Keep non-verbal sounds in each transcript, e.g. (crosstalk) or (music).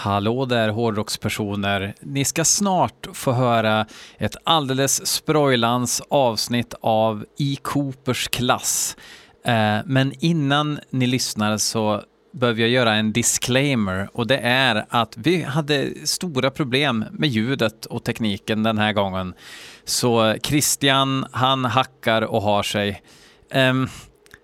Hallå där hårdrockspersoner. Ni ska snart få höra ett alldeles sprojlans avsnitt av I Coopers klass. Eh, men innan ni lyssnar så behöver jag göra en disclaimer och det är att vi hade stora problem med ljudet och tekniken den här gången. Så Christian, han hackar och har sig. Ehm,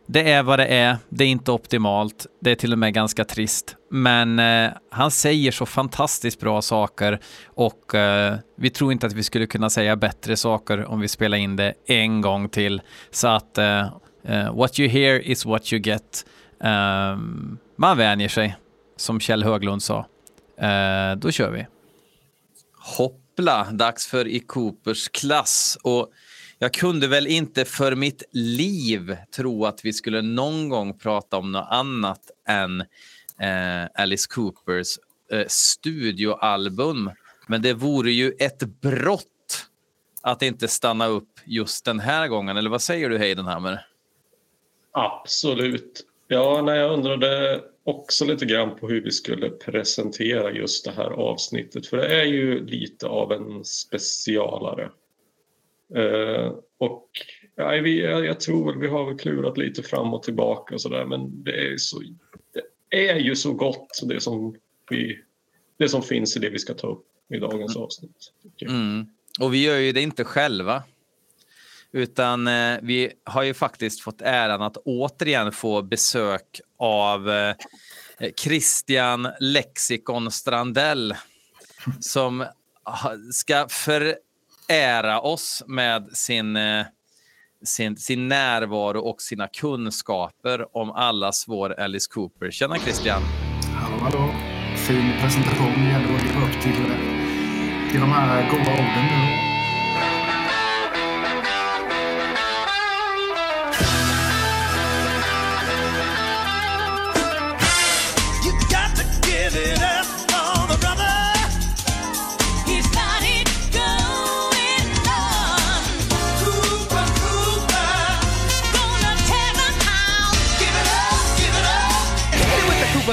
det är vad det är. Det är inte optimalt. Det är till och med ganska trist. Men eh, han säger så fantastiskt bra saker och eh, vi tror inte att vi skulle kunna säga bättre saker om vi spelar in det en gång till. Så att eh, eh what you hear is what you get. Ehm, man vänjer sig, som Kjell Höglund sa. Eh, då kör vi. Hoppla, dags för i Coopers klass. Och jag kunde väl inte för mitt liv tro att vi skulle någon gång prata om något annat än eh, Alice Coopers eh, studioalbum. Men det vore ju ett brott att inte stanna upp just den här gången. Eller vad säger du Heidenhammer? Absolut. Ja, nej, jag undrade också lite grann på hur vi skulle presentera just det här avsnittet. För det är ju lite av en specialare. Eh, och ja, vi, jag, tror väl vi har väl klurat lite fram och tillbaka och sådär men det är, så, är ju så gott det som, vi, det som finns i det vi ska ta upp i dagens mm. avsnitt. Mm. Och vi gör ju det inte själva. Utan eh, vi har ju faktiskt fått äran att återigen få besök av eh, Christian Lexikon Strandell som ska för ära oss med sin, eh, sin, sin närvaro och sina kunskaper om allas vår Alice Cooper. Tjena Christian! Hallå, hallå! Fin presentation. Det gäller att leva upp till, eh, till de här goda orden nu.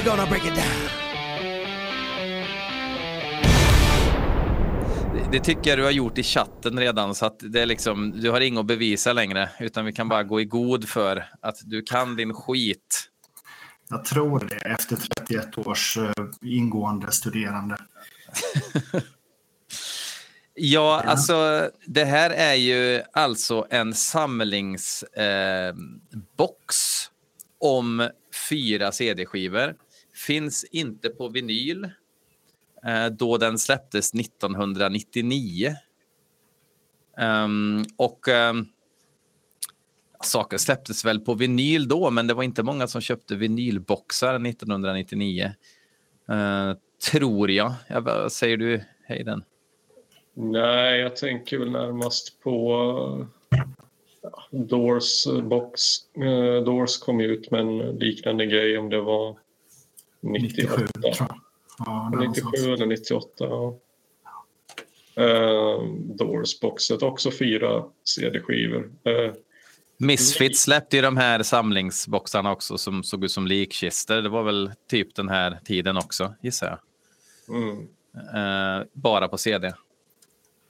Gonna break it down. Det tycker jag du har gjort i chatten redan, så att det är liksom, du har inget att bevisa längre, utan vi kan bara gå i god för att du kan din skit. Jag tror det, efter 31 års uh, ingående studerande. (laughs) ja, alltså det här är ju alltså en samlingsbox eh, om fyra CD-skivor finns inte på vinyl eh, då den släpptes 1999. Um, ehm, och um, saker släpptes väl på vinyl då, men det var inte många som köpte vinylboxar 1999. Uh, eh, tror jag. jag. Säger du, Hayden? Nej, jag tänker väl närmast på ja, Doors box. Uh, Doors kom ut med en liknande grej om det var 98. 97 tror jag. Ja, 97 eller 98. Ja. Uh, Doors-boxet, också fyra CD-skivor. Uh, Misfits släppte ju de här samlingsboxarna också som såg ut som likkistor. Det var väl typ den här tiden också, gissar jag. Mm. Uh, bara på CD.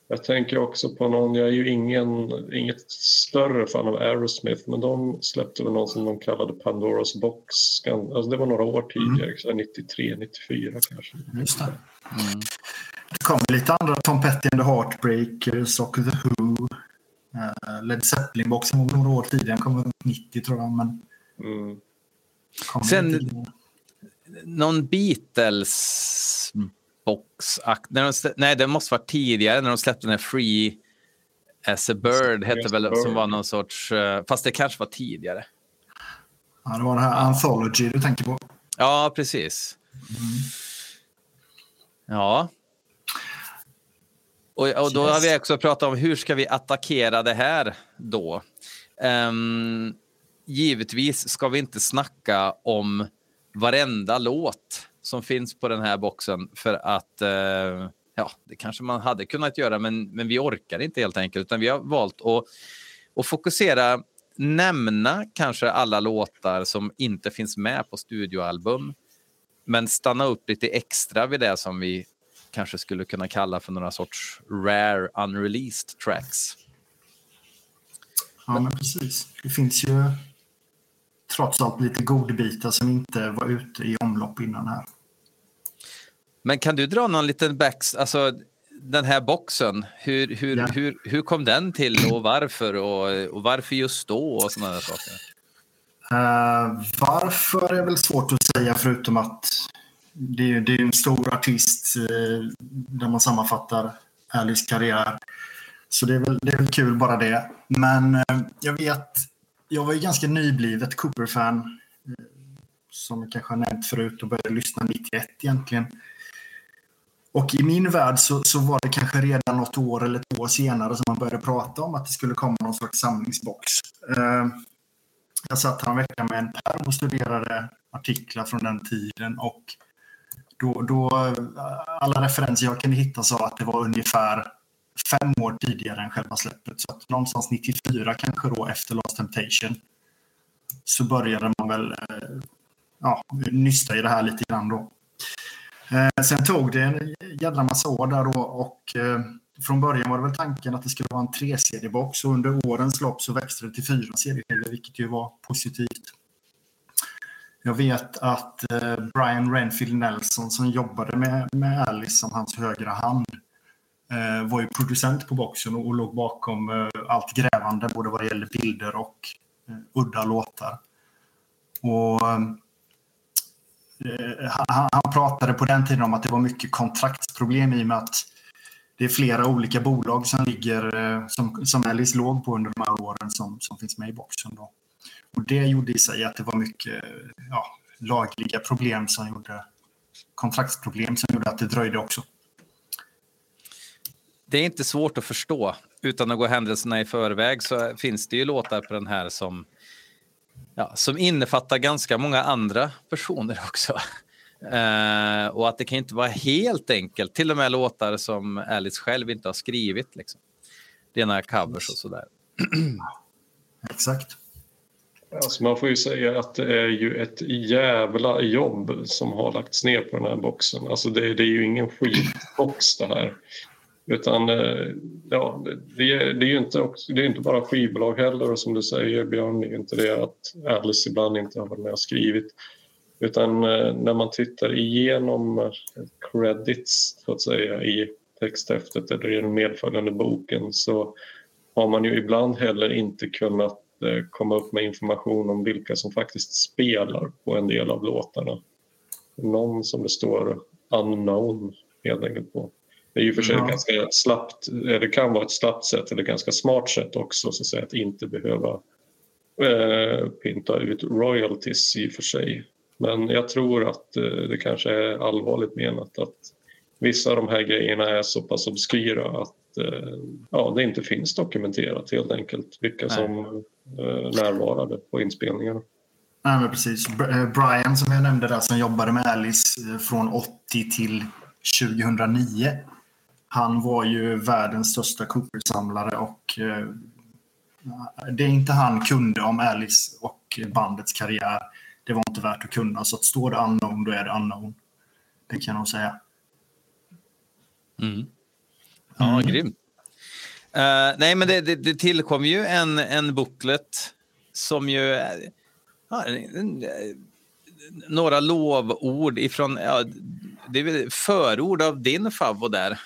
Jag tänker också på någon, jag är ju ingen, inget större fan av Aerosmith, men de släppte väl någon som de kallade Pandoras box. Alltså det var några år tidigare, mm. 93, 94 kanske. Just det. Mm. Det kom lite andra, Tom Petty and the Heartbreakers och The Who. Uh, Led Zeppelin-boxen var några år tidigare, den kom 90 tror jag. Men... Mm. Sen någon Beatles box när de, Nej, det måste vara tidigare när de släppte den här Free as a Bird, hette väl, bird. som var någon sorts... Uh, fast det kanske var tidigare. Ja, det var den här Anthology du tänker på. Ja, precis. Mm. Ja. Och, och då yes. har vi också pratat om hur ska vi attackera det här då? Um, givetvis ska vi inte snacka om varenda låt som finns på den här boxen för att eh, ja, det kanske man hade kunnat göra, men, men vi orkar inte helt enkelt, utan vi har valt att, att fokusera, nämna kanske alla låtar som inte finns med på studioalbum men stanna upp lite extra vid det som vi kanske skulle kunna kalla för några sorts rare unreleased tracks. Ja, men precis. Det finns ju trots allt lite godbitar som inte var ute i omlopp innan här. Men kan du dra någon liten backs, alltså den här boxen, hur, hur, ja. hur, hur kom den till och varför och, och varför just då och sådana saker? Uh, varför är väl svårt att säga förutom att det är, det är en stor artist uh, där man sammanfattar Alice karriär. Så det är, väl, det är väl kul bara det. Men uh, jag vet, jag var ju ganska nyblivet Cooper-fan eh, som jag kanske har nämnt förut och började lyssna 91 egentligen. Och i min värld så, så var det kanske redan något år eller två år senare som man började prata om att det skulle komma någon sorts samlingsbox. Eh, jag satt här en vecka med en pärm och studerade artiklar från den tiden och då, då, eh, alla referenser jag kunde hitta sa att det var ungefär fem år tidigare än själva släppet. Så att någonstans 94 kanske då efter Last Temptation så började man väl eh, ja, nysta i det här lite grann då. Eh, sen tog det en jädra massa år där då och eh, från början var det väl tanken att det skulle vara en treseriebox och under årens lopp så växte det till fyra serier, vilket ju var positivt. Jag vet att Brian Renfield Nelson som jobbade med, med Alice som hans högra hand Eh, var ju producent på boxen och, och låg bakom eh, allt grävande både vad det gäller bilder och eh, udda låtar. Och eh, eh, han, han, pratade på den tiden om att det var mycket kontraktsproblem i och med att det är flera olika bolag som ligger eh, som, som Alice låg på under de här åren som, som finns med i boxen. Då. Och det gjorde i sig att det var mycket ja, lagliga problem som gjorde kontraktsproblem som gjorde att det dröjde också. Det är inte svårt att förstå. Utan att gå händelserna i förväg så finns det ju låtar på den här som ja, som innefattar ganska många andra personer också. Uh, och att det kan inte vara helt enkelt, till och med låtar som Alice själv inte har skrivit. Liksom. Rena covers och sådär. (clears throat) Exakt. Alltså man får ju säga att det är ju ett jävla jobb som har lagts ner på den här boxen. Alltså det, det är ju ingen skitbox det här. Utan eh, ja, det, är, det är ju inte, det är inte bara skivbolag heller och som du säger Björn, det är inte det att Alice ibland inte har varit med och skrivit. Utan eh, när man tittar igenom credits så att säga i texthäftet eller i den medföljande boken så har man ju ibland heller inte kunnat eh, komma upp med information om vilka som faktiskt spelar på en del av låtarna. Någon som det står unknown helt enkelt på. Det är ju för sig ja. ganska slappt, det kan vara ett slappt sätt eller ganska smart sätt också så att, säga, att inte behöva eh, pynta ut royalties i och för sig. Men jag tror att eh, det kanske är allvarligt menat att vissa av de här grejerna är så pass obskyra att eh, ja, det inte finns dokumenterat helt enkelt vilka Nej. som eh, närvarade på inspelningarna. Nej, men precis. Eh, Brian som jag nämnde där som jobbade med Alice eh, från 80 till 2009 han var ju världens största Cooper-samlare och eh, det inte han kunde om Alice och bandets karriär, det var inte värt att kunna. Så att står det unknown, då är det unknown. Det kan jag säga. Mm. Ja, mm. grymt. Uh, nej, men det, det, det tillkom ju en, en booklet som ju... Ja, några lovord ifrån... Ja, det är väl förord av din favvo där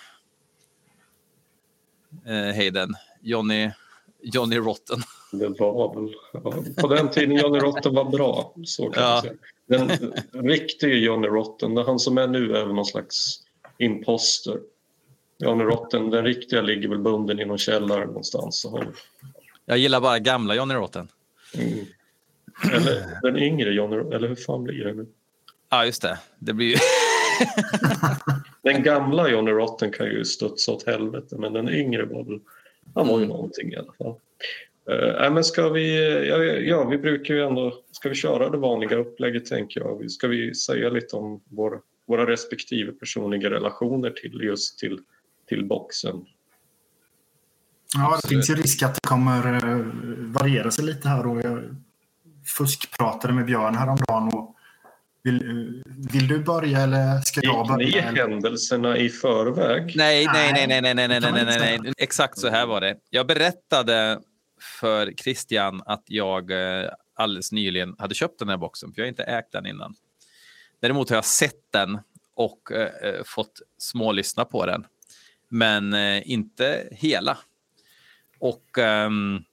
Hayden, Johnny, Johnny Rotten. Det var väl, på den tiden Johnny Rotten var bra, så kan ja. man säga. Den, riktiga Johnny Rotten, han som är nu är väl någon slags imposter. Johnny Rotten, den riktiga ligger väl bunden i någon källare någonstans. Jag gillar bara gamla Johnny Rotten. Mm. Eller den yngre Johnny eller hur fan blir det nu? Ja, just det. Det blir. (laughs) Den gamla Johnny Rotten kan ju studsa åt helvete men den yngre var väl, han var ju någonting i alla fall. Uh, men ska vi, ja, ja, vi brukar ju ändå, ska vi köra det vanliga upplägget tänker jag. Ska vi säga lite om vår, våra respektive personliga relationer till just till, till boxen? Ja, det finns ju risk att det kommer eh, variera sig lite här och jag fuskpratade med Björn häromdagen och Vill, vill du börja eller ska jag Gick ni börja? eller? händelserna i förväg? Nej, nej, nej, Nej, nej, nej, nej, nej, nej, nej. Exakt så här var det. Jag berättade för Christian att jag eh, alldeles nyligen hade köpt den här boxen, för jag har inte ägt den innan. Däremot har jag sett den och eh, eh, fått smålyssna på den, men eh, inte hela. Och ehm,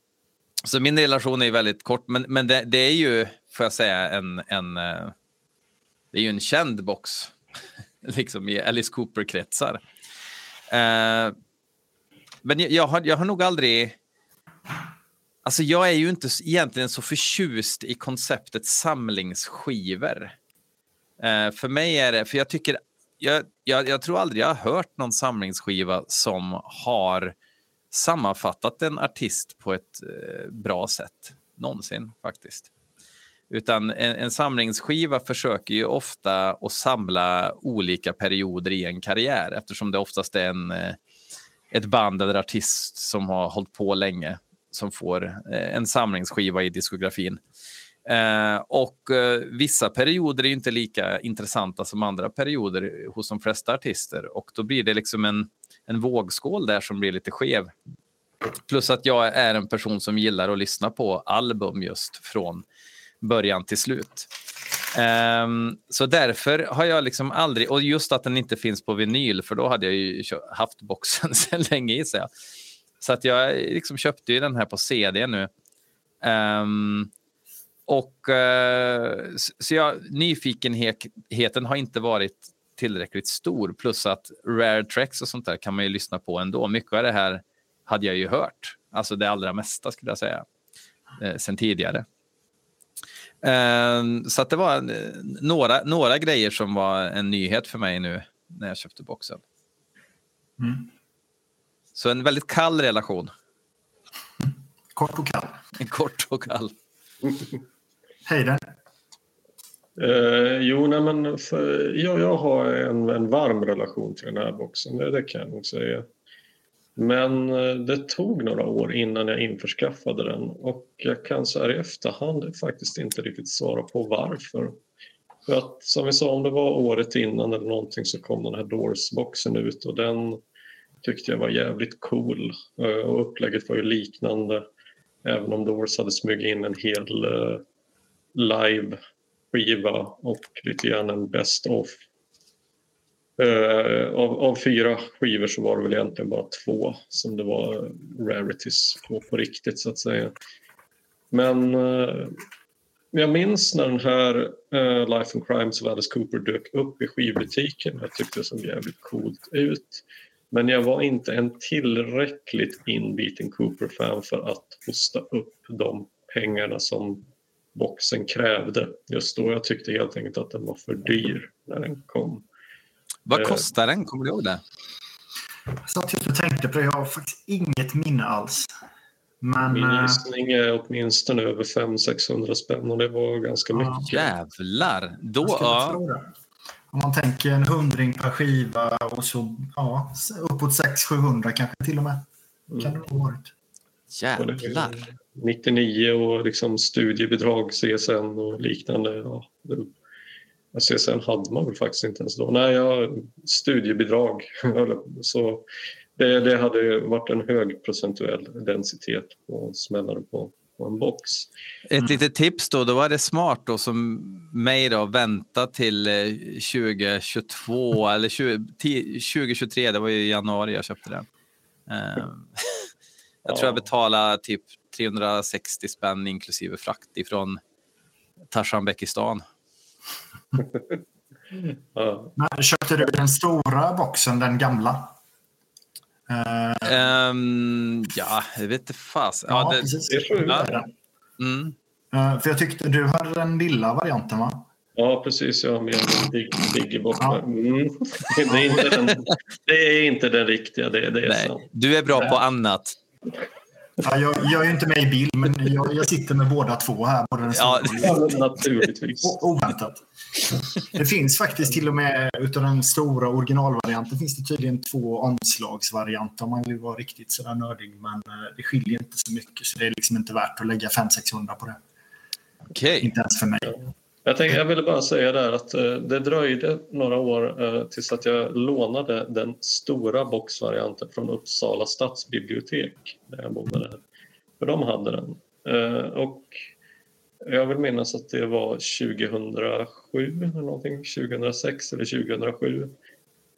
så min relation är väldigt kort, men, men det, det är ju, får jag säga, en, en, eh, det är ju en känd box, (laughs) liksom i Alice Cooper-kretsar. Eh, men jag, jag, har, jag har nog aldrig... Alltså jag är ju inte egentligen så förtjust i konceptet samlingsskivor. Eh, för mig är det, för jag tycker, jag, jag, jag tror aldrig jag har hört någon samlingsskiva som har sammanfattat en artist på ett eh, bra sätt. Någonsin faktiskt. Utan en, en samlingsskiva försöker ju ofta att samla olika perioder i en karriär eftersom det oftast är en, eh, ett band eller artist som har hållit på länge som får eh, en samlingsskiva i diskografin. Eh, och eh, vissa perioder är ju inte lika intressanta som andra perioder hos de flesta artister och då blir det liksom en, en vågskål där som blir lite skev. Plus att jag är en person som gillar att lyssna på album just från början till slut. Um, så därför har jag liksom aldrig, och just att den inte finns på vinyl, för då hade jag ju haft boxen (laughs) sedan länge gissar jag. Så att jag liksom köpte ju den här på CD nu. Um, och uh, så jag, nyfikenheten har inte varit tillräckligt stor. Plus att rare tracks och sånt där kan man ju lyssna på ändå. Mycket av det här hade jag ju hört. Alltså det allra mesta skulle jag säga. Eh, sen tidigare. Ehm, så att det var några, några grejer som var en nyhet för mig nu när jag köpte boxen. Mm. Så en väldigt kall relation. Kort och kall. En (laughs) kort och kall. Hejden. Eh, jo, nej, men för, ja, jag har en, en varm relation till den här boxen, det, det kan jag nog säga. Men eh, det tog några år innan jag införskaffade den och jag kan så här i efterhand faktiskt inte riktigt svara på varför. För att som vi sa, om det var året innan eller någonting så kom den här Doors-boxen ut och den tyckte jag var jävligt cool. Eh, och upplägget var ju liknande även om Doors hade smugit in en hel eh, live skiva och lite grann en best of. Uh, av, av fyra skivor så var det väl egentligen bara två som det var rarities på, på riktigt så att säga. Men uh, jag minns när den här uh, Life and Crimes av Alice Cooper dök upp i skivbutiken. Jag tyckte det såg jävligt coolt ut. Men jag var inte en tillräckligt inbiten Cooper-fan för att hosta upp de pengarna som boxen krävde just då. Jag tyckte helt enkelt att den var för dyr när den kom. Vad Eh. kostar den? Kommer du ihåg det? Jag satt just och tänkte på det. Jag har faktiskt inget minne alls. Men Min eh, gissning är åtminstone över 500-600 spänn och det var ganska Ja. mycket. Jävlar! Då, ja. Om man tänker en hundring per skiva och så ja, uppåt 600-700 kanske till och med. Kan det ha varit. Jävlar! 99 och liksom studiebidrag, CSN och liknande. Ja, det, ja, CSN hade man väl faktiskt inte ens då. Nej, ja, studiebidrag. Så det, det hade varit en hög procentuell densitet på smällare på, på en box. Ett litet tips då, då var det smart då som mig då vänta till eh, 2022 (laughs) eller 20, ti- 2023, det var ju i januari jag köpte den. Eh, (laughs) jag tror jag Ja. betalade typ 360 spänn inklusive frakt ifrån Tarzanbekistan. Ja, Men köpte du den stora boxen, den gamla? Ehm, ja, jag vet inte fas. ja, Ja, det, precis. det den. mm. Eh, för jag tyckte du hade den lilla varianten va? ja precis. Ja, med en big, big box. Ja. Mm. Det, är inte den, det är inte den riktiga, det, det är Nej, sant. du är bra på annat. Ja, jag, jag är ju inte med i bild, men jag, jag sitter med båda två här. Både den Ja. (laughs) naturligtvis. och oväntat. Det finns faktiskt till och med utav den stora originalvarianten finns det tydligen två omslagsvarianter om man vill vara riktigt sådär nördig. Men eh, det skiljer inte så mycket så det är liksom inte värt att lägga 500-600 på det. Okej. Inte ens för mig. Jag, tänkte, jag ville bara säga där att eh, det dröjde några år eh, tills att jag lånade den stora boxvarianten från Uppsala stadsbibliotek där jag bodde där. För de hade den. Eh, och jag vill minnas att det var 2007 eller någonting, 2006 eller 2007.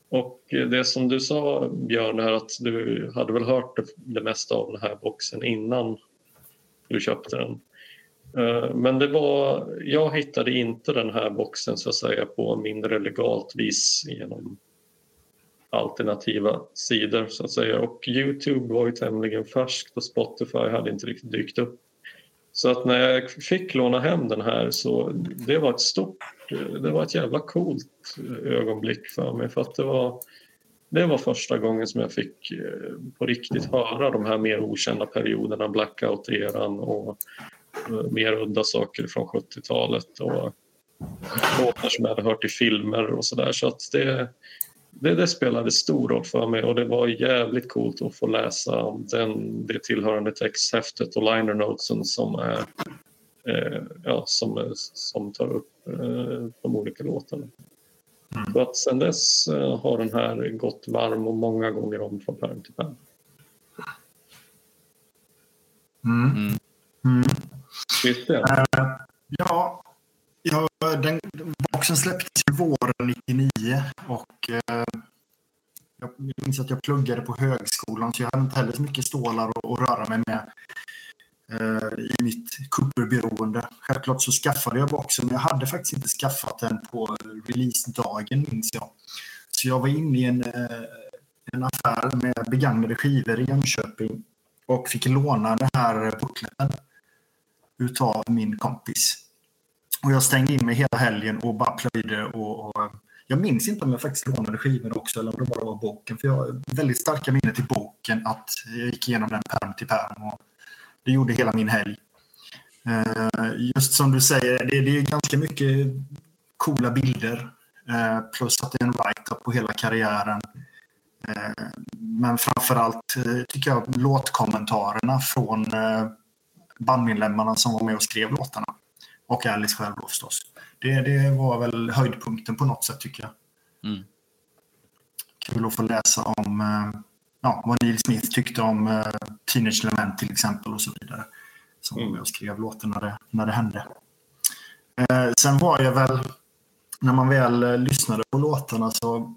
Och det som du sa Björn, är att du hade väl hört det, det mesta av den här boxen innan du köpte den. Eh, men det var, jag hittade inte den här boxen så att säga på mindre legalt vis genom alternativa sidor så att säga. Och Youtube var ju tämligen färskt och Spotify hade inte riktigt dykt upp. Så att när jag fick låna hem den här så det var ett stort, det var ett jävla coolt ögonblick för mig för att det var det var första gången som jag fick eh, på riktigt höra de här mer okända perioderna, blackout-eran och mer udda saker från 70-talet och låtar som jag hade hört i filmer och sådär. Så att det, det, det, spelade stor roll för mig och det var jävligt coolt att få läsa den, det tillhörande texthäftet och liner notesen som, är, eh, ja, som, som tar upp eh, de olika låtarna. Mm. Så att sen dess eh, har den här gått varm och många gånger om från pärm till pärm. Mm. Mm. Uh, ja, ja den, boxen släpptes våren 99 och uh, jag minns att jag pluggade på högskolan så jag hade inte heller så mycket stålar att, att röra mig med uh, i mitt kupperberoende. Självklart så skaffade jag boxen men jag hade faktiskt inte skaffat den på releasedagen minns jag. Så jag var inne i en, en affär med begagnade skivor i Jönköping och fick låna den här bookleten utav min kompis. Och jag stängde in mig hela helgen och bara plöjde och, och eh, jag minns inte om jag faktiskt lånade skivor också eller om det bara var boken. För jag har väldigt starka minnen till boken att jag gick igenom den pärm till pärm. Och det gjorde hela min helg. Eh, just som du säger, det, det är ganska mycket coola bilder. Eh, plus att det är en write-up på hela karriären. Men framförallt tycker jag låtkommentarerna från bandmedlemmarna som var med och skrev låtarna. Och Alice själv då förstås. Det, det var väl höjdpunkten på något sätt tycker jag. Mm. Kul att få läsa om eh, ja, vad Neil Smith tyckte om uh, Teenage Lament till exempel och så vidare. Som var med och skrev låten när det, när det hände. Uh, sen var jag väl, när man väl uh, lyssnade på låtarna så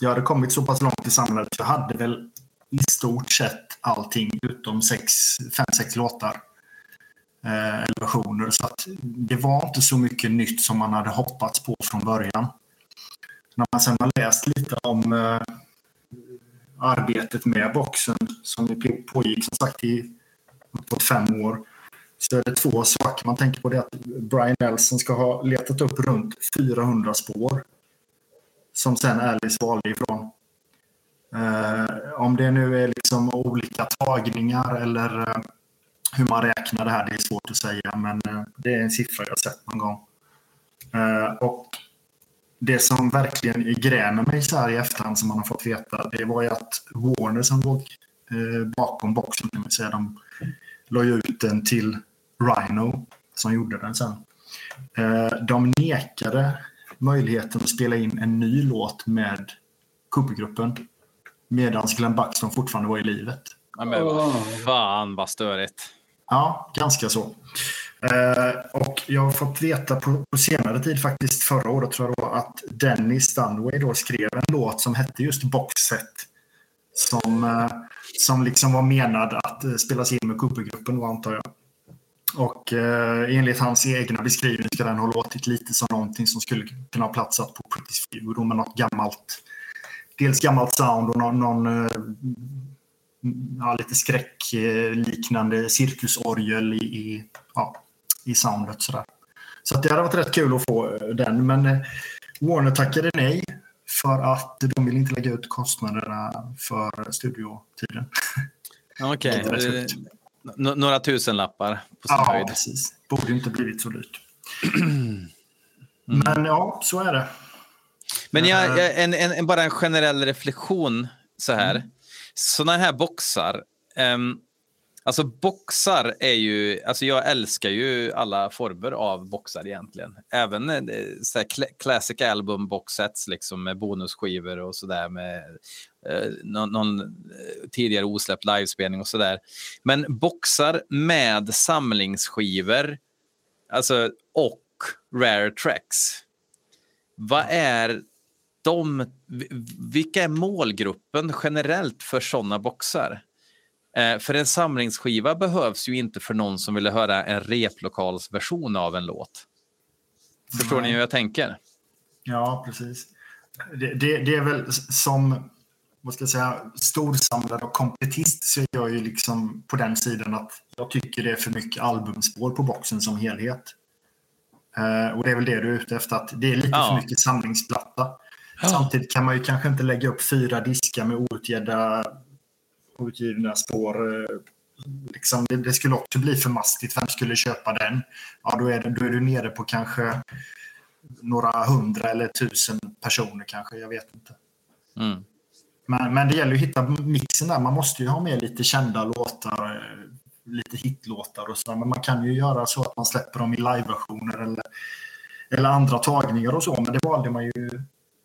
jag hade kommit så pass långt i samhället så jag hade väl i stort sett allting utom sex, fem, sex låtar Eh, eller versioner. Så att det var inte så mycket nytt som man hade hoppats på från början. När man sen har läst lite om eh, arbetet med boxen som pågick som sagt i uppåt fem år så är det två saker. Man tänker på det att Brian Nelson ska ha letat upp runt 400 spår som sen Alice valde ifrån. Eh, om det nu är liksom olika tagningar eller eh, hur man räknar det här, det är svårt att säga, men eh, det är en siffra jag sett någon gång. Eh, och det som verkligen grämer mig så här i efterhand som man har fått veta, det var ju att Warner som låg eh, bakom boxen, det vill säga de la ut den till Rhino som gjorde den sen. De nekade möjligheten att spela in en ny låt med Coopergruppen medan Glenn Buxton fortfarande var i livet. Ja, men vad fan vad störigt. Ja, ganska så. Eh, och jag har fått veta på, på, senare tid, faktiskt förra året tror jag då, att Dennis Dunway då skrev en låt som hette just Boxset. Som, eh, som liksom var menad att eh, spelas in med Coopergruppen, antar jag. Och eh, enligt hans egna beskrivning ska den ha låtit lite som någonting som skulle kunna ha platsat på Pretty Few med något gammalt. Dels gammalt sound och någon, någon eh, ja, lite skräckliknande cirkusorgel i, i, ja, i soundet. Sådär. Så det hade varit rätt kul att få eh, den. Men eh, Warner tackade nej för att de vill inte lägga ut kostnaderna för studiotiden. (laughs) Okej. Okay. Några tusenlappar på sin ja, höjd. precis. Borde inte blivit så dyrt. (clears throat) Mm. Men ja, så är det. Men jag, jag en, en, bara en generell reflektion så här. Mm sådana här boxar, um, Alltså boxar är ju, alltså jag älskar ju alla former av boxar egentligen. Även eh, så här, classic album boxsets liksom med bonusskivor och sådär med eh, någon, någon tidigare osläppt livespelning och sådär. Men boxar med samlingsskivor, alltså och rare tracks. Vad är de, vilka är målgruppen generellt för sådana boxar? Eh, för en samlingsskiva behövs ju inte för någon som vill höra en replokalsversion av en låt. Förstår Nej. ni hur jag tänker? Ja, precis. Det, det, det, är väl som vad ska jag säga, storsamlare och kompletist så är jag ju liksom på den sidan att jag tycker det är för mycket albumspår på boxen som helhet. Uh, och det är väl det du är ute efter, att det är lite ja. för mycket samlingsplatta. Ja. Samtidigt kan man ju kanske inte lägga upp fyra diskar med outgivna outgivna spår. Eh, liksom, det, det, skulle också bli för mastigt. Vem skulle köpa den? Ja, då är, det, då är du nere på kanske några hundra eller tusen personer kanske. Jag vet inte. Mm. Men, men det gäller att hitta mixen där. Man måste ju ha med lite kända låtar, eh, lite hitlåtar och så. Men man kan ju göra så att man släpper dem i liveversioner eller, eller andra tagningar och så. Men det valde man ju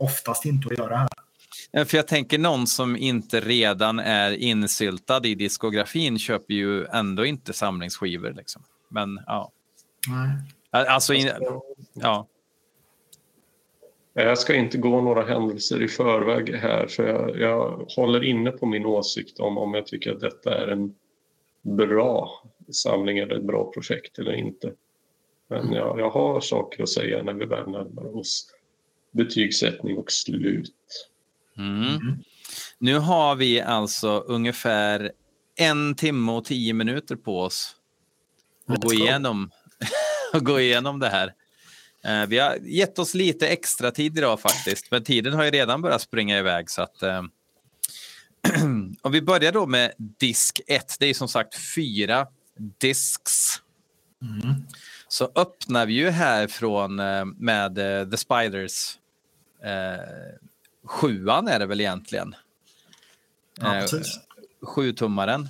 oftast inte att göra här. För jag tänker någon som inte redan är insyltad i diskografin köper ju ändå inte samlingsskivor. Liksom. Men ja. Nej. Alltså, in, ja. Jag ska inte gå några händelser i förväg här för jag, jag håller inne på min åsikt om om jag tycker att detta är en bra samling eller ett bra projekt eller inte. Men jag, jag har saker att säga när vi väl närmar oss betygssättning och slut. Mm. Mm. Nu har vi alltså ungefär en timme och tio minuter på oss att gå igenom, (laughs) och gå igenom det här. Uh, vi har gett oss lite extra tid idag faktiskt, men tiden har ju redan börjat springa iväg. Så att, (clears throat) uh, och vi börjar då med disk 1. Det är som sagt fyra disks. Mm. Så öppnar vi ju här från uh, med The Spiders sjuan är det väl egentligen. Ja, eh, Sjutummaren.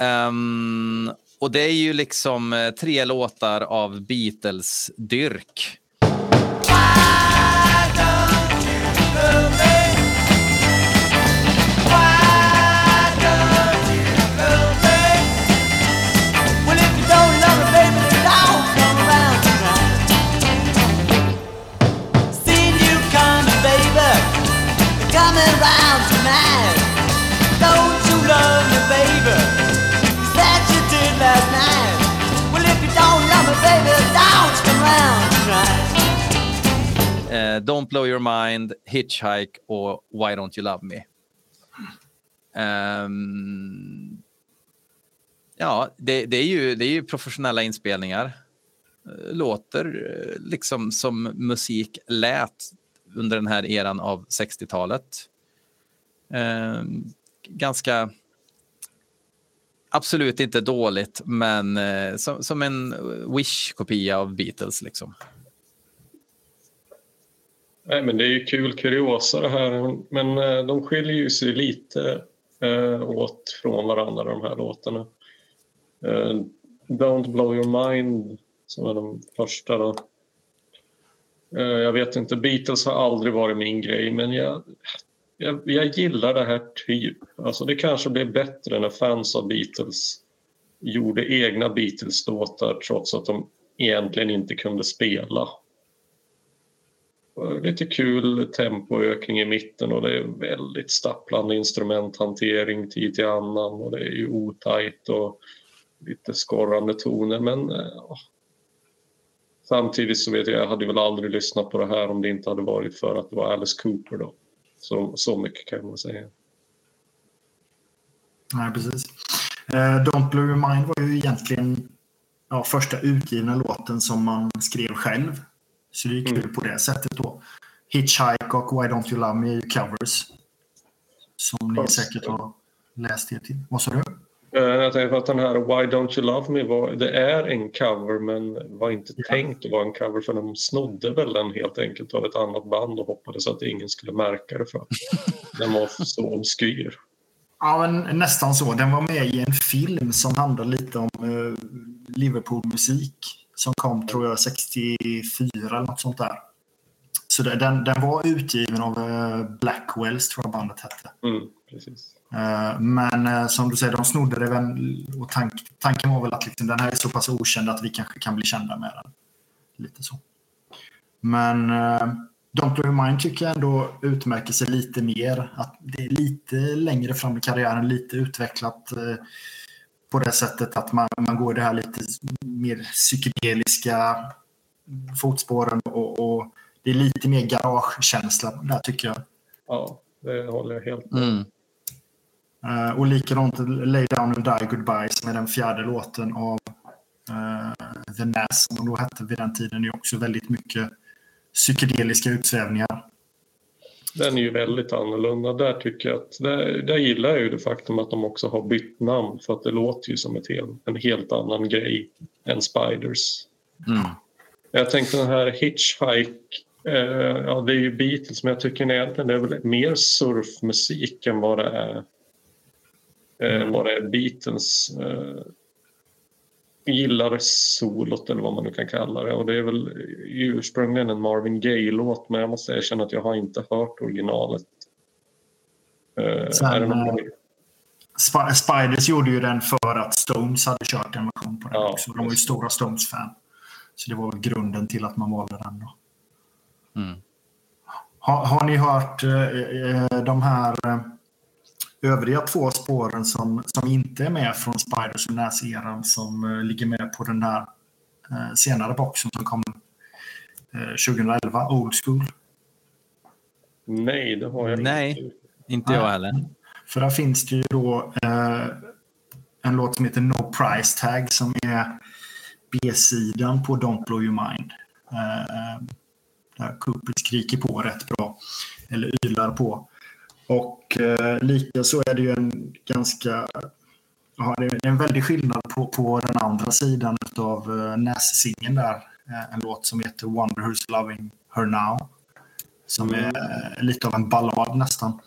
Um, och det är ju liksom eh, tre låtar av Beatles-dyrk. Eh, Don't blow your mind, Hitchhike och Why don't you love me. Um, ja, det, det, är ju, det är ju professionella inspelningar. Eh, låter eh, liksom som musik lät under den här eran av 60-talet. Um, ehm, ganska absolut inte dåligt, men eh, som, som, en Wish-kopia av Beatles. Liksom. Nej, men det är ju kul kuriosa det här, men eh, de skiljer ju sig lite eh, åt från varandra de här låtarna. Eh, Don't blow your mind som är de första då. Eh, jag vet inte, Beatles har aldrig varit min grej men jag, jag, jag gillar det här typ. Alltså det kanske blev bättre när fans av Beatles gjorde egna Beatles-låtar trots att de egentligen inte kunde spela. Lite kul tempoökning i mitten och det är väldigt stapplande instrumenthantering tid till annan och det är ju otajt och lite skorrande toner men eh, ja. Samtidigt så vet jag, jag hade väl aldrig lyssnat på det här om det inte hade varit för att det var Alice Cooper då. Så, så mycket kan man säga. Nej, precis. Uh, Don't Blow Your Mind var ju egentligen ja, första utgivna låten som man skrev själv. Så det är kul mm. på det sättet då. Hitchhike och Why Don't You Love Me är ju covers. Som ni säkert har läst er till. Vad sa du? Eh, jag tänkte att den här Why Don't You Love Me var, det är en cover men var inte ja. tänkt att vara en cover för de snodde väl den helt enkelt av ett annat band och hoppades att ingen skulle märka det för att (laughs) den var så obskyr. Ja, men nästan så. Den var med i en film som handlar lite om uh, Liverpool-musik. Som kom, tror jag, 64 eller något sånt där. Så den, den var utgiven av uh, Blackwells, tror jag bandet hette. Mm, precis. Uh, men som du säger, de snodde det väl. Och tank, tanken var väl att liksom, den här är så pass okänd att vi kanske kan bli kända med den. Lite så. Men Don't Blow Your Mind tycker jag ändå utmärker sig lite mer. Att det är lite längre fram i karriären, lite utvecklat eh, på det sättet att man, man går det här lite mer psykedeliska fotspåren och, och det är lite mer garagekänsla där tycker jag. Ja, det håller jag helt med mm. Uh, och likadant Lay Down and Die Goodbye som är den fjärde låten av uh, The Nas som då hette vid den tiden är också väldigt mycket psykedeliska utsvävningar. Den är ju väldigt annorlunda. Där tycker jag att, där, där gillar jag ju det faktum att de också har bytt namn för att det låter ju som ett hel, en helt annan grej än Spiders. Mm. Jag tänkte den här Hitchhike, eh, ja det är ju Beatles men jag tycker egentligen det är väl mer surfmusik än vad det är, eh, vad det Beatles. Eh, gillar solot eller vad man nu kan kalla det. Och det är väl ursprungligen en Marvin Gaye-låt men jag måste erkänna att jag har inte hört originalet. Uh, Sen, uh, Sp Spiders gjorde ju den för att Stones hade kört en version på den ja, också. De var ju stora Stones-fan. Så det var grunden till att man valde den. Då. Mm. Har, har, ni hört uh, de här övriga två spåren som, som inte är med från Spiders och Nas-eran som uh, ligger med på den här uh, senare boxen som kom uh, eh, 2011, Old School? Nej, det har jag Nej, inte. inte jag heller. För där finns det ju då en låt som heter No Price Tag som är B-sidan på Don't Blow Your Mind. där Cooper skriker på rätt bra, eller ylar på. Och eh, likaså är det ju en ganska... Ja, det är en väldig skillnad på, på den andra sidan av eh, Näs-singeln där. Eh, en låt som heter Wonder Who's Loving Her Now. Som är eh, lite av en ballad nästan.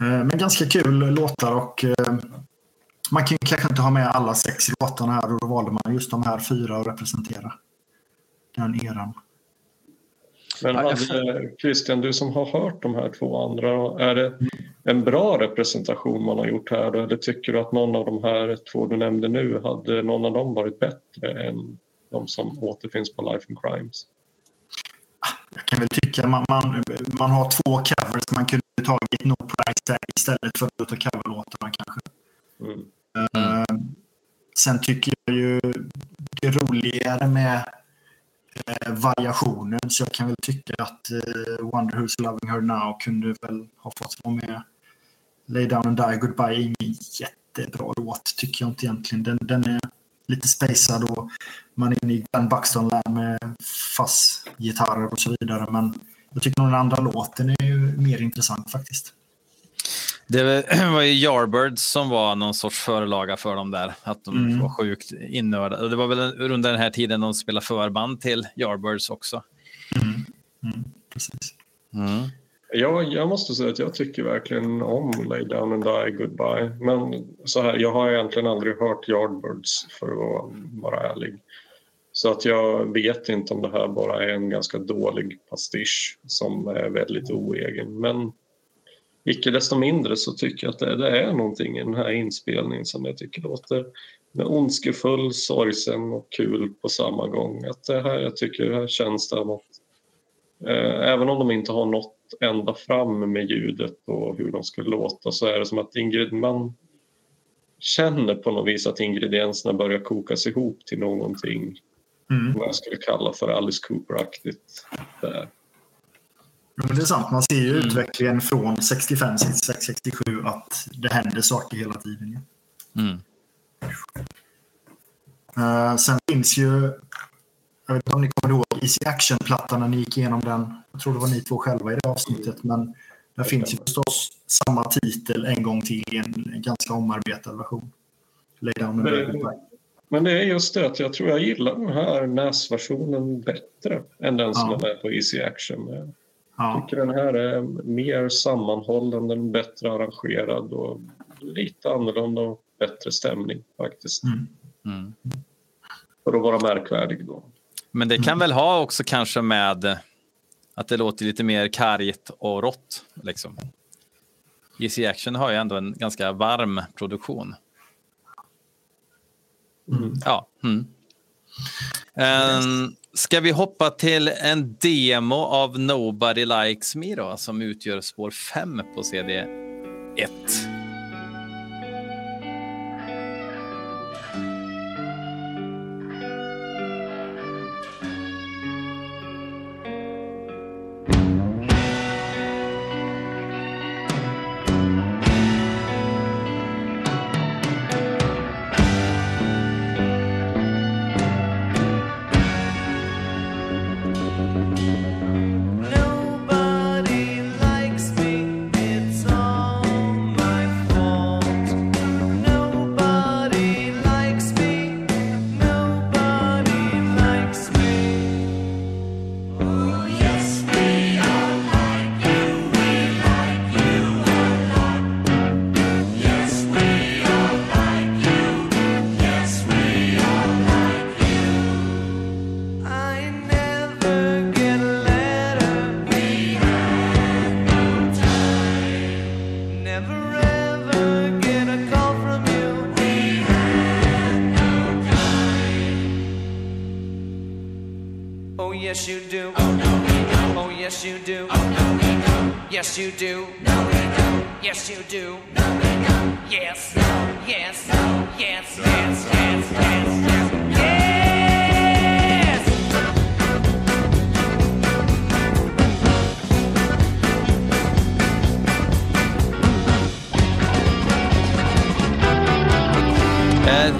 Eh, men ganska kul låtar och man kan kanske inte ha med alla sex låtarna här och då valde man just de här fyra att representera den eran. Men hade, Christian, du som har hört de här två andra, är det en bra representation man har gjort här eller tycker du att någon av de här två du nämnde nu, hade någon av dem varit bättre än de som återfinns på Life and Crimes? Jag kan väl tycka man, man, man har två covers. Man kunde tagit No Price istället för att ta coverlåtarna kanske. Mm. Uh, sen tycker jag ju det roligare med eh, variationen. Så jag kan väl tycka att eh, Wonder Who's Loving Her Now kunde väl ha fått vara med. Lay Down and Die Goodbye är ingen jättebra låt tycker jag inte egentligen. Den, den är lite spacad och man är inne i Glenn Buxton-land med fast-gitarrer och så vidare. Men jag tycker nog den andra låten är ju mer intressant faktiskt. Det (clears throat) var ju Yardbirds som var någon sorts förlaga för dem där. Att de mm. var sjukt innördade. Det var väl under den här tiden de spelade förband till Yardbirds också. Mm. Mm. Precis. Mm. Jag, jag måste säga att jag tycker verkligen om Lay Down and Die Goodbye. Men så här, jag har egentligen aldrig hört Yardbirds för att vara ärlig. Så att jag vet inte om det här bara är en ganska dålig pastisch som är väldigt oegen. Men icke desto mindre så tycker jag att det, det, är någonting i den här inspelningen som jag tycker låter ondskefull, sorgsen och kul på samma gång. Att det här, jag tycker det här känns det eh, även om de inte har nått ända fram med ljudet och hur de skulle låta så är det som att Ingrid, man känner på något vis att ingredienserna börjar kokas ihop till någonting mm. vad jag skulle kalla för Alice Cooper-aktigt. Där. Ja, men det är sant. Man ser ju mm. utvecklingen från 65 till 67 att det händer saker hela tiden. Mm. Uh, sen finns ju, jag vet inte om ni kommer ihåg Easy Action-plattan när ni gick igenom den. Jag tror det var ni två själva i det avsnittet. Men där finns ju förstås samma titel en gång till i en ganska omarbetad version. Lay down and men, men det är just det att jag tror jag gillar den här NAS-versionen bättre än den som ja. är med på Easy Action. Jag tycker den här är mer sammanhållen, den bättre arrangerad och lite annorlunda och bättre stämning faktiskt. Mm. Mm. För att vara märkvärdig då. Men det kan väl ha också kanske med att det låter lite mer kargt och rått. Liksom. Easy Action har ju ändå en ganska varm produktion. Mm. Ja. Mm. Um, ska vi hoppa till en demo av Nobody Likes Me då, som utgör spår 5 på CD 1. Yes, you do. No, we don't. Yes, you do. No, we don't. Yes. No. Yes. No. Yes. Yes. Yes. Yes. Yes. yes. Eh,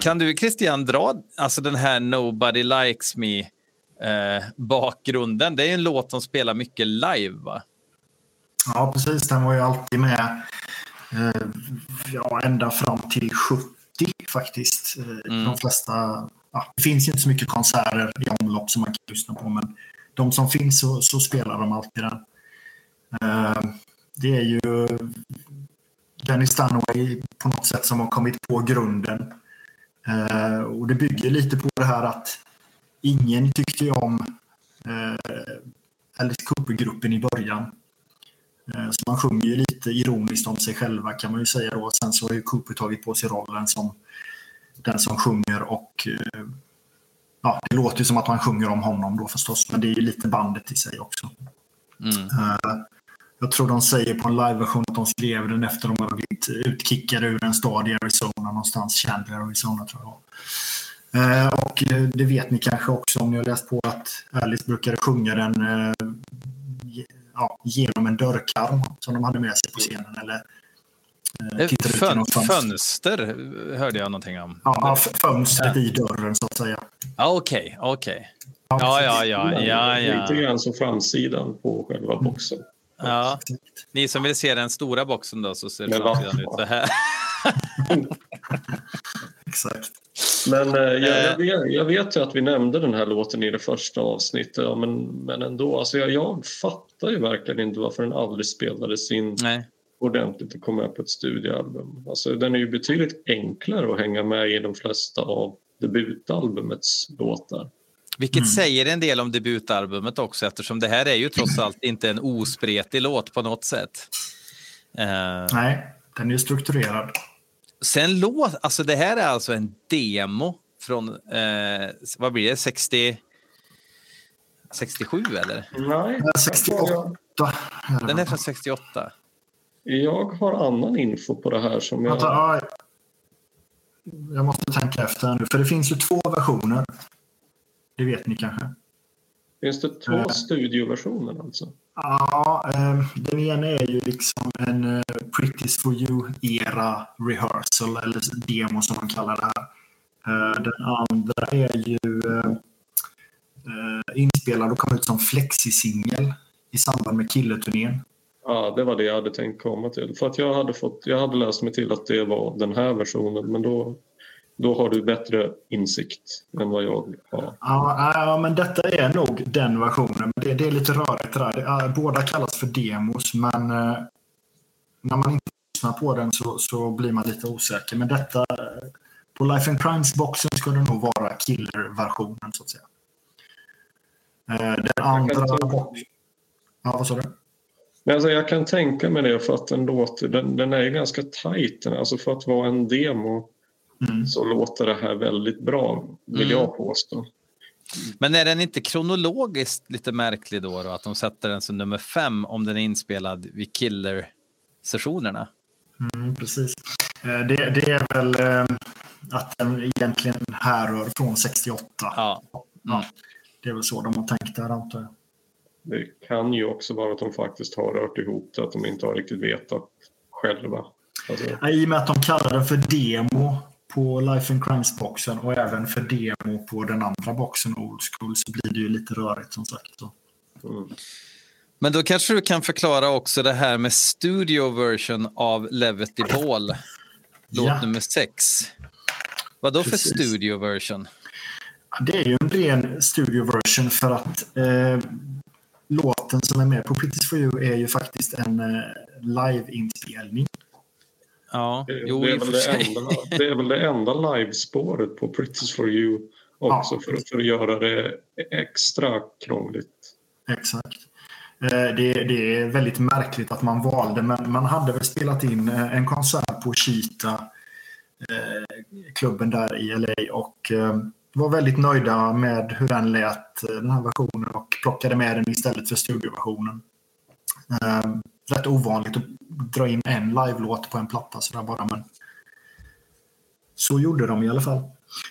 kan du Christian dra alltså den här Nobody Likes Me eh, bakgrunden? Det är en låt som spelar mycket live va? Ja, precis. Den var ju alltid med eh, ja, ända fram till 70 faktiskt. Eh, mm. De flesta, ja, det finns ju inte så mycket konserter i omlopp som man kan lyssna på, men de som finns så, så spelar de alltid den. Eh, det är ju Dennis Dunaway på något sätt som har kommit på grunden. Och det bygger lite på det här att ingen tyckte om Alice Cooper-gruppen i början. Eh, så man sjunger ju lite ironiskt om sig själva kan man ju säga då. Sen så har ju Cooper tagit på sig rollen som den som sjunger och eh, ja, det låter ju som att man sjunger om honom då förstås, men det är ju lite bandet i sig också. Mm. Eh, jag tror de säger på en liveversion att de skrev den efter de hade blivit utkickade ur en stad i Arizona någonstans, Chandler, Arizona tror jag. Och det vet ni kanske också om ni har läst på att Alice brukade sjunga den ja, genom en dörrkarm som de hade med sig på scenen. Eller, eh, Fön, fönster hörde jag någonting om. Ja, fönstret ja. i dörren så att säga. Okej, okay, okej. Okay. Ja, ja, ja, ja, ja. Lite grann som framsidan på själva boxen. Ja. Ni som vill se den stora boxen då så ser framsidan ut så här. (laughs) (laughs) Exakt. Men eh, jag, jag, eh. vet, jag, vet, ju att vi nämnde den här låten i det första avsnittet, ja, men, men ändå. Alltså jag, jag fattar ju verkligen inte varför den aldrig spelades in Nej. ordentligt och kom med på ett studioalbum. Alltså, den är ju betydligt enklare att hänga med i de flesta av debutalbumets låtar. Vilket mm. säger en del om debutalbumet också eftersom det här är ju trots allt inte en ospretig låt på något sätt. Uh... Nej, den är strukturerad. Sen låt, alltså det här är alltså en demo från, eh, vad blir det, 60, 67 eller? Nej, 68. Den är från 68. Jag har annan info på det här som jag... Vänta, jag måste tänka efter nu, för det finns ju två versioner. Det vet ni kanske? Finns det två uh, studioversioner alltså? Ja, um, den ena är ju liksom en uh, Pretties for you-era rehearsal, eller demo som man kallar det här. Den andra är ju inspelad och kom ut som flexisingel i samband med Killeturnén. Ja, det var det jag hade tänkt komma till. För att jag hade, fått, jag hade läst mig till att det var den här versionen, men då då har du bättre insikt än vad jag har. Ja, ja men detta är nog den versionen. Det, det är lite rörigt det där. Båda kallas för demos, men eh, när man inte lyssnar på den så, så blir man lite osäker. Men detta, på Life and Crimes-boxen ska det nog vara killer-versionen så att säga. Eh, den andra. Ja, vad sa du? Men alltså jag kan tänka mig det för att den låter, den, den är ganska tajt. Alltså för att vara en demo mm. så låter det här väldigt bra, vill mm. jag påstå. Men är den inte kronologiskt lite märklig då, då, att de sätter den som nummer fem om den är inspelad vid Killer-sessionerna? Mm, precis. Eh, det, det, är väl eh, att den egentligen härrör från 68. Ja. Mm. ja. Det är väl så de har tänkt där antar jag. Det kan ju också vara att de faktiskt har rört ihop det, att de inte har riktigt vetat själva. Alltså... I och med att de kallar den för demo på Life and Crimes-boxen och även för demo på den andra boxen Old School så blir det ju lite rörigt som sagt. Mm. Men då kanske du kan förklara också det här med studio version av Levity Ball, låt ja. nummer sex. Vad då för studio version? Det är ju en ren studio version för att eh, låten som är med på Pretty for you är ju faktiskt en eh, live-inspelning. Ja, det, jo, det, är väl det, enda, det är väl det enda livespåret på Pretty for you också ja. för, för att göra det extra krångligt. Exakt. Eh, det, det, är väldigt märkligt att man valde, men man hade väl spelat in eh, en konsert på Cheetah, klubben där i LA och var väldigt nöjda med hur den lät, eh, den här versionen, och plockade med den istället för studioversionen. Rätt ovanligt att dra in en live-låt på en platta sådär bara, men så gjorde de i alla fall.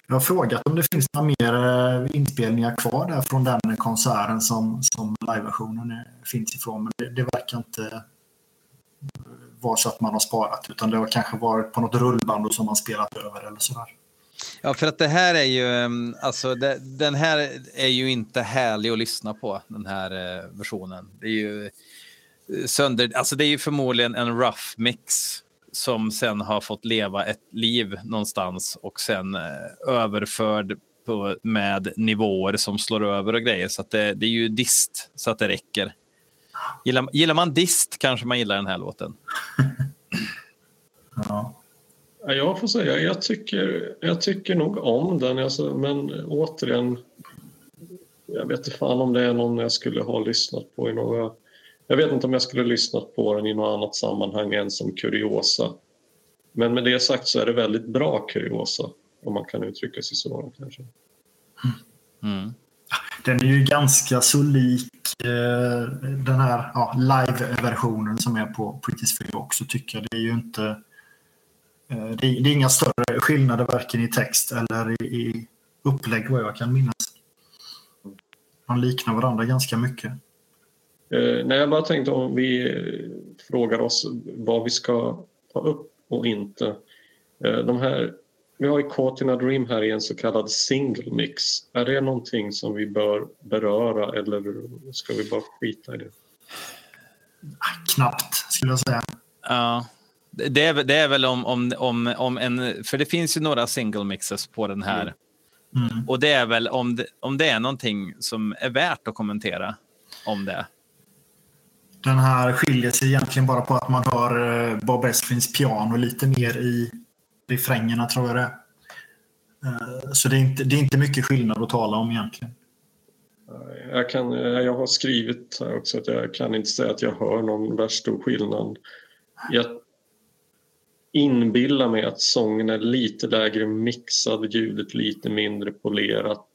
Jag har frågat om det finns några mer eh, inspelningar kvar där från den konserten som, som live-versionen finns ifrån, men det, det verkar inte eh, vara så att man har sparat, utan det har kanske varit på något rullband som man spelat över eller sådär. Ja, för att det här är ju, eh, alltså det, den här är ju inte härlig att lyssna på, den här versionen. Det är ju sönder, alltså det är ju förmodligen en rough mix som sen har fått leva ett liv någonstans och sen eh, överförd på, med nivåer som slår över och grejer. Så det, det, är ju dist så att det räcker. Gillar, gillar man dist kanske man gillar den här låten. (laughs) ja. Jag får säga, jag tycker, jag tycker nog om den, alltså, men återigen, jag vet inte fan om det är någon jag skulle ha lyssnat på i några... Jag vet inte om jag skulle lyssnat på den i något annat sammanhang än som kuriosa. Men med det sagt så är det väldigt bra kuriosa, om man kan uttrycka sig så kanske. Mm. Den är ju ganska så lik eh, den här ja, live-versionen som är på Pretty Free också tycker jag. Det är ju inte Eh, det är, det är inga större skillnader varken i text eller i, i upplägg vad jag kan minnas. De liknar varandra ganska mycket. Eh, nej, jag bara tänkte om vi frågar oss vad vi ska ta upp och inte. Eh, de här, vi har ju Caught in a Dream här i en så kallad single mix. Är det någonting som vi bör beröra eller ska vi bara skita i det? Knappt skulle jag säga. Ja, det är, det är väl om, om, om, om en... För det finns ju några single mixes på den här. Mm. Och det är väl om det, om det är någonting som är värt att kommentera om det. Den här skiljer sig egentligen bara på att man hör eh, Bob Esfins piano lite mer i refrängerna tror jag det är. Eh, så det är, inte, det är inte mycket skillnad att tala om egentligen. Jag, kan, eh, jag har skrivit här också att jag kan inte säga att jag hör någon värst stor skillnad. Jag inbillar mig att sången är lite lägre mixad, ljudet lite mindre polerat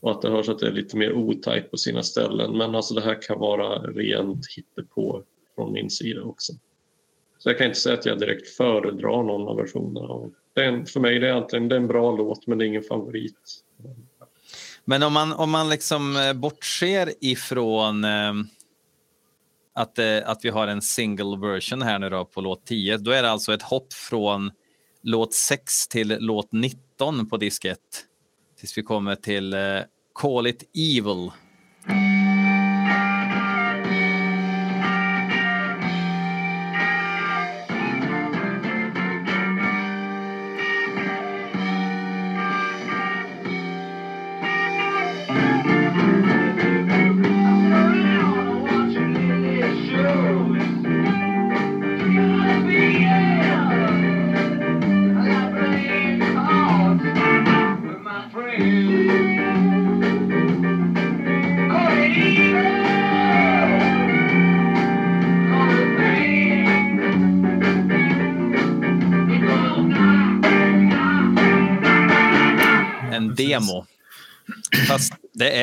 och att det hörs att det är lite mer otajt på sina ställen. Men alltså det här kan vara rent hittepå från min sida också. Så jag kan inte säga att jag direkt föredrar någon av versionerna. Den, för mig det är antingen, det är en bra låt men det är ingen favorit. Men om man, om man liksom eh, bortser ifrån eh att, eh, att vi har en single version här nu då på låt 10. Då är det alltså ett hopp från låt 6 till låt 19 på disk 1. Tills vi kommer till eh, Call it Evil.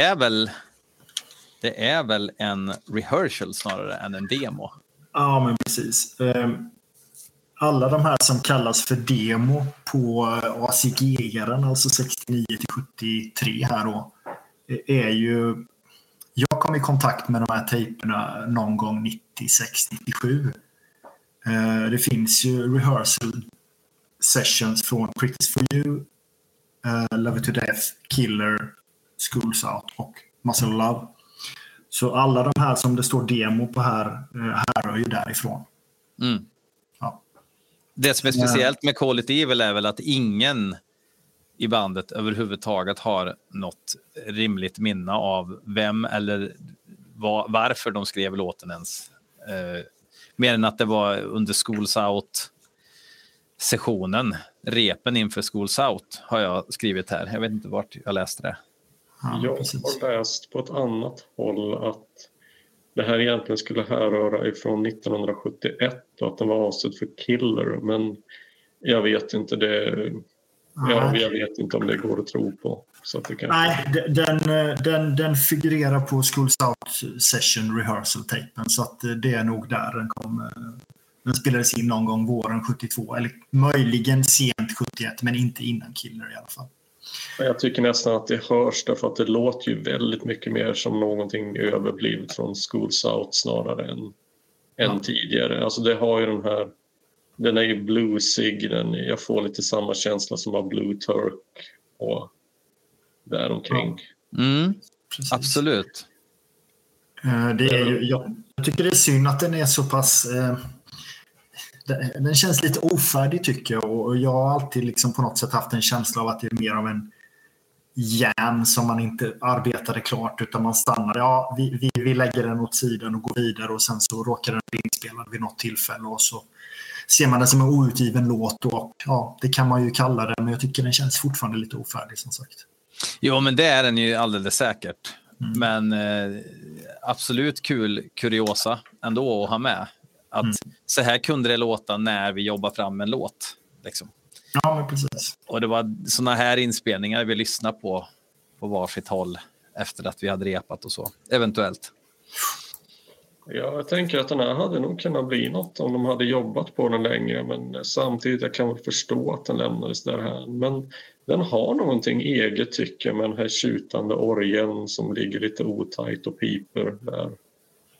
Är väl det är väl en rehearsal snarare än en demo. Ja, men precis. Ehm, alla de här som kallas för demo på eh, ACG-eran, alltså 69 till 73 här då, eh, är ju... Jag kom i kontakt med de här tejperna någon gång 96, 97. Eh, det finns ju rehearsal sessions från Critics for You, Love It To Death, Killer, Schools Out och Muscle Love. Så alla de här som det står demo på här uh, härrör ju därifrån. Mm. Ja. Det som är speciellt med Call It Evil är väl att ingen i bandet överhuvudtaget har något rimligt minne av vem eller var, varför de skrev låten ens. Eh, mer än att det var under Schools Out sessionen, repen inför Schools Out, har jag skrivit här. Jag vet inte vart jag läste det. Ja, jag har läst på ett annat håll att det här egentligen skulle härröra ifrån 1971 och att den var avsedd för Killer, men jag vet inte. Det, jag, jag vet inte om det går att tro på. Så att kan... Nej, den, den, den figurerar på Schools Out Session Rehearsal-tejpen så att det är nog där den kom, den spelades in någon gång våren 72 eller möjligen sent 71 men inte innan Killer i alla fall. Jag tycker nästan att det hörs därför att det låter ju väldigt mycket mer som någonting överblivet från Schools Out snarare än, ja. än tidigare. Alltså det har ju den här, den är ju bluesig, den, jag får lite samma känsla som av Blue Turk och däromkring. Ja. Mm, absolut. Eh, det är ju, jag, jag tycker det är synd att den är så pass eh, den känns lite ofärdig tycker jag och jag har alltid liksom på något sätt haft en känsla av att det är mer av en järn som man inte arbetade klart utan man stannar. Ja, vi, vi, vi lägger den åt sidan och går vidare och sen så råkar den bli inspelad vid något tillfälle och så ser man den som en outgiven låt och ja, det kan man ju kalla den men jag tycker den känns fortfarande lite ofärdig som sagt. Jo, men det är den ju alldeles säkert. Mm. Men eh, absolut kul kuriosa ändå att ha med. Att mm. så här kunde det låta när vi jobbar fram en låt. Liksom. Ja, men precis. Och det var såna här inspelningar vi lyssnade på på varsitt håll efter att vi hade repat och så, eventuellt. Ja, jag tänker att den här hade nog kunnat bli något om de hade jobbat på den längre men samtidigt jag kan väl förstå att den lämnades där här. Men den har någonting eget tycker jag med den här tjutande orgeln som ligger lite otajt och piper där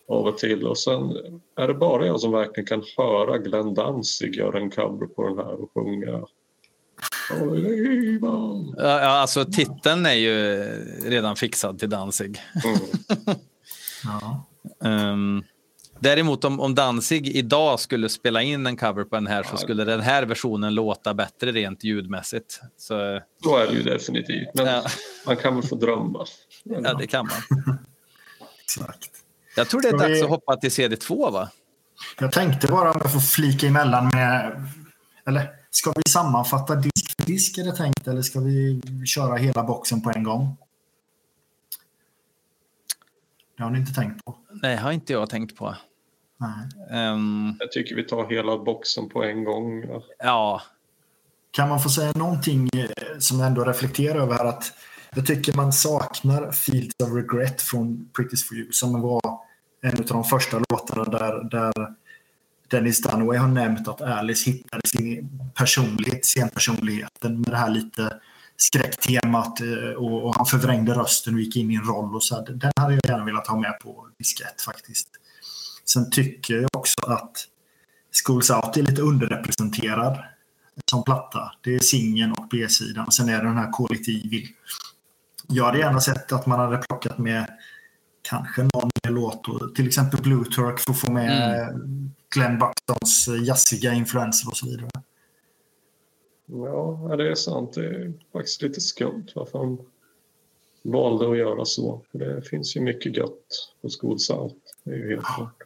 av och till. Och sen är det bara jag som verkligen kan höra Glenn Danzig göra en cover på den här och sjunga Ja, alltså titeln är ju redan fixad till Danzig. Mm. (laughs) ja. um, däremot om, om Danzig idag skulle spela in en cover på den här så skulle den här versionen låta bättre rent ljudmässigt. Så, Då är det ju definitivt, men ja. man kan väl få drömma. Ja, det kan man. (laughs) Exakt. Jag tror det är dags vi... att hoppa till CD2 va? Jag tänkte bara om jag får flika emellan med... Eller ska vi sammanfatta disk för disk är det tänkt eller ska vi köra hela boxen på en gång? Det har ni inte tänkt på? Nej, har inte jag tänkt på. Nej. Um... Jag tycker vi tar hela boxen på en gång. Ja. ja. Kan man få säga någonting eh, som ändå reflekterar över att jag tycker man saknar Fields of Regret från Pretty for You som var en av de första låtarna där, där Dennis Dunaway har nämnt att Alice hittade sin personlighet, scenpersonligheten med det här lite skräcktemat eh, och, och han förvrängde rösten och gick in i en roll. och så. Den hade jag gärna velat ha med på diskett faktiskt. Sen tycker jag också att Schools Out är lite underrepresenterad som platta. Det är singeln och B-sidan. Sen är det den här kollektiv. Jag hade gärna sett att man hade plockat med kanske någon mer låt. Till exempel Blue Turk för att få med mm. Glenn Buxtons jazziga influenser och så vidare. Ja, det är sant. Det är faktiskt lite skumt varför han valde att göra så. Det finns ju mycket gött på School South. Det är ju helt klart.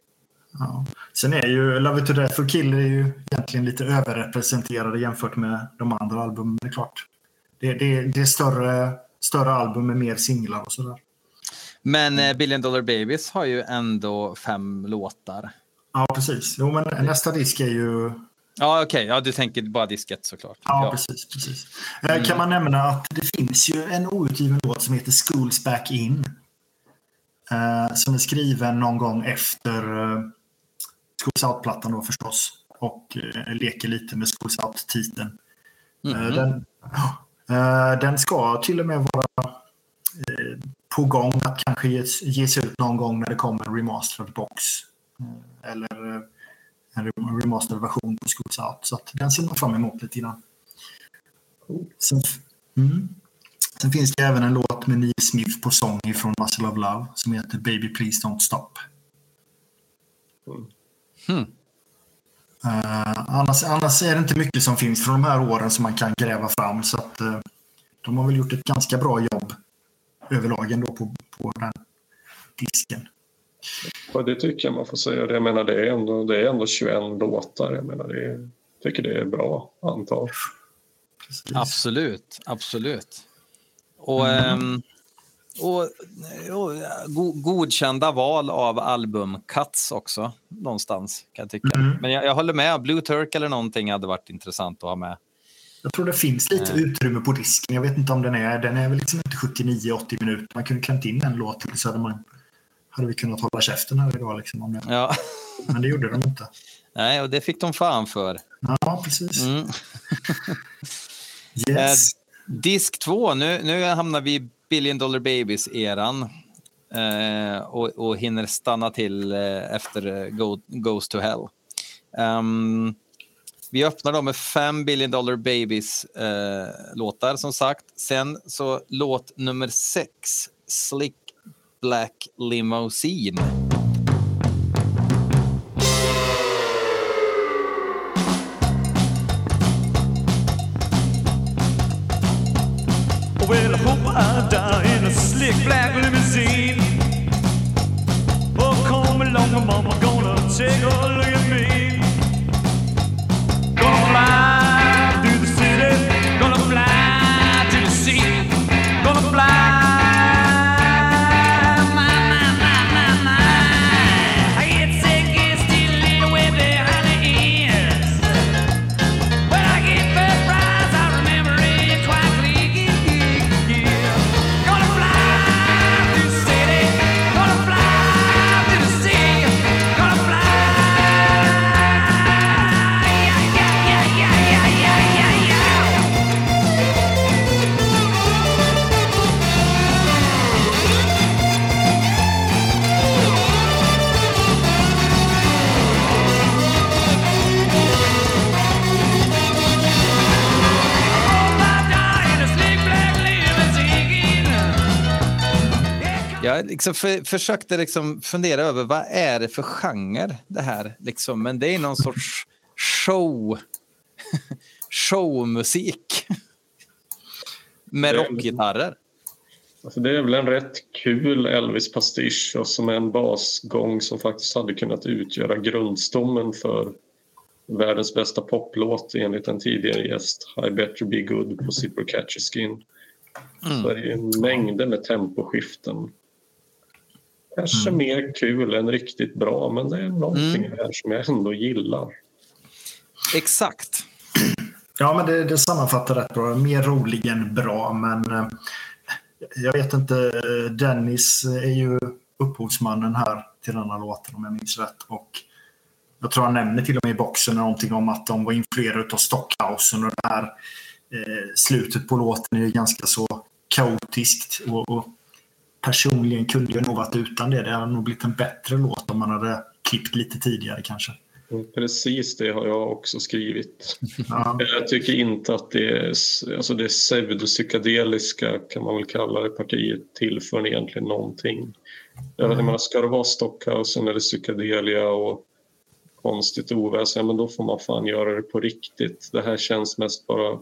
Ja. Sen är ju Love It To Death och Kill är ju egentligen lite överrepresenterade jämfört med de andra albumen. Det är klart. Det, det, det är större, större album med mer singlar och sådär. Men eh, Billion Dollar Babies har ju ändå fem låtar. Ja, precis. Jo, men nästa disk är ju... Ja, okej. Okay. Ja, du tänker bara diskett såklart. Ja, ja. precis. precis. Mm. Kan man nämna att det finns ju en outgiven låt som heter Schools Back In. Eh, som är skriven någon gång efter eh, Schools Out-plattan då förstås. Och eh, leker lite med Schools Out-titeln. Mm. Den, eh, den ska till och med vara eh, på gång att kanske ges, ges ut någon gång när det kommer en remastered box. Eh, eller en remastered version på Schools Out. Så den ser man fram emot lite grann. Sen, mm. Sen finns det även en låt med Neil Smith på sång från Muscle of Love som heter Baby Please Don't Stop. Hmm. Uh, annars, annars, är det inte mycket som finns från de här åren som man kan gräva fram. Så att, uh, de har väl gjort ett ganska bra jobb överlag ändå på, på den disken. Ja, det tycker jag man får säga. Jag menar, det, är ändå, det är ändå 21 låtar. Jag menar, det är, tycker det är bra antal. Precis. Absolut, absolut. Och, mm. um, och, och godkända val av album Cuts också, någonstans kan jag tycka. Mm. Men jag, jag, håller med, Blue Turk eller någonting hade varit intressant att ha med. Jag tror det finns lite mm. utrymme på disken. Jag vet inte om den är, den är väl liksom inte 79-80 minuter. Man kunde klämt in en låt till så hade, man, hade vi kunnat hålla käften här idag. Liksom, om det. Ja. Men det gjorde de inte. (laughs) Nej, och det fick de fan för. Ja, precis. Mm. (laughs) yes. Eh, disk 2, nu, nu hamnar vi Billion Dollar Babies-eran eh, och, och hinner stanna till eh, efter Go, Goes to Hell. Um, vi öppnar då med fem Billion Dollar Babies-låtar, eh, som sagt. Sen så låt nummer sex, Slick Black Limousine. Well, I hope I die in a slick black limousine. Oh, come along, mama, gonna take a look Jag liksom för, försökte liksom fundera över vad är det för genre det här liksom, men det är någon sorts show (laughs) showmusik (laughs) med rockgitarrer. Alltså det är väl en rätt kul Elvis-pastisch och som är en basgång som faktiskt hade kunnat utgöra grundstommen för världens bästa poplåt enligt en tidigare gäst, I better be good på Zipper Catch Skin. Mm. Så är det ju mängder med temposkiften Kanske mm. mer kul än riktigt bra, men det är någonting mm. här som jag ändå gillar. Exakt. Ja, men det, det sammanfattar rätt bra. Mer rolig än bra, men eh, jag vet inte. Dennis är ju upphovsmannen här till den här låten om jag minns rätt. Och jag tror han nämner till och med i boxen någonting om att de var influerade av Stockhausen och det här eh, slutet på låten är ganska så kaotiskt. Och, och personligen kunde jag nog varit utan det. Det hade nog blivit en bättre låt om man hade klippt lite tidigare kanske. Mm, precis det har jag också skrivit. Ja. Jag tycker inte att det är, alltså det pseudopsykadeliska kan man väl kalla det partiet tillför egentligen någonting. Jag mm. menar, ska det vara Stockhausen eller psykedelia och konstigt oväsen, men då får man fan göra det på riktigt. Det här känns mest bara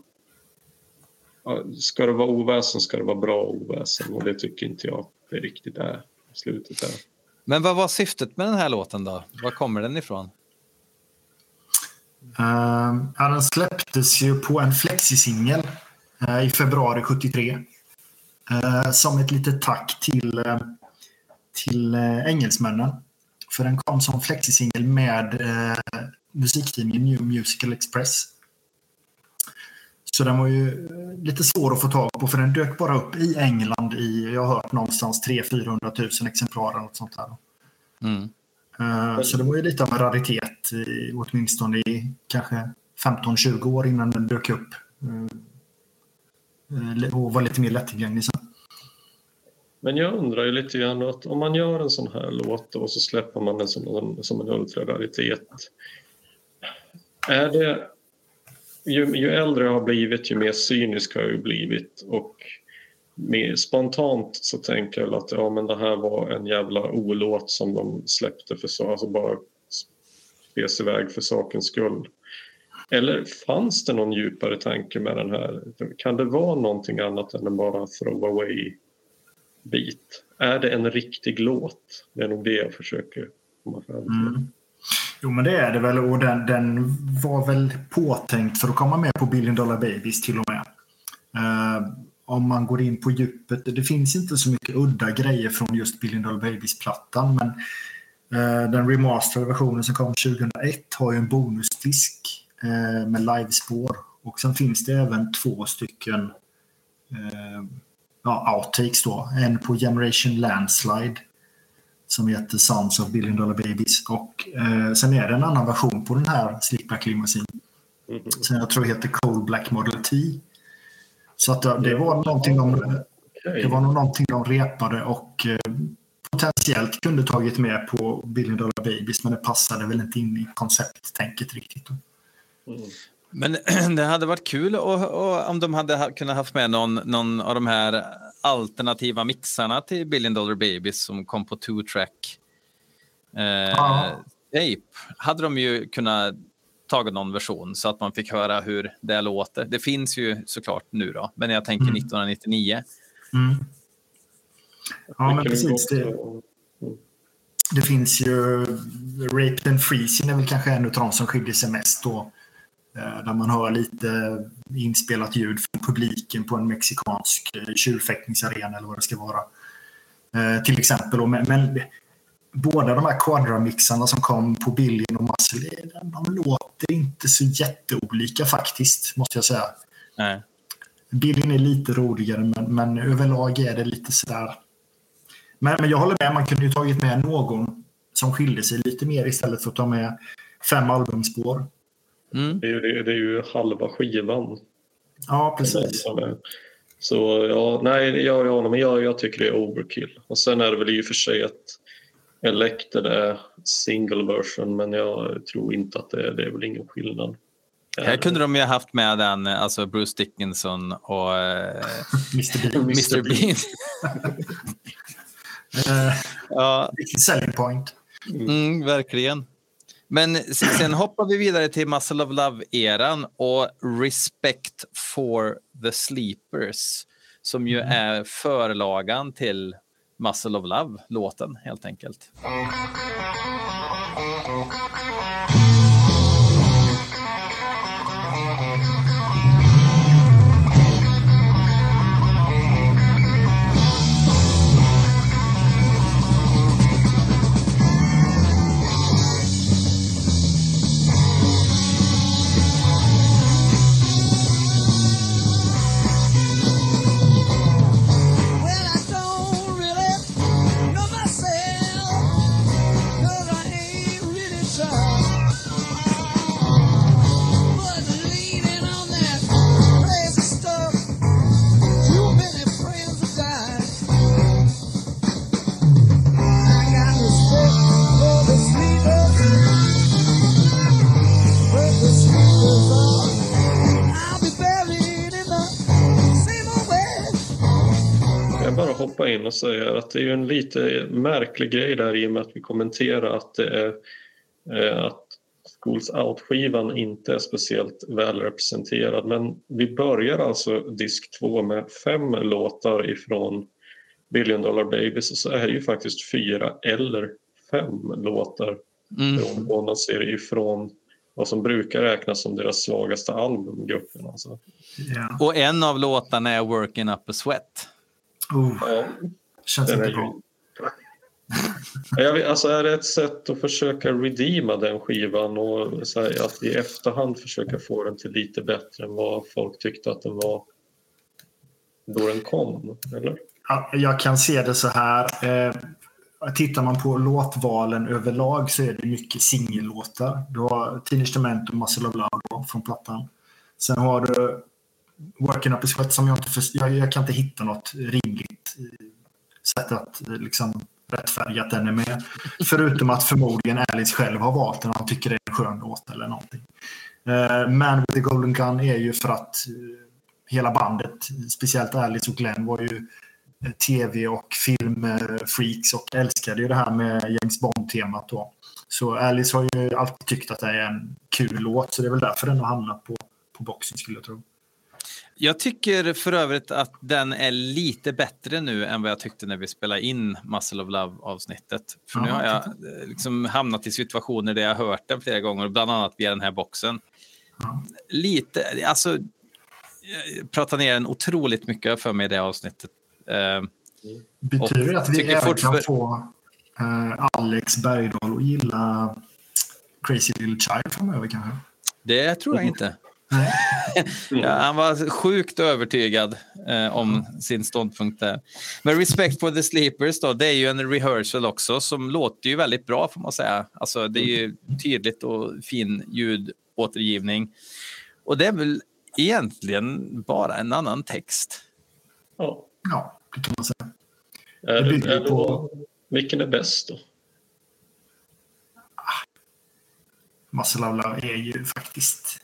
ska det vara oväsen ska det vara bra oväsen och det tycker inte jag det riktigt är slutet där. Men vad var syftet med den här låten då? Var kommer den ifrån? Uh, ja, den släpptes ju på en flexisingel uh, i februari 73. Uh, eh, som ett litet tack till, uh, till engelsmännen. För den kom som flexisingel med eh, musiktidningen New Musical Express. Så den var ju eh, lite svår att få tag på för den dök bara upp i England i, jag har hört någonstans 300 000 exemplar eller något sånt där. Mm. Uh, så det var ju lite av en raritet, i, åtminstone i kanske 15-20 år innan den dök upp. Uh, och var lite mer lättillgänglig sen. Men jag undrar ju lite grann att om man gör en sån här låt och så släpper man den som, som en ultrararitet. Är det, ju, ju äldre jag har blivit, ju mer cynisk har jag blivit. Och mer spontant så tänker jag att ja, men det här var en jävla olåt som de släppte för så, alltså bara spes iväg för sakens skull. Eller fanns det någon djupare tanke med den här? Kan det vara någonting annat än en bara throwaway bit? Är det en riktig låt? Det är nog det jag försöker komma fram till. Mm. Jo, men det är det väl och den, den var väl påtänkt för att komma med på Billion Dollar Babies till och med. Uh, om man går in på djupet, det finns inte så mycket udda grejer från just Billion Dollar Babies-plattan men uh, den remasterade versionen som kom 2001 har ju en bonusdisk uh, med livespår och sen finns det även två stycken ja, outtakes då. En på Generation Landslide som heter Sounds of Billion Dollar Babies. Och eh, sen är det en annan version på den här Slickback Limousine. Mm -hmm. Som jag tror heter Cold Black Model T. Så att det var någonting de, det var någonting de repade och eh, potentiellt kunde tagit med på Billion Dollar Babies men det passade väl inte in i koncepttänket riktigt. Mm. Men (clears throat) det hade varit kul och, och om de hade kunnat haft med någon, någon av de här alternativa mixarna till Billion Dollar Babies som kom på two track eh, ah. tape. Hade de ju kunnat tagit någon version så att man fick höra hur det låter. Det finns ju såklart nu då, men jag tänker mm. 1999. Mm. Ja, men precis. Det, det finns ju Rape and Freezing är väl kanske en av de som skiljer sig mest då. Eh, där man hör lite inspelat ljud från publiken på en mexikansk eh, tjurfäktningsarena eller vad det ska vara. Eh, till exempel. Men, båda de här quadramixarna som kom på Billion och Muscle, de låter inte så jätteolika faktiskt, måste jag säga. Nej. Billion är lite roligare, men, men överlag är det lite sådär... Men, men jag håller med, man kunde ju tagit med någon som skilde sig lite mer istället för att ta med fem albumspår. Mm. Det, är ju, det är ju halva skivan. Ja, precis. Så ja, nej, jag, ja, men jag, jag tycker det är overkill. Och sen är det väl i och för sig att Elected är single version men jag tror inte att det är, det är väl ingen skillnad. Här kunde de ju haft med den, alltså Bruce Dickinson och eh, (laughs) Mr Bean. Mr. Bean. uh, (laughs) ja. Selling point. Mm, verkligen. Men sen hoppar vi vidare till Muscle of Love-eran och Respect for the Sleepers som ju mm. är förlagan till Muscle of Love-låten helt enkelt. Hoppa in och säga att det är en lite märklig grej där i och med att vi kommenterar att det är eh, att Schools Out-skivan inte är speciellt välrepresenterad. Men vi börjar alltså disk två med fem låtar ifrån Billion Dollar Babies och så är det ju faktiskt fyra eller fem låtar mm. från Bonus-serie ifrån vad som brukar räknas som deras svagaste album, gruppen. Alltså. Yeah. Och en av låtarna är Working Up a Sweat. Oh, känns inte bra. Jag vet, alltså är det ett sätt att försöka redeema den skivan och så här, att i efterhand försöka få den till lite bättre än vad folk tyckte att den var då den kom? Eller? Ja, Jag kan se det så här. Eh, tittar man på låtvalen överlag så är det mycket singellåtar. Du har Teenage Dement och Muscle of Love från plattan. Sen har du Working Up a Sweat som jag inte för, jag, jag kan inte hitta något rimligt sätt att eh, liksom rättfärdiga att den är med. Förutom att förmodligen Alice själv har valt den och tycker det är en skön låt eller någonting. Uh, Man with the Golden Gun är ju för att eh, hela bandet, speciellt Alice och Glenn, var ju tv och filmfreaks och älskade ju det här med James Bond-temat då. Så Alice har ju alltid tyckt att det är en kul låt, så det är väl därför den har hamnat på, på boxen skulle jag tro. Jag tycker för övrigt att den är lite bättre nu än vad jag tyckte när vi spelade in Muscle of Love-avsnittet. För nu har jag eh, liksom hamnat i situationer där jag har hört den flera gånger, bland annat via den här boxen. Lite, alltså, jag pratar ner den otroligt mycket för mig i det avsnittet. Eh, Betyder det att vi även fortfar- kan få eh, Alex Bergdahl att gilla Crazy Little Child framöver kanske? det tror jag inte. (laughs) Ja, han var sjukt övertygad eh, om sin ståndpunkt där. Men Respect for the Sleepers då, det är ju en rehearsal också som låter ju väldigt bra får man säga. Alltså det är ju tydligt och fin ljudåtergivning. Och det är väl egentligen bara en annan text. Ja. Ja, det kan man säga. Är, Det är det, på- Vilken är bäst då? Muscle of Love är ju faktiskt...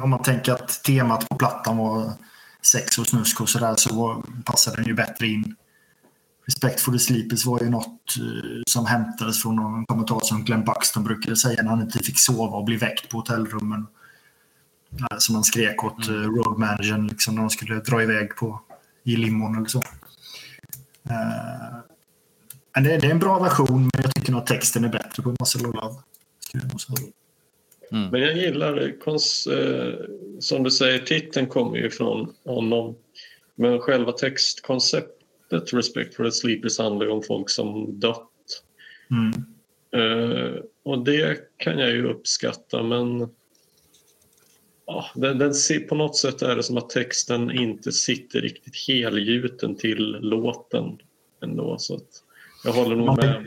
Om man tänker att temat på plattan var sex och snusk och sådär så passade den ju bättre in. Respect for the Sleepers var ju något eh, som hämtades från någon kommentar som Glenn Buxton brukade säga när han inte fick sova och bli väckt på hotellrummen. Eh, Som han skrek åt mm. road managern liksom, när de skulle dra iväg på, i limon eller så. Eh, det, det är en bra version, men jag tycker nog att texten är bättre på Muscle of Love. Säga. Men jag gillar, det. Kons, eh, som du säger, titeln kommer ju från honom. Men själva textkonceptet, Respect for the Sleepers, handlar ju om folk som dött. Mm. Eh, och det kan jag ju uppskatta, men ja, den, den, på något sätt är det som att texten inte sitter riktigt helgjuten till låten ändå. Så att jag håller nog med.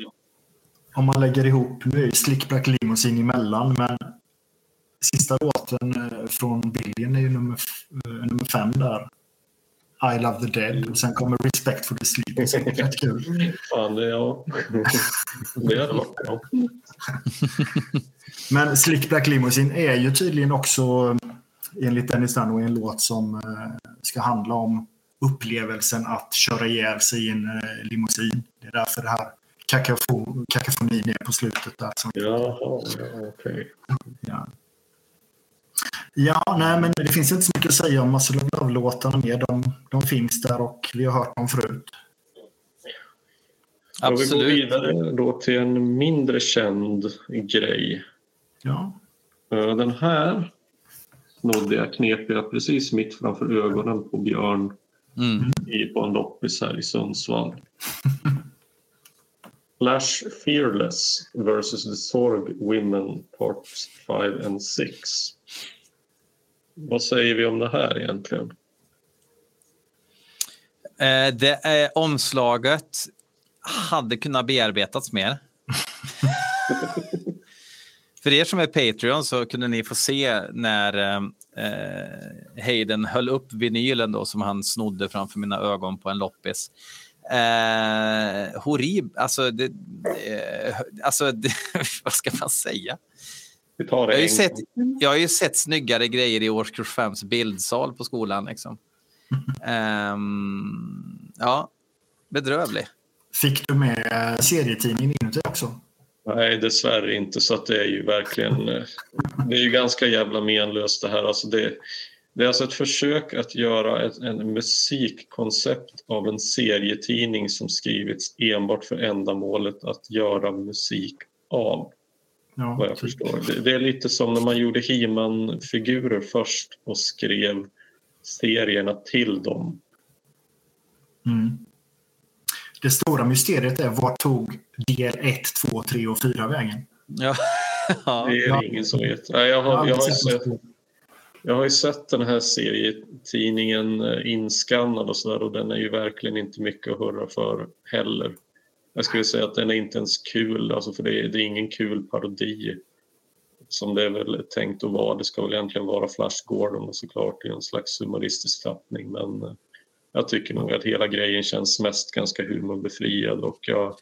Om man lägger ihop, nu är ju Slick Black Limousine emellan, men sista låten eh, från Billion är ju nummer, eh, nummer fem där. I Love the Dead. Och sen kommer Respect for the Sleepers. Det är rätt kul. Fan, det, ja. (laughs) det hade varit bra. Men Slick Black Limousine är ju tydligen också, enligt Dennis Dunaway, en låt som eh, ska handla om upplevelsen att köra ihjäl sig i en eh, limousin. Det är därför det här kakafo- kakafonin är på slutet. Där. Ja, okej. ja. Ja, nej, men det finns inte så mycket att säga om Muscle of Love-låtarna mer. De, de finns där och vi har hört dem förut. Ska vi gå Absolut. vidare då till en mindre känd grej. Ja, Den här nådde jag knep jag precis mitt framför ögonen på Björn Mm. i, på en loppis här i Sundsvall. Flash Fearless versus the Sorg Women Parts 5 and 6. Vad säger vi om det här egentligen? Eh, det är omslaget hade kunnat bearbetats mer. (laughs) För er som är Patreon så kunde ni få se när eh, Hayden höll upp vinylen då som han snodde framför mina ögon på en loppis. Eh, horrib, alltså, det, eh, alltså det, (laughs) vad ska man säga? Vi tar Jag det har, ju sett, jag har ju sett snyggare grejer i årskurs 5 bildsal på skolan. Liksom. (laughs) Ehm, ja, bedrövlig. Fick du med eh, serietidningen inuti också? Nej, dessvärre inte. Så att det är ju verkligen... eh, Det är ju ganska jävla menlöst det här. Alltså det, det är alltså ett försök att göra ett en musikkoncept av en serietidning som skrivits enbart för ändamålet att göra musik av, Ja, vad jag typ. förstår. Det, är lite som när man gjorde He-Man-figurer först och skrev serierna till dem. Mm. det stora mysteriet är vart tog del 1, 2, 3 och 4 vägen? (laughs) Ja. Det är det ingen som vet. Nej, jag, har, jag, har ju sett, jag har ju sett den här serietidningen eh, inskannad och sådär och den är ju verkligen inte mycket att hurra för heller. Jag skulle säga att den är inte ens kul, alltså för det är, det är ingen kul parodi som det är väl tänkt att vara. Det ska väl egentligen vara Flash Gordon och såklart i en slags humoristisk tappning men eh, jag tycker nog att hela grejen känns mest ganska humorbefriad och jag,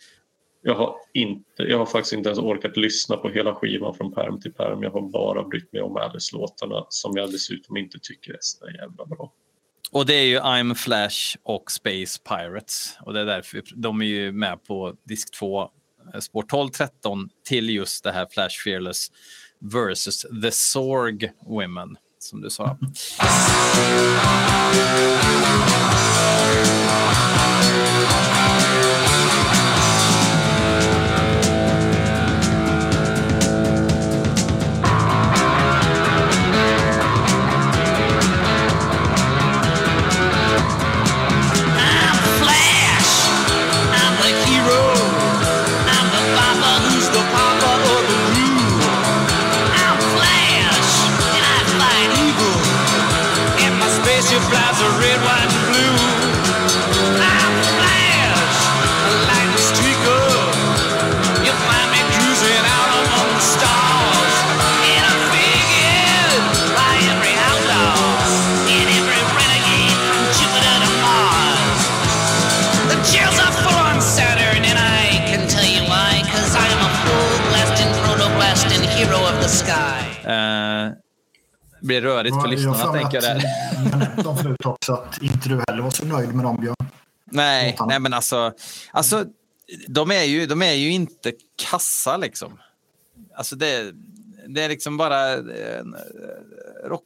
jag, har inte, jag har faktiskt inte ens orkat lyssna på hela skivan från perm till perm. Jag har bara brytt mig om Alice-låtarna som jag dessutom inte tycker är så jävla bra. Och det är ju I'm Flash och Space Pirates. Och det är därför de är ju med på disk 2, eh, spår 12, 13 till just det här Flash Fearless versus The Sorg Women, som du sa. (laughs) blir rörigt för Ja, lyssnarna, tänker jag. Där. Jag förut också att inte du heller var så nöjd med dem Björn. Nej, nej, men alltså, alltså de, är ju, de är ju inte kassa liksom. Alltså det, det är liksom bara eh, rock...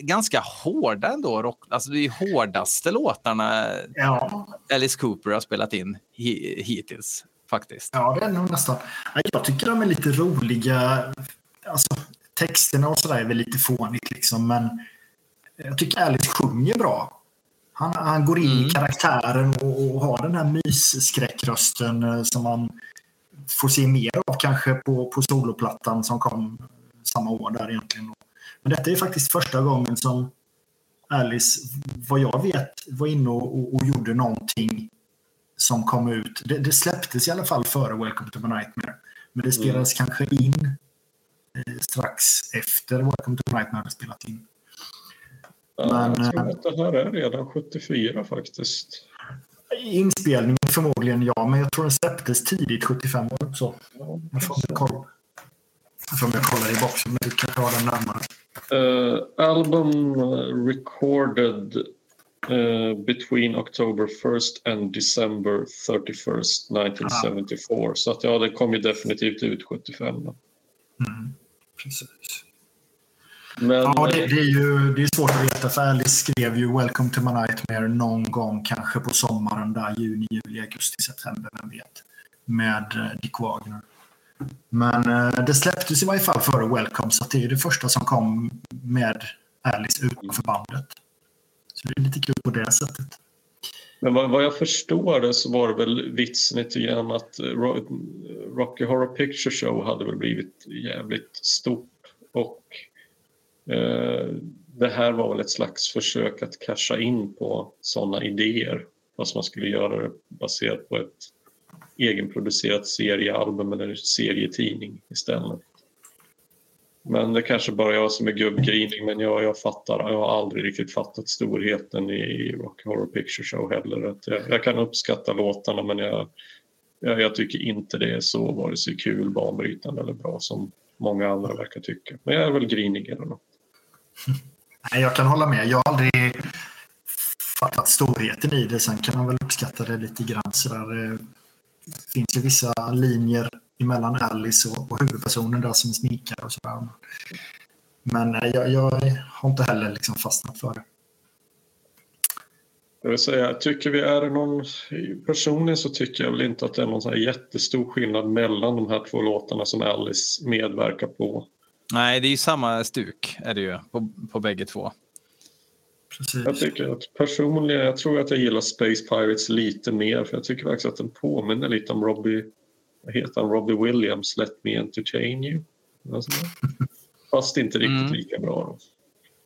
Ganska hårda ändå. Rock, alltså det ju hårdaste låtarna Ja, Alice Cooper har spelat in hi, hittills, faktiskt. ja, det är nog nästan. Jag tycker de är lite roliga. Alltså, texterna och sådär är väl lite fånigt liksom, men jag tycker Alice sjunger bra. Han, han går in i karaktären och, och har den här mysskräckrösten eh, som man får se mer av kanske på, på soloplattan som kom samma år där egentligen. Men detta är faktiskt första gången som Alice, vad jag vet, var inne och, och, och gjorde någonting som kom ut. Det, det släpptes i alla fall före Welcome to my Nightmare. Men det spelades kanske in strax efter Welcome to Nightmare hade spelat in. Men, jag tror eh, att det här är redan 74 faktiskt. Inspelningen förmodligen ja, men jag tror den släpptes tidigt 75 år. Så. Ja, Jag får väl kolla. Jag får kolla i boxen, men du kan ha den närmare. Uh, album recorded uh, between October 1st and December 31st 1974. Så att ja, det kom ju definitivt ut 75. Då. Precis. Men Ja, det, eh, det, är ju det är svårt att veta för Alice skrev ju Welcome to my Nightmare någon gång kanske på sommaren där juni, juli, augusti, september, vem vet. Med eh, Dick Wagner. Men eh, det släpptes i varje fall före Welcome så det är det första som kom med Alice utanför bandet. Så det är lite kul på det sättet. Men vad, vad jag förstår det så var det väl vitsen lite grann att eh, eh, Rocky Horror Picture Show hade väl blivit jävligt stort och eh, det här var väl ett slags försök att casha in på sådana idéer fast man skulle göra det baserat på ett egenproducerat seriealbum eller serietidning istället. Men det kanske bara jag som är gubbgrinig men jag, jag fattar, jag har aldrig riktigt fattat storheten i Rock Horror Picture Show heller. Att jag, jag kan uppskatta låtarna men jag, jag, jag tycker inte det är så vare sig kul, banbrytande eller bra som många andra verkar tycka. Men jag är väl grinig eller något. (laughs) Nej, jag kan hålla med. Jag har aldrig fattat storheten i det. Sen kan man väl uppskatta det lite grann. Så där, det finns ju vissa linjer emellan Alice och, och huvudpersonen där som är sminkad och sådär. Men nej, jag, jag har inte heller liksom fastnat för det. Jag vill säga, tycker vi är någon... Personligen så tycker jag väl inte att det är någon så här jättestor skillnad mellan de här två låtarna som Alice medverkar på. Nej, det är ju samma stuk är det ju på, på bägge två. precis. Jag tycker att personligen, jag tror att jag gillar Space Pirates lite mer för jag tycker faktiskt att den påminner lite om Robbie, vad heter han, Robbie Williams, Let Me Entertain You. Alltså, (laughs) Fast inte riktigt Mm. lika bra. Då.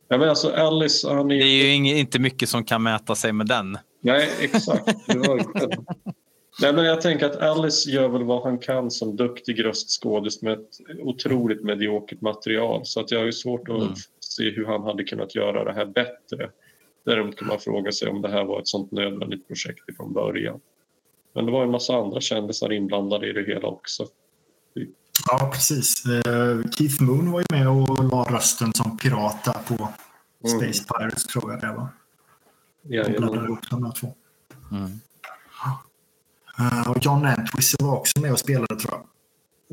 Ja, men alltså Alice, han är Det är ju inte mycket som kan mäta sig med den. Nej, exakt. (laughs) Nej, men jag tänker att Alice gör väl vad han kan som duktig röstskådis med ett otroligt mediokert material. Så att jag har ju svårt att Mm. se hur han hade kunnat göra det här bättre. Däremot kan man fråga sig om det här var ett sånt nödvändigt projekt från början. Men det var en massa andra kändisar inblandade i det hela också. Ja, precis. Eh, Keith Moon var ju med och la rösten som pirat där på Space Pirates, tror jag det var. Och blandade Jajamän. ihop de här två. Mm. Eh, och John Entwistle var också med och spelade, tror jag.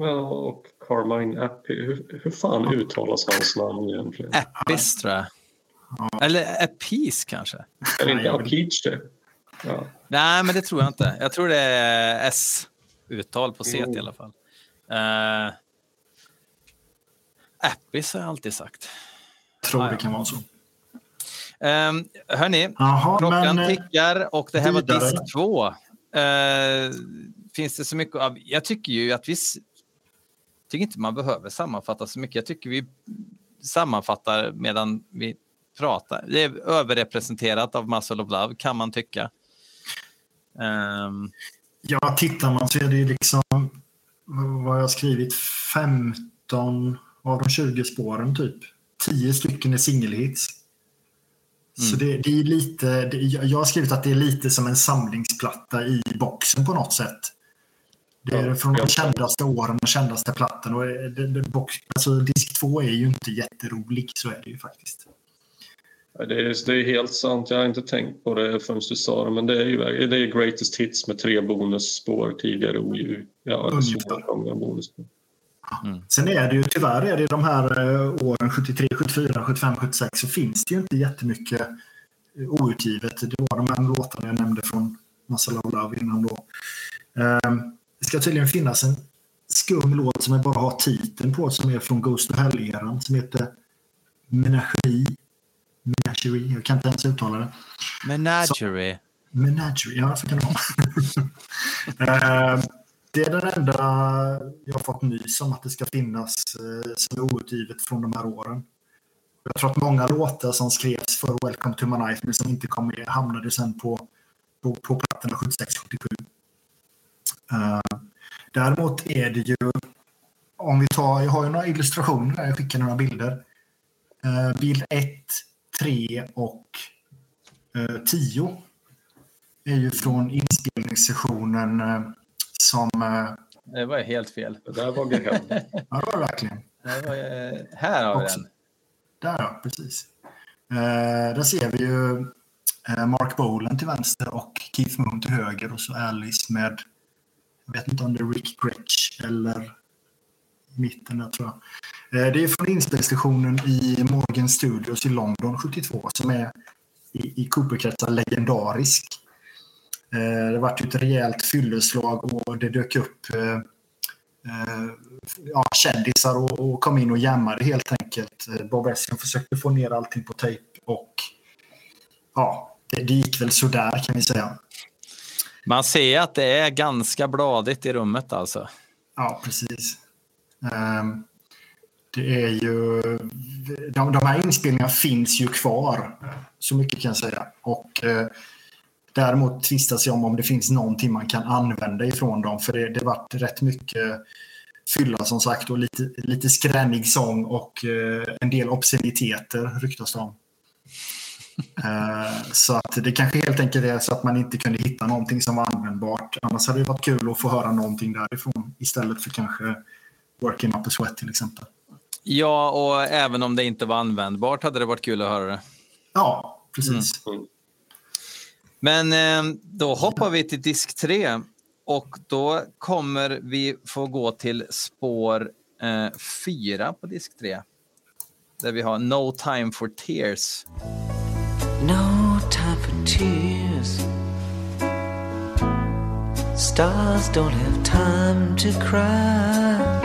Ja, och Carmine Appy. Hur, hur fan uttalas hans namn egentligen? Appis tror jag. Eller Apis kanske. Är det inte Apeach det? Ja. Nej, men det tror jag inte. Jag tror det är S-uttal på C i alla fall. Uh, Appis har jag alltid sagt. Tror Ah, det ja. kan vara så. Um, hörni, Jaha, klockan men... eh, tickar och det här var vidare. disk två. Eh, finns det så mycket av... Jag tycker ju att vi... s- tycker inte man behöver sammanfatta så mycket. Jag tycker vi sammanfattar medan vi pratar. Det är överrepresenterat av Muscle of Love, kan man tycka. Ehm, Ja, tittar man så är det ju liksom vad jag har skrivit 15 av de 20 spåren typ. 10 stycken är singelhits. Så det, det är lite, det, jag jag har skrivit att det är lite som en samlingsplatta i boxen på något sätt. Det är från de kändaste åren, den kändaste plattan. Och det, det, box, alltså disk 2 är ju inte jätterolig, så är det ju faktiskt. Det är, det är helt sant. Jag har inte tänkt på det förrän du sa det. Men det är ju det är greatest hits med tre bonusspår tidigare. Ja, det är Ungefär. bonusspår. Sen är det ju tyvärr är det de här eh, åren 73, 74, 75, 76 så finns det ju inte jättemycket eh, outgivet. Det var de här låtarna jag nämnde från of Love innan då. Eh, Det ska tydligen finnas en skum låt som jag bara har titeln på som är från Ghost of Hell-eran som heter Menagerie. Menagerie, jag kan inte ens uttala det. Menagerie. Menagerie, ja så kan det vara. (laughs) Eh, det är den enda jag har fått nys om att det ska finnas eh, som är outgivet från de här åren. Jag tror att många låtar som skrevs för Welcome to My Life men som inte kom med hamnade sen på, på, på plattorna 76-77. Uh, däremot är det ju, om vi tar, jag har ju några illustrationer här, jag skickar några bilder. Eh, bild 1, 3 och eh, 10 är ju från inspelningssessionen eh, som... Eh, Det var helt fel. Det där var Gehenna. ja, det var det verkligen. Det var, eh, här har vi Också. den. Där ja, precis. Eh, där ser vi ju eh, Mark Bolan till vänster och Keith Moon till höger och så Alice med, jag vet inte om det är Rick Gretsch eller mitten där tror jag. Eh, det är från inspelningsstationen i Morgan Studios i London 72 som är i, i Cooper-kretsar legendarisk. Eh, det vart ett rejält fylleslag och det dök upp eh, ja, kändisar och, och kom in och jammade helt enkelt. Bob Essin försökte få ner allting på tejp och ja, det, det gick väl sådär kan vi säga. Man ser att det är ganska bladigt i rummet alltså. Ja, precis. Ehm, det är ju... De, de här inspelningarna finns ju kvar. Så mycket kan jag säga. Och eh, däremot tvistas jag om om det finns någonting man kan använda ifrån dem. För det, det varit rätt mycket fylla som sagt och lite, lite skränig sång och eh, en del obsceniteter ryktas det om. (laughs) Eh, så att det kanske helt enkelt är så att man inte kunde hitta någonting som var användbart. Annars hade det varit kul att få höra någonting därifrån istället för kanske Working Up a Sweat till exempel. Ja, och även om det inte var användbart hade det varit kul att höra det. Ja, precis. Mm. Men eh, då hoppar vi till disk 3 och då kommer vi få gå till spår 4 på disk 3. Där vi har No time for tears. No time for tears. Stars don't have time to cry.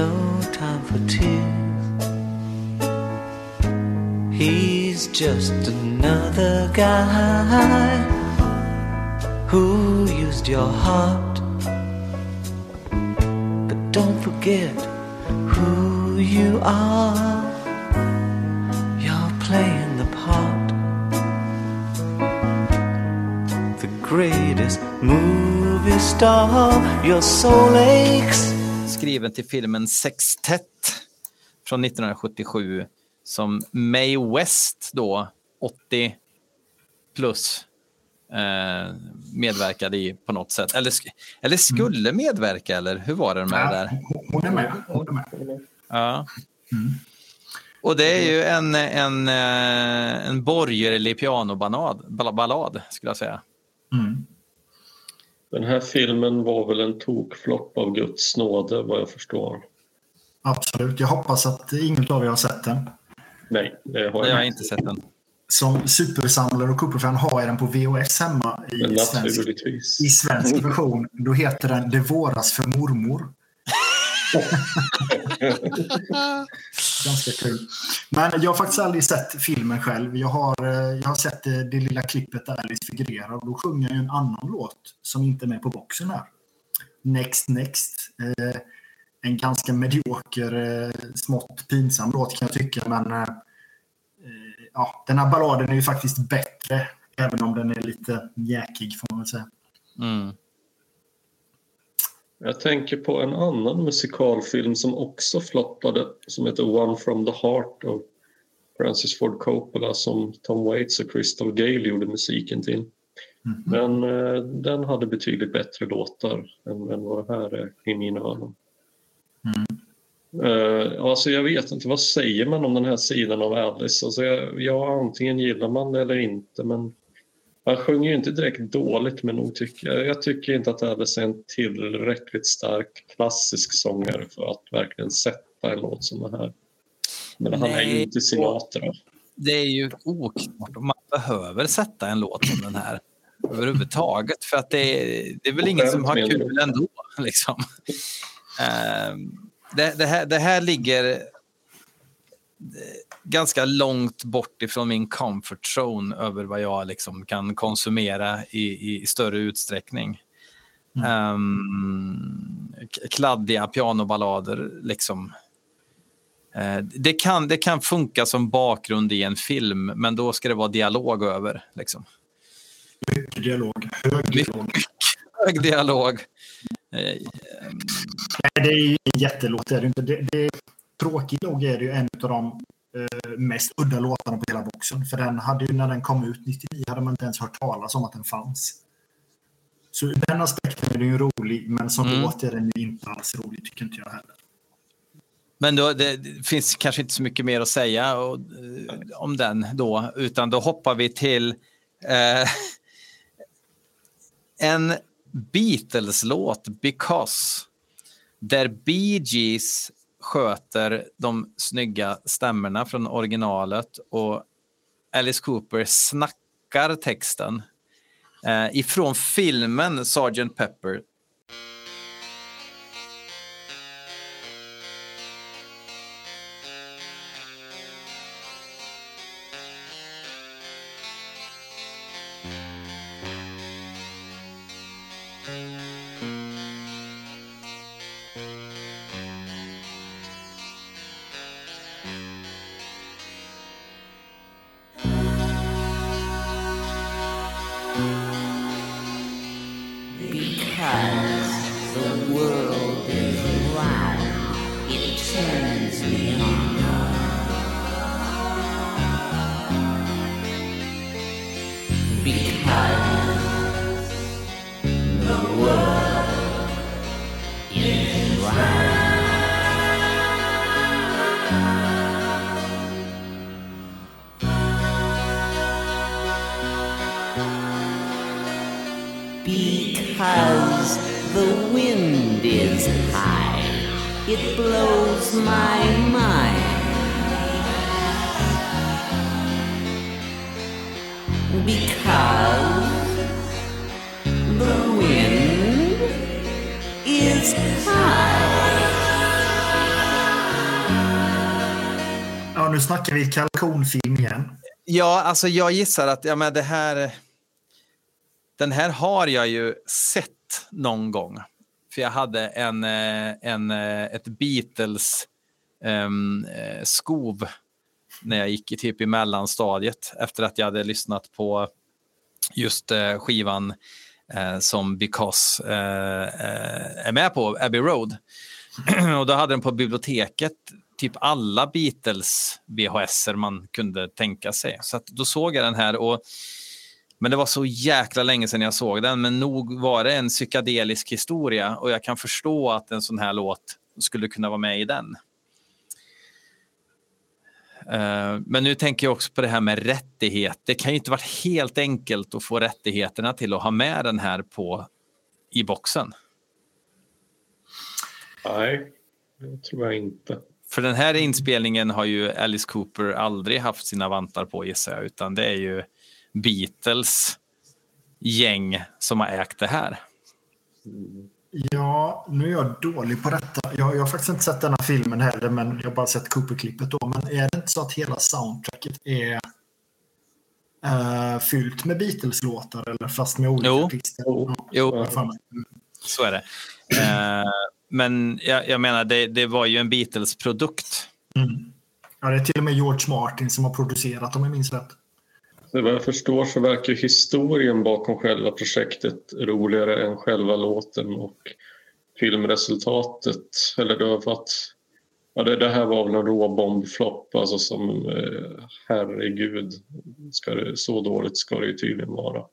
No time for tears. He's just another guy who used your heart. But don't forget who you are. You're playing the part. The greatest movie star. Your soul aches. Skriven till filmen Sextett från 1977 som Mae West då, 80 plus, eh, medverkade i på något sätt. Eller, eller skulle medverka, eller hur var det med det där? hon- är med. Hon är med. Ja. Och det är ju en, en, eh, en borgerlig pianoballad, ball- ballad, skulle jag säga. Mm. Den här filmen var väl en tokflopp av Guds nåde vad jag förstår. Absolut. Jag hoppas att ingen av er har sett den. Nej, det har Jag jag har inte. sett den. Som supersamlare och Cooper-fan har jag den på VHS hemma i svensk, i svensk version. Då heter den Det våras för mormor. Ganska kul. Men jag har faktiskt aldrig sett filmen själv. Jag har, eh, jag har sett det, det lilla klippet där Alice figurerar och då sjunger jag en annan låt som inte är med på boxen här. Next Next. Eh, en ganska medioker, eh, smått pinsam låt kan jag tycka. Men eh, eh, ja, den här balladen är ju faktiskt bättre. Även om den är lite jäkig får man väl säga. Mm. Jag tänker på en annan musikalfilm som också floppade som heter One from the Heart av Francis Ford Coppola som Tom Waits och Crystal Gale gjorde musiken till. Men eh, den hade betydligt bättre låtar än, än vad det här är i mina öron. Eh, alltså jag vet inte, vad säger man om den här sidan av Alice? Alltså jag, ja, antingen gillar man det eller inte men han sjunger ju inte direkt dåligt men nog tycker jag, tycker inte att Alice är en tillräckligt stark klassisk sångare för att verkligen sätta en låt som den här. Men han är ju Nej, inte Sinatra. Det är ju oklart om man behöver sätta en låt som den här överhuvudtaget. För att det är, det är väl ingen som har kul ändå. (laughs) Liksom. Ehm, det, det, här, det här ligger ganska långt bort ifrån min comfort zone över vad jag liksom kan konsumera i, i större utsträckning. Ehm, k- kladdiga pianoballader liksom. Eh, Det kan, det kan funka som bakgrund i en film, men då ska det vara dialog över. Liksom. Mycket dialog. Hög dialog. Hög dialog. Eh, Nej, det är jättelåt. Det är det inte. Det, det, tråkigt nog är det ju en av de eh, mest udda låtarna på hela boxen. För den hade ju, när den kom ut 99 hade man inte ens hört talas om att den fanns. Så ur den aspekten är den ju rolig, men som Mm. låt är den inte alls rolig, tycker inte jag heller. Men då, det, det finns kanske inte så mycket mer att säga och, eh, om den då, utan då hoppar vi till eh, (laughs) en Beatles-låt, Because, där Bee Gees sköter de snygga stämmorna från originalet och Alice Cooper snackar texten eh, ifrån filmen Sgt. Pepper Ja, nu snackar vi kalkonfilm igen. Ja, alltså jag gissar att ja, men det här... Den här har jag ju sett någon gång. För jag hade en, eh, en, eh, ett Beatles um, skov när jag gick i typ i mellanstadiet efter att jag hade lyssnat på just uh, skivan uh, Eh, som Because eh, eh, är med på, Abbey Road. (clears throat) och då hade den på biblioteket typ alla Beatles VHS man kunde tänka sig. Så att då såg jag den här och men det var så jäkla länge sedan jag såg den, men nog var det en psykedelisk historia och jag kan förstå att en sån här låt skulle kunna vara med i den. Uh, men nu tänker jag också på det här med rättighet. Det kan ju inte vara helt enkelt att få rättigheterna till att ha med den här på i boxen. Nej, det tror jag inte. För den här inspelningen har ju Alice Cooper aldrig haft sina vantar på gissar jag, utan det är ju Beatles gäng som har ägt det här. Ja, nu är jag dålig på detta. Jag, jag har faktiskt inte sett denna filmen heller, men jag har bara sett Cooper-klippet. Då. Men är det inte så att hela soundtracket är uh, fyllt med Beatles-låtar, eller fast med olika jo. artister? Jo, jo. så är det. Uh, men jag, jag menar, det, det, var ju en Beatles-produkt. Mm. Ja, det är till och med George Martin som har producerat om jag minns rätt. Vad jag förstår så verkar historien bakom själva projektet roligare än själva låten och filmresultatet. Eller det var att ja, det, det här var väl en råbombflopp, alltså som eh, herregud, ska det, så dåligt ska det ju tydligen vara.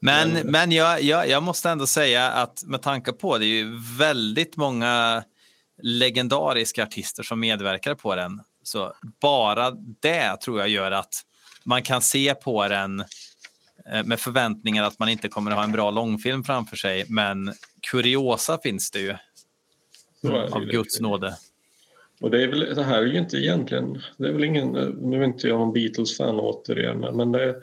Men, men jag, jag, jag måste ändå säga att med tanke på det är ju väldigt många legendariska artister som medverkar på den. Så bara det tror jag gör att man kan se på den eh, med förväntningar att man inte kommer att ha en bra långfilm framför sig. Men kuriosa finns det ju. av Guds nåde. Och det är väl, det här är ju inte egentligen, det är väl ingen, nu är inte jag någon Beatles-fan återigen, men det,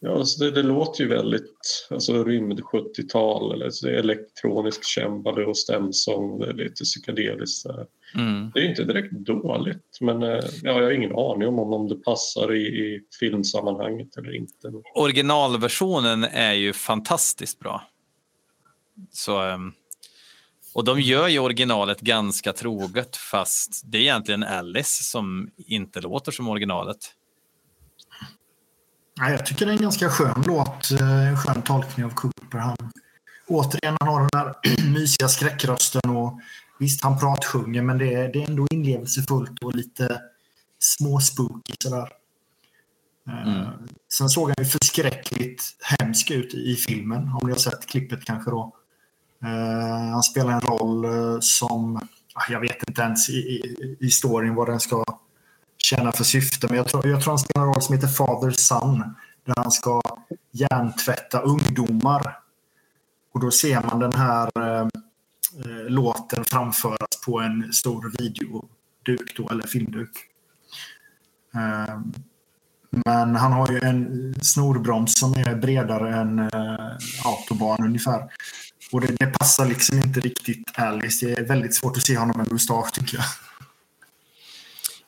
ja, alltså det, det, låter ju väldigt alltså rymd 70-tal, eller det är elektronisk cembalo och stämsång, det är lite psykedeliskt. Mm. Det är inte direkt dåligt, men ja, jag har ingen aning om, om det passar i, i filmsammanhanget eller inte. Originalversionen är ju fantastiskt bra. Så, ehm, och de gör ju originalet ganska troget, fast det är egentligen Alice som inte låter som originalet. jag tycker det är en ganska skön låt, en skön tolkning av Cooper. Han, återigen, han har den där (clears throat) mysiga skräckrösten och Visst, han pratsjunger, men det är, det är ändå inlevelsefullt och lite småspooky sådär. Eh, mm. Sen såg han ju förskräckligt hemsk ut i filmen, om ni har sett klippet kanske då. Uh, han spelar en roll uh, som, uh, jag vet inte ens i, i, i storyn vad den ska tjäna för syfte, men jag tror, jag tror han spelar en roll som heter Father Son, där han ska hjärntvätta ungdomar. Och då ser man den här eh, låten framföras på en stor videoduk då, eller filmduk. Eh, men han har ju en snorbroms som är bredare än eh, autobahn ungefär. Och det, det, passar liksom inte riktigt Alice. Det är väldigt svårt att se honom med mustasch tycker jag.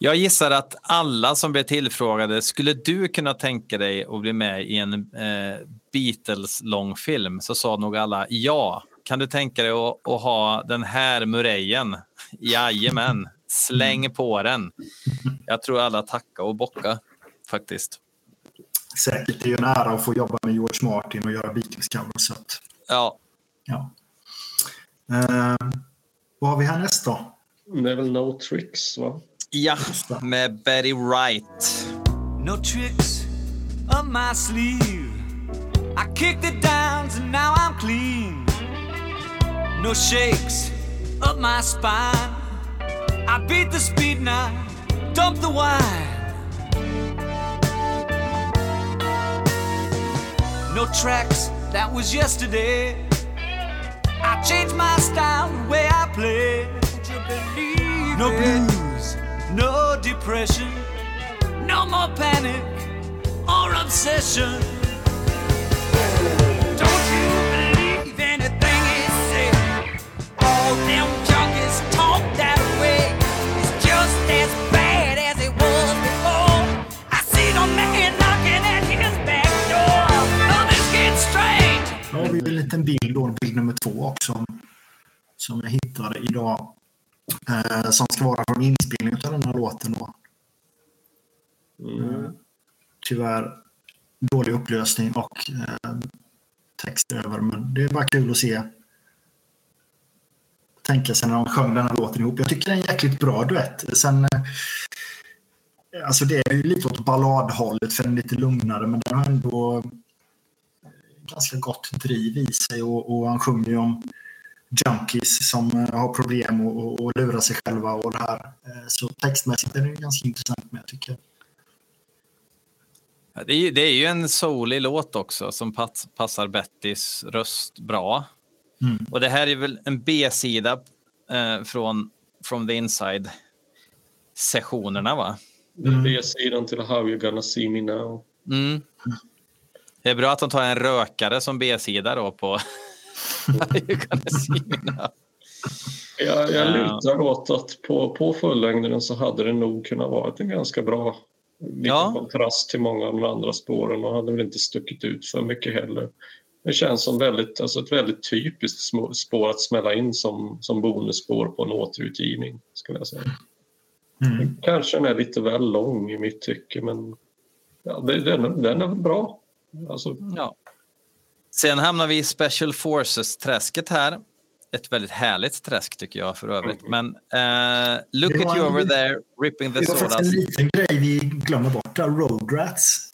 Jag gissar att alla som blev tillfrågade, skulle du kunna tänka dig att bli med i en eh, Beatles-långfilm? Så sa nog alla ja. Kan du tänka dig att, att ha den här murejen? Jajamän, släng på den. Jag tror alla tackar och bocka faktiskt. Säkert, det är ju en ära att få jobba med George Martin och göra Beatles-covers. Ja. ja. Uh, vad har vi härnäst då? Det är väl No Tricks, va? Ja, med Betty Wright. No tricks up my sleeve I kicked it down so now I'm clean no shakes up my spine. I beat the speed now, dump the wine. No tracks, that was yesterday. I changed my style, the way I play. No blues, no depression, no more panic or obsession. Liten bild, då, bild nummer två också, som jag hittade idag. Eh, som ska vara från inspelningen av den här låten. Då. Mm. Tyvärr dålig upplösning och eh, text över, men det är bara kul att se. Tänka sig när de sjöng den här låten ihop. Jag tycker det är en jäkligt bra duett. Sen, eh, alltså det är ju lite åt balladhållet för den är lite lugnare, men den har ändå ganska gott driv i sig och, och han sjunger ju om junkies som eh, har problem och, och, och lurar sig själva och det här. Eh, Så textmässigt är det ganska intressant med tycker jag. Ja, Det är, ju- det är ju en soulig låt också som pass, passar Bettys röst bra. Mm. Och det här är väl en B-sida eh, från From the Inside sessionerna va? Är B-sidan till How You Gonna See Me Now. Mm. Det är bra att de tar en rökare som B-sida då på. (laughs) Jag, jag Ja. lutar åt att på, på fullängden så hade det nog kunnat vara en ganska bra Ja. kontrast till många av de andra spåren och hade väl inte stuckit ut för mycket heller. Det känns som väldigt, alltså ett väldigt typiskt spår att smälla in som, som bonusspår på en återutgivning. Skulle jag säga. Mm. Kanske den är lite väl lång i mitt tycke men ja, det, den, den är väl bra. Alltså, Ja. Sen hamnar vi i Special Forces-träsket här. Ett väldigt härligt träsk tycker jag för övrigt. Men eh, look at you over there, ripping the Det var en liten grej vi glömmer bort. där, Road Rats.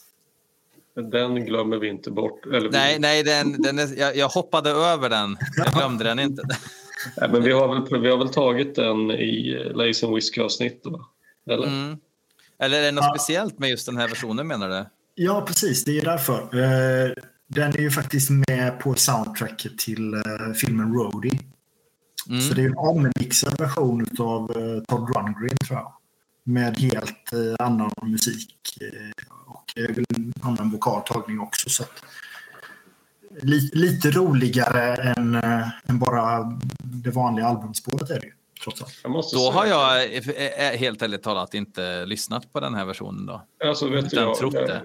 den glömmer vi inte bort. Eller vi- Nej, nej den, den är, jag, jag hoppade över den. Jag glömde den inte. (laughs) Nej, men vi har, väl, vi har väl tagit den i eh, Lace and Whisky-avsnittet, va? Eller? Mm. Eller är det något Ja. speciellt med just den här versionen menar du? Ja, precis. Det är därför. Eh, Den är ju faktiskt med på soundtracket till eh, filmen Roadie. Mm. Så det är en ommixad version av Todd Rundgren tror jag. Med helt eh, annan musik eh, och eh, annan vokaltagning också. Så att, li, lite roligare än, eh, än bara det vanliga albumspåret är det ju. Då säga, har jag eh, eh, helt ärligt talat inte lyssnat på den här versionen då. alltså, vet utan jag, trott jag, det.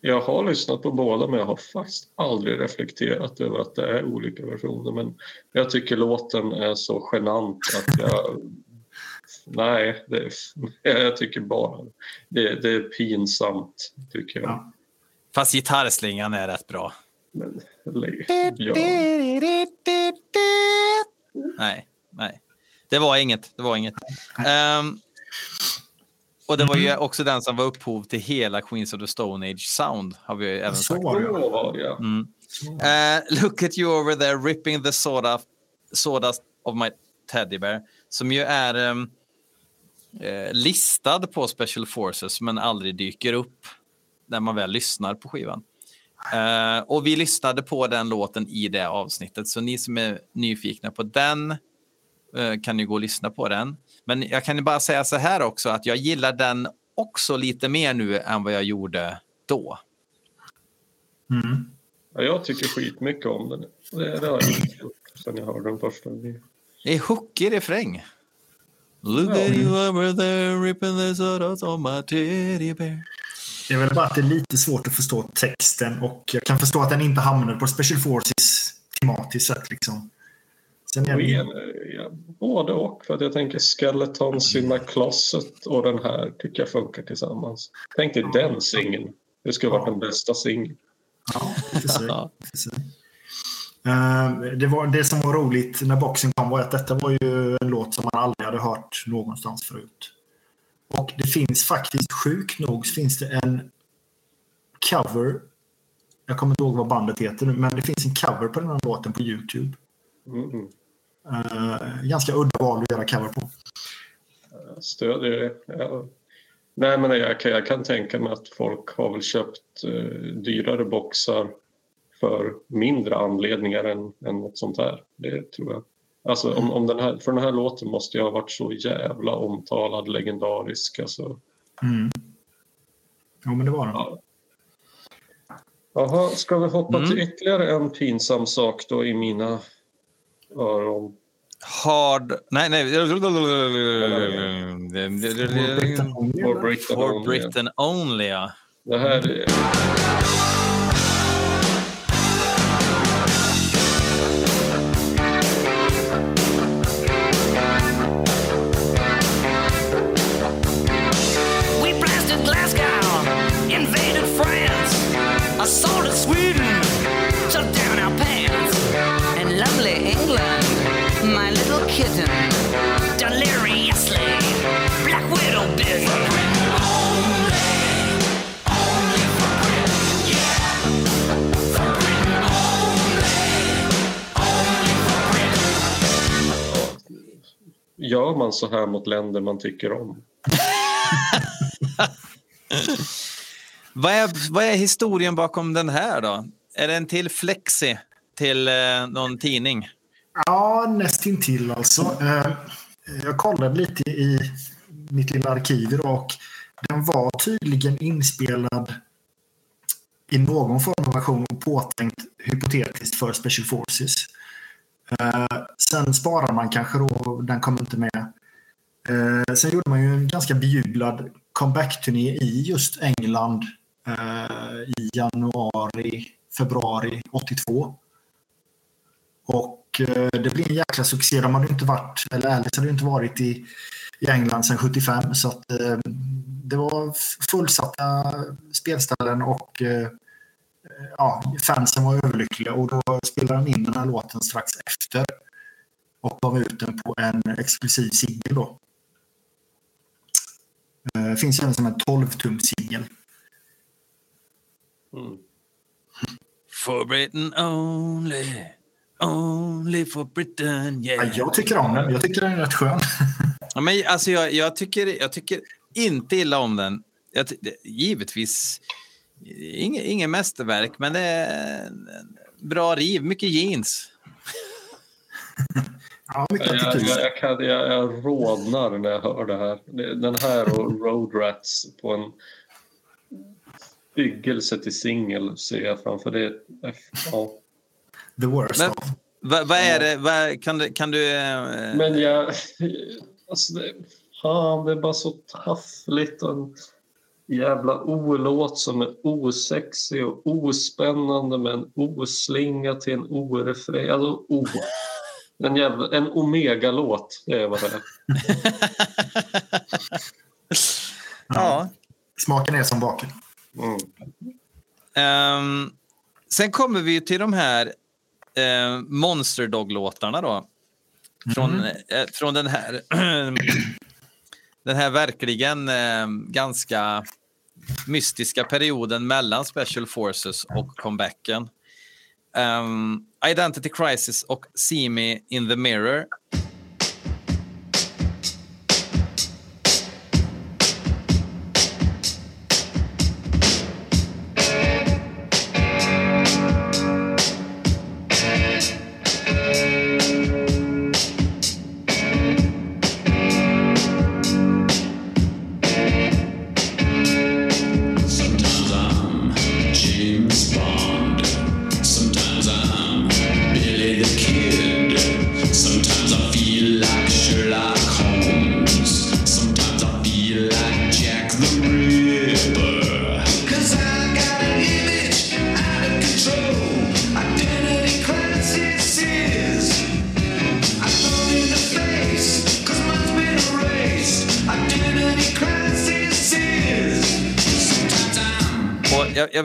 Jag har lyssnat på båda men jag har faktiskt aldrig reflekterat över att det är olika versioner. Men jag tycker låten är så genant att jag... Nej, det, är- (laughs) jag tycker bara det, det är pinsamt, tycker jag. Ja. Fast gitarrslingan är rätt bra. Men, ja. Nej, nej. Det var inget. Det var inget. Ehm, och det var ju också den som var upphov till hela Queens of the Stone Age sound. Har vi även Så sagt. var det. Ja. Mm. Eh, look at you over there ripping the soda, sawdust of my teddy bear. Som ju är ehm, eh, listad på Special Forces men aldrig dyker upp när man väl lyssnar på skivan. Eh, och vi lyssnade på den låten i det avsnittet, så ni som är nyfikna på den kan ju gå och lyssna på den. Men jag kan ju bara säga så här också att jag gillar den också lite mer nu än vad jag gjorde då. Mm. Ja, jag tycker skitmycket om den. Det, det har jag gjort sen jag hörde den första gången. Det är hookig refräng. Look at you over there ripping the sodas on my teddy bear. Det är väl bara att det är lite svårt att förstå texten och jag kan förstå att den inte hamnar på Special Forces tematiskt sett. Liksom. Sen är det, ja, både och. För att jag tänker Skeletons in my closet och den här tycker jag funkar tillsammans. Tänk dig den singeln. Det skulle vara den bästa singeln. ja, i och för sig, (laughs) i och för sig. Eh, det, var, det som var roligt när boxen kom var att detta var ju en låt som man aldrig hade hört någonstans förut. Och det finns faktiskt, sjukt nog, finns det en cover. Jag kommer inte ihåg vad bandet heter nu, men det finns en cover på den här låten på Youtube. Mm. Eh, ganska udda val att göra cover på. Jag stödjer det. Ja. Nej, men jag kan, jag kan tänka mig att folk har väl köpt eh, dyrare boxar för mindre anledningar än, än något sånt här. Det tror jag. Alltså, om, om den här, för den här låten måste jag ha varit så jävla omtalad, legendarisk. Alltså, Mm. Jo, men det var den. Ja. Jaha, ska vi hoppa Mm. till ytterligare en pinsam sak då i mina öron? Hard... Nej, nej. For Britain For only. Britain only, ja. Det här är... gör man så här mot länder man tycker om? (laughs) Vad är, vad är historien bakom den här då? Är det en till flexi till eh, någon tidning? Ja, nästintill alltså. Eh, Jag kollade lite i mitt lilla arkiv och den var tydligen inspelad i någon form av version och påtänkt hypotetiskt för Special Forces. Eh, sen sparar man kanske då, den kom inte med. Eh, sen gjorde man ju en ganska bejublad comeback-turné i just England eh, i januari, februari 82. Och eh, det blev en jäkla succé. De hade inte varit, eller Alice hade inte varit i, i England sedan 75 så att eh, det var fullsatta spelställen och eh, ja, fansen var överlyckliga och då spelade de in den här låten strax efter och gav ut den på en exklusiv singel då. Eh, finns även som en 12-tum-singel. Mm. For Britain only, only for Britain, Ja, yeah. jag tycker om den. Jag tycker den är rätt skön. (laughs) Ja, men alltså jag, jag, tycker, jag tycker inte illa om den. Jag, det, givetvis inget, inget mästerverk, men det är bra riv. Mycket jeans. (laughs) Ja, mycket Jag, jag, jag, kan, jag, jag rodnar när jag hör det här. Den här och Road Rats på en byggelse till singel ser jag framför det. Ja. The worst Men- of. Vad är det? Vad, kan du... Kan du eh, Men jag... Alltså det, fan, det är bara så taffligt och jävla O-låt som är osexig och ospännande med en O-slinga till en O-refräng. Alltså O. (laughs) En, jävla, en Omega-låt, det är vad det är. (laughs) ja. Smaken är som baken. Mm. Ehm, sen kommer vi till de här uh, Monster Dog-låtarna då. Från, eh, från den här (clears throat) den här verkligen eh, ganska mystiska perioden mellan Special Forces och comebacken. Um, Identity Crisis och See Me in the Mirror.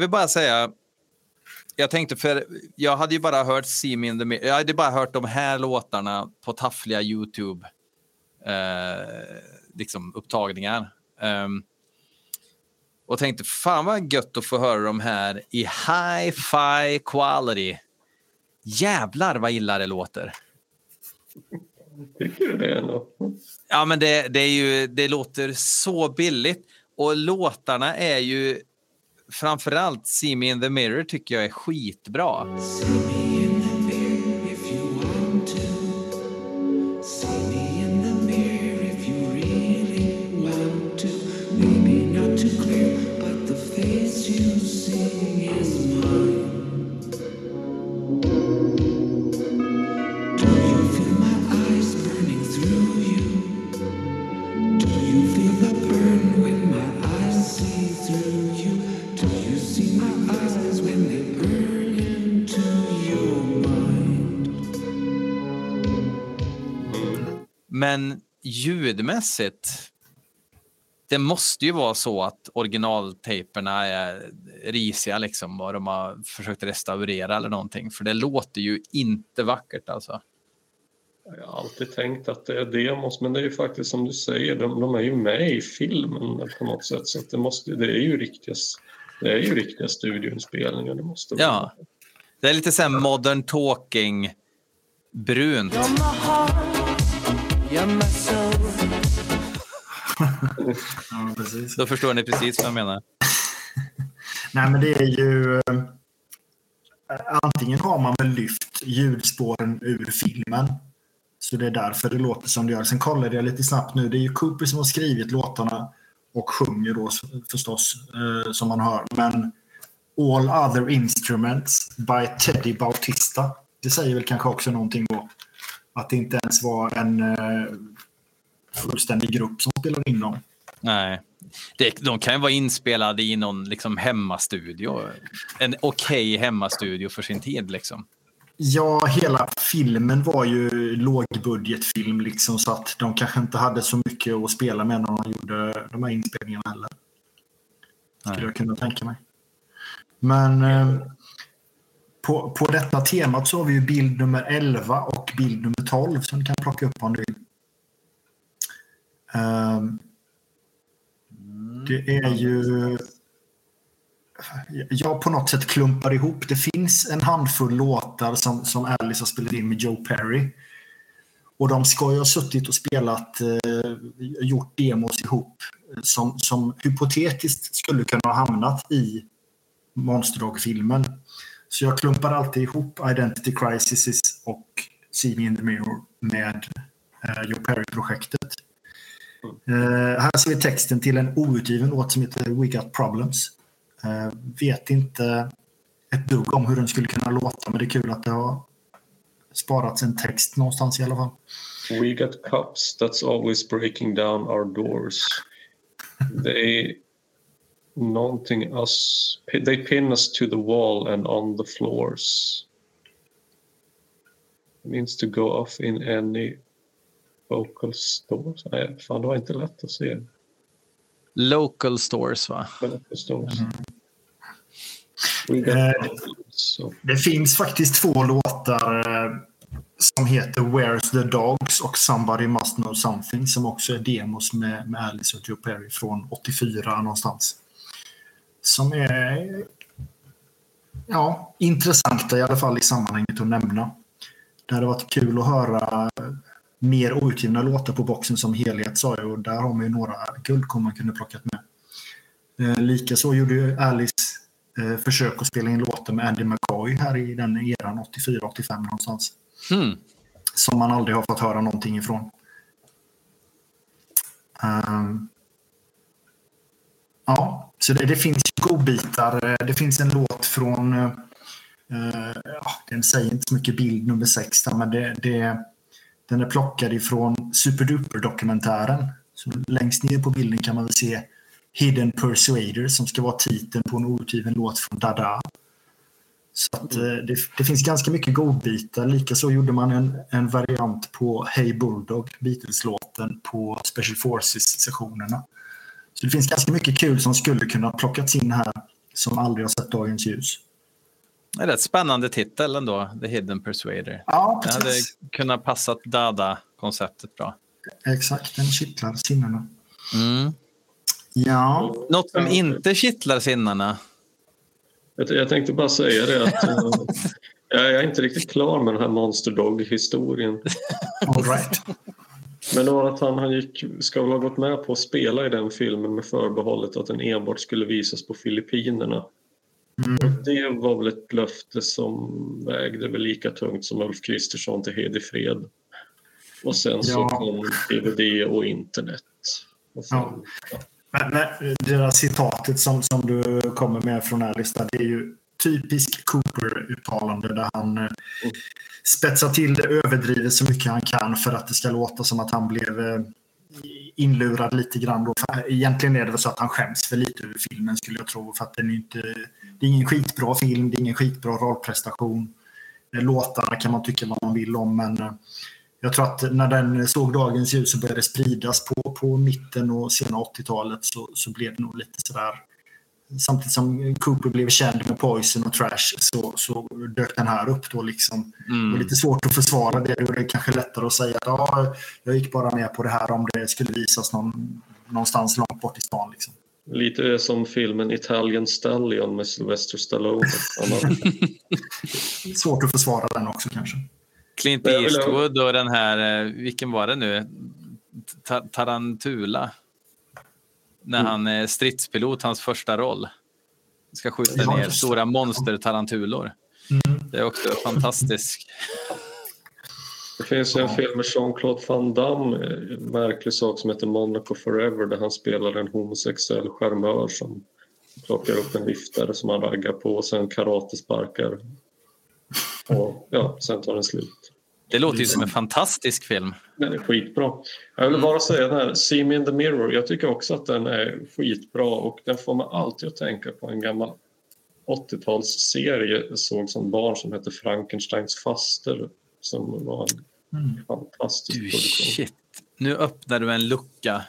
Vill bara säga, jag tänkte för jag hade ju bara hört See Me in the Mirror. Jag hade bara hört de här låtarna på taffliga Youtube eh, liksom upptagningar. Ehm, och tänkte fan vad gött att få höra de här i hi-fi quality. Jävlar vad illa det låter. Tycker du det ändå? Ja, men det, det, är ju, det låter så billigt. Och låtarna är ju framförallt See Me in the Mirror tycker jag är skitbra. See Men ljudmässigt, det måste ju vara så att originaltejperna är risiga liksom och de har försökt restaurera eller någonting. För det låter ju inte vackert alltså. Jag har alltid tänkt att det är demos, men det är ju faktiskt som du säger, de, de är ju med i filmen på något sätt. Så att det, måste, det är ju riktiga, det är ju riktiga studioinspelningar. Det måste vara. Ja, det är lite så här modern talking brunt. Ja, precis. Då förstår ni precis vad jag menar. (laughs) Nej, men det är ju... eh, Antingen har man väl lyft ljudspåren ur filmen. Så det är därför det låter som det gör. Sen kollade jag lite snabbt nu. Det är ju Cooper som har skrivit låtarna och sjunger då förstås, eh, som man hör. Men All Other Instruments by Teddy Bautista. Det säger väl kanske också någonting då. Att det inte ens var en eh, fullständig grupp som spelade in dem. Nej. Det, de kan ju vara inspelade i någon liksom, hemmastudio. En okej hemmastudio för sin tid. Liksom. Ja, hela filmen var ju lågbudgetfilm liksom så att de kanske inte hade så mycket att spela med när de gjorde de här inspelningarna heller. Skulle Nej. jag kunna tänka mig. Men eh, på, på detta temat så har vi ju bild nummer 11 och bild nummer 12 som du kan plocka upp om du vill. Um, det är ju... Jag på något sätt klumpar ihop. Det finns en handfull låtar som, som Alice har spelat in med Joe Perry. Och de ska ju ha suttit och spelat, eh, gjort demos ihop eh, som, som hypotetiskt skulle kunna ha hamnat i Monsterdog-filmen. Så jag klumpar alltid ihop Identity Crisis och See Me In The Mirror med eh, Joe Perry-projektet. Eh, här ser vi texten till en outgiven låt som heter We Got Problems. Eh, vet inte ett dugg om hur den skulle kunna låta men det är kul att det har sparats en text någonstans i alla fall. We got cups that's always breaking down our doors. They någonting us they pin us to the wall and on the floors. Means to go off in any vocal stores. Nej, fan det var inte lätt att se. Local stores, va? Vocal stores. Got Eh, Det finns faktiskt två låtar eh, som heter Where's the Dogs och Somebody Must Know Something som också är demos med, med Alice och Joe Perry från 84 någonstans. Som är ja, intressanta i alla fall i sammanhanget att nämna. Det hade varit kul att höra mer outgivna låtar på boxen som helhet sa jag och där har man ju några guldkorn man kunde plockat med. Eh, Likaså gjorde ju Alice eh, försök att spela in låtar med Andy McCoy här i den eran 84-85 någonstans. Hmm. Som man aldrig har fått höra någonting ifrån. Ehm, ja, så det, det finns godbitar. Eh, det finns en låt från, eh, eh, ja, den säger inte så mycket bild nummer sex där, men det, det, den är plockad ifrån Superduper-dokumentären. Så längst ner på bilden kan man väl se Hidden Persuader som ska vara titeln på en outgiven låt från Dada. Så att, eh, det, det finns ganska mycket godbitar. Likaså gjorde man en, en variant på Hey Bulldog, Beatles-låten, på Special Forces-sessionerna. Så det finns ganska mycket kul som skulle kunna plockats in här som aldrig har sett dagens ljus. Det är rätt spännande titel ändå, The Hidden Persuader. Ja, Det hade precis. kunnat passa Dada-konceptet bra. Exakt, den kittlar sinnena. Mm. Ja, Något som inte kittlar sinnena. jag, jag tänkte bara säga det att eh, (laughs) jag är inte riktigt klar med den här Monster Dog-historien. all right. Men att han, han gick, ska väl ha gått med på att spela i den filmen med förbehållet att den enbart skulle visas på Filippinerna. Mm. Det var väl ett löfte som vägde väl lika tungt som Ulf Kristersson till Hed i fred. Och sen så Ja. kom DVD och internet. Och sen, Ja. Men, men det där citatet som, som du kommer med från Alice, där, det är ju typiskt Cooper-uttalande där han eh, spetsar till det överdrivet så mycket han kan för att det ska låta som att han blev eh, inlurad lite grann. Då. För egentligen är det väl så att han skäms för lite över filmen skulle jag tro. För att den är inte, det är ingen skitbra film, det är ingen skitbra rollprestation. Eh, låtarna kan man tycka vad man vill om men eh, jag tror att när den såg dagens ljus och började spridas på, på mitten och sena 80-talet så, så blev det nog lite sådär. Samtidigt som Cooper blev känd med Poison och Trash så, så dök den här upp då liksom. Det var Mm. lite svårt att försvara det. Då är det kanske lättare att säga att ja, jag gick bara med på det här om det skulle visas någon, någonstans långt bort i stan. Liksom. Lite som filmen Italian Stallion med Sylvester Stallone. (laughs) Svårt att försvara den också kanske. Clint Eastwood och den här, eh, vilken var det nu? Ta- Tarantula. När han är stridspilot, hans första roll. Ska skjuta Ja, ner stora monstertarantulor. Det är också fantastiskt. Det finns ju en film med Jean-Claude Van Damme, en märklig sak som heter Monaco Forever där han spelar en homosexuell charmör som plockar upp en viftare som han raggar på och sen karatesparkar. Och ja, sen tar den slut. Det låter ju som en fantastisk film. Den är skitbra. Jag vill bara säga den här See Me In The Mirror. Jag tycker också att den är skitbra och den får man alltid att tänka på en gammal 80-talsserie jag såg som barn som hette Frankensteins faster som var en fantastisk Du, produktion. shit. Nu öppnar du en lucka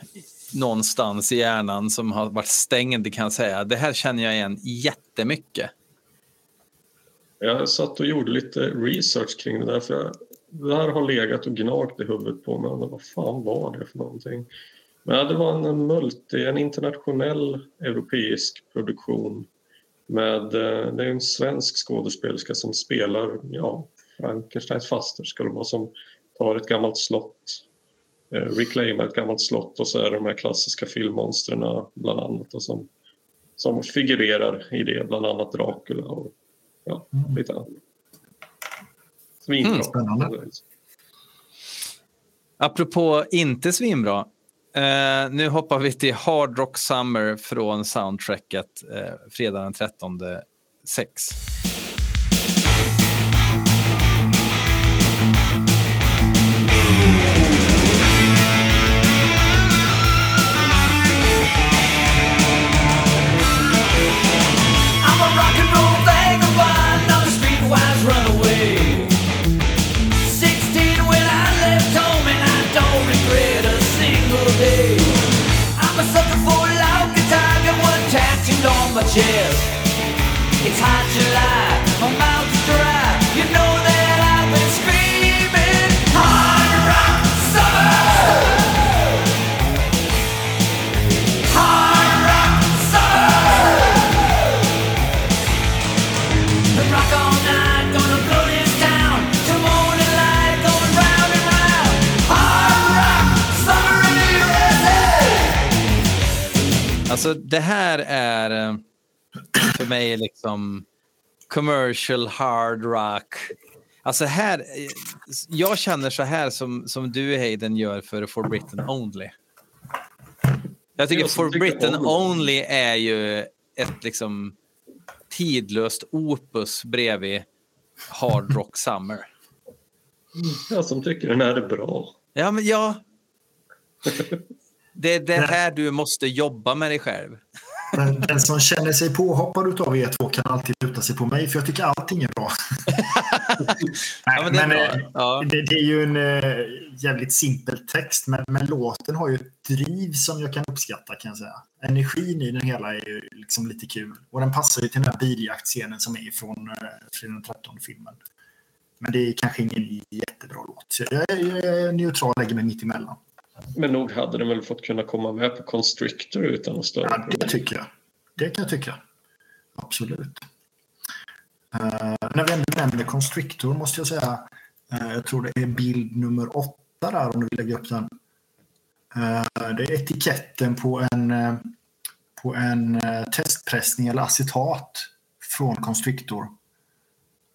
någonstans i hjärnan som har varit stängd kan jag säga. Det här känner jag igen jättemycket. Jag satt och gjorde lite research kring det där för jag, det här har legat och gnagt i huvudet på mig. Men vad fan var det för någonting? Men det var en multi, en internationell europeisk produktion med, eh, det är en svensk skådespelerska som spelar, ja, Frankensteins faster det vara som tar ett gammalt slott, eh, reclaimar ett gammalt slott och så är det de här klassiska filmmonstren bland annat och som, som figurerar i det, bland annat Dracula och ja, lite annat. Svinbra. Mm, spännande. Apropå inte svinbra. Eh, nu hoppar vi till Hard Rock Summer från soundtracket eh, fredag den 13 6. Chest. It's hot July, my mouth dry. You know that I've been screaming hard rock summer. Hard rock summer. The rock all night, gonna blow this. Till morning light, going round and round. Hard rock, summer in the USA. Alltså det här är eh, för mig liksom commercial hard rock. Alltså här, jag känner så här som, som du Hayden gör för For Britain Only. Jag tycker Jag For Britain om- Only är ju ett liksom tidlöst opus bredvid Hard Rock Summer. Jag som tycker den här är bra. Ja, men ja. (laughs) Det är det här du måste jobba med dig själv. Men den som känner sig påhoppad utav er två kan alltid luta sig på mig för jag tycker allting är bra. (laughs) Ja, men det är bra. Ja. det, det är ju en eh, jävligt simpel text men, men låten har ju ett driv som jag kan uppskatta kan jag säga. Energin i den hela är ju liksom lite kul och den passar ju till den här biljaktscenen som är från eh, Fredag den 13 filmen. Men det är kanske ingen jättebra låt. Så jag, är- jag är neutral, lägger mig mitt emellan. Men nog hade den väl fått kunna komma med på Constrictor utan något större Ja, det tycker jag. Det kan jag tycka. Absolut. Uh, när vi ändå nämner Constrictor måste jag säga, eh, jag tror det är bild nummer åtta där om du vill lägga upp den. Eh, det är etiketten på en, på en testpressning eller acetat från Constrictor.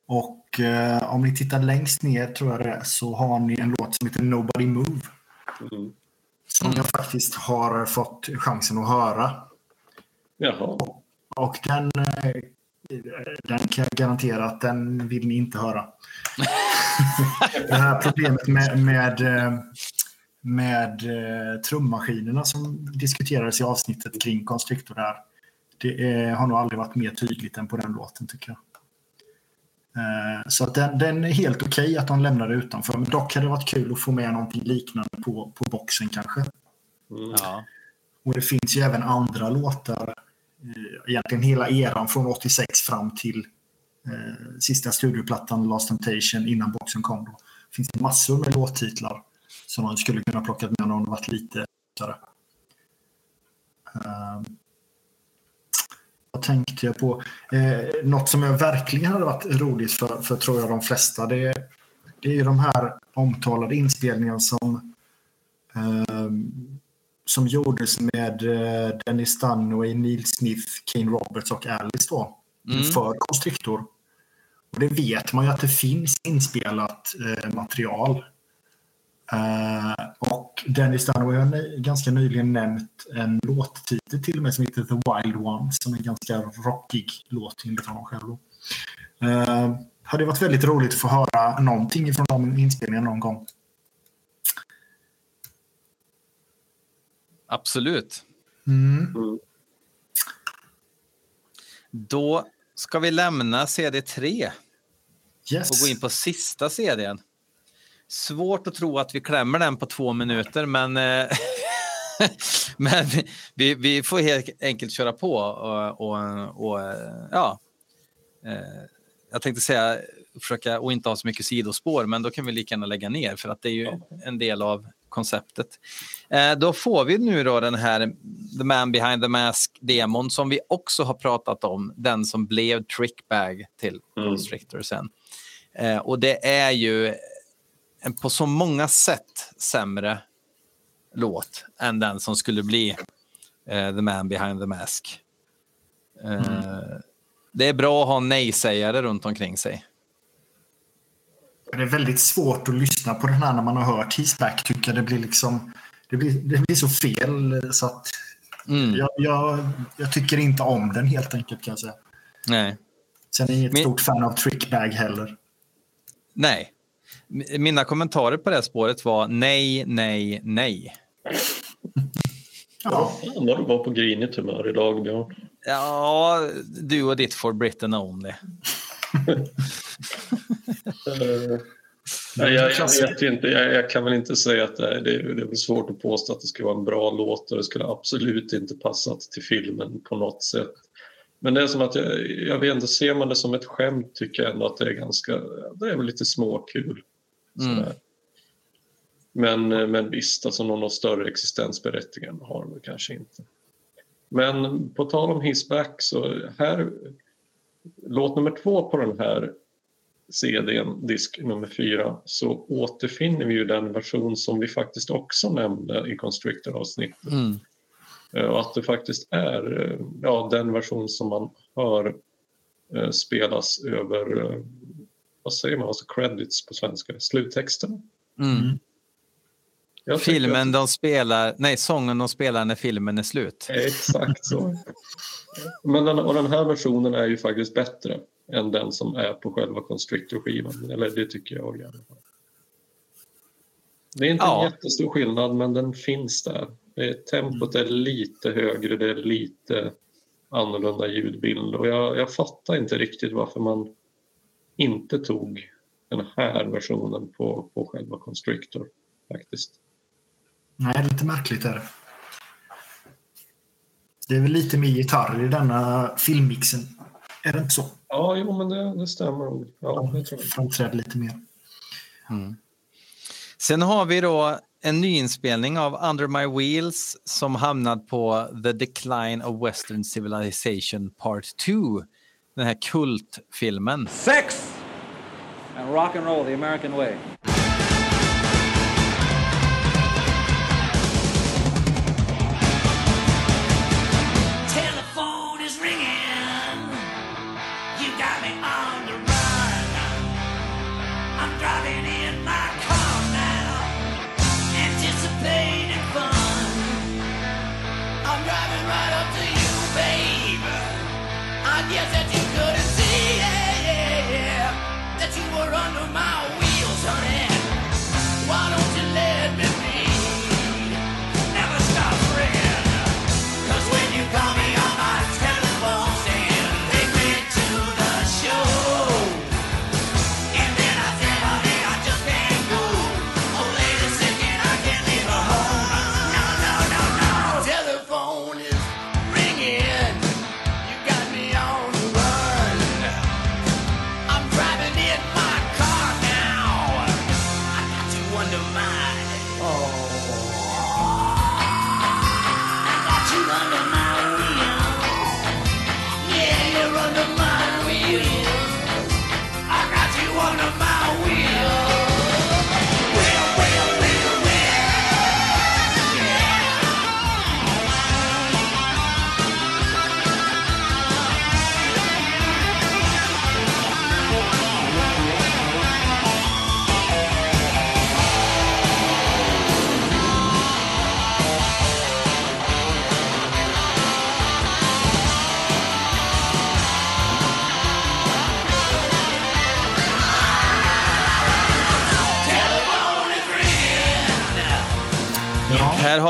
Och om ni tittar längst ner tror jag det är, så har ni en låt som heter Nobody Move. Mm. Som jag faktiskt har fått chansen att höra. Jaha. Och den, eh, den kan jag garantera att den vill ni inte höra. (laughs) det här problemet med, med, eh, med eh, trummaskinerna som diskuterades i avsnittet kring Constrictor där. Det är, har nog aldrig varit mer tydligt än på den låten tycker jag. Eh, Så att den, den är helt okej att de lämnar det utanför. Men dock hade det varit kul att få med någonting liknande på, på boxen kanske. Ja. Och det finns ju även andra låtar, eh, egentligen hela eran från 86 fram till eh, sista studioplattan Last Temptation innan boxen kom. Då. Det finns massor med låttitlar som man skulle kunna plocka med om det varit lite större. Uh, vad tänkte jag på? Eh, något som jag verkligen hade varit roligt för, för tror jag de flesta, det, är- det är ju de här omtalade inspelningarna som ehm, som gjordes med eh, Dennis Dunaway, Neil Smith, Kane Roberts och Alice då. För Constrictor. Och det vet man ju att det finns inspelat eh, material. Eh, och Dennis Dunaway har ganska nyligen nämnt en låttitel till med som heter The Wild One som är en ganska rockig låt enligt honom själv. då. Eh, hade varit väldigt roligt att få höra någonting från de inspelningarna någon gång. Absolut. Mm. Då ska vi lämna CD3 Yes. och gå in på sista CDn. Svårt att tro att vi klämmer den på två minuter, men, eh, (laughs) men vi- vi, får helt enkelt köra på. Och, och, och ja, eh, jag tänkte säga försöka och inte ha så mycket sidospår, men då kan vi lika gärna lägga ner för att det är ju en del av konceptet. Eh, då får vi nu då den här The Man Behind the Mask-demon som vi också har pratat om, den som blev Trickbag till Constrictor sen. Eh, och det är ju en på så många sätt sämre låt än den som skulle bli eh, The Man Behind the Mask. Eh, Det är bra att ha nej-sägare runt omkring sig. Det är väldigt svårt att lyssna på den här när man har hört He's Back. Tycker det blir liksom det blir, det blir så fel så att Mm. jag, jag, jag tycker inte om den helt enkelt kan jag säga. Nej. Sen är jag inget Men- stort fan av Trickbag heller. nej. Mina kommentarer på det spåret var nej, nej, nej. Ja, Fan vad du var på grinigt humör idag, Björn. Ja, du och ditt For Britain Only. Nej, jag, jag vet inte. Jag, jag kan väl inte säga att det är, det är, det är svårt att påstå att det skulle vara en bra låt och det skulle absolut inte passat till filmen på något sätt. Men det är som att jag, jag vet inte, ser man det som ett skämt tycker jag ändå att det är ganska, det är väl lite småkul. Sådär. Men, eh, men visst, alltså någon större existensberättigande har de kanske inte. Men på tal om Hissback så här, låt nummer två på den här CDn, disk nummer fyra, så återfinner vi ju den version som vi faktiskt också nämnde i Constrictor-avsnittet. Mm. Eh, Och att det faktiskt är eh, ja, den version som man hör spelas över, vad säger man, alltså credits på svenska, sluttexten. Mm. Tycker Filmen de spelar, nej, sången de spelar när filmen är slut. att- Exakt så. (laughs) Men den, och den här versionen är ju faktiskt bättre än den som är på själva Constrictor-skivan. Eller det tycker jag i alla fall. Det är inte Ja. en jättestor skillnad, men den finns där. Det är, tempot är lite högre, det är lite annorlunda ljudbild. Och jag, jag fattar inte riktigt varför man inte tog den här versionen på, på själva Constrictor. Faktiskt. nej, lite märkligt är det. Det är väl lite mer gitarr i denna filmmixen. Är det inte så? Ja, jo, men det, det stämmer nog. Ja, det tror jag. Framträder lite mer. Sen har vi då en nyinspelning av Under My Wheels som hamnat på The Decline of Western Civilization Part 2. Den här kultfilmen. Sex and rock and roll the American way.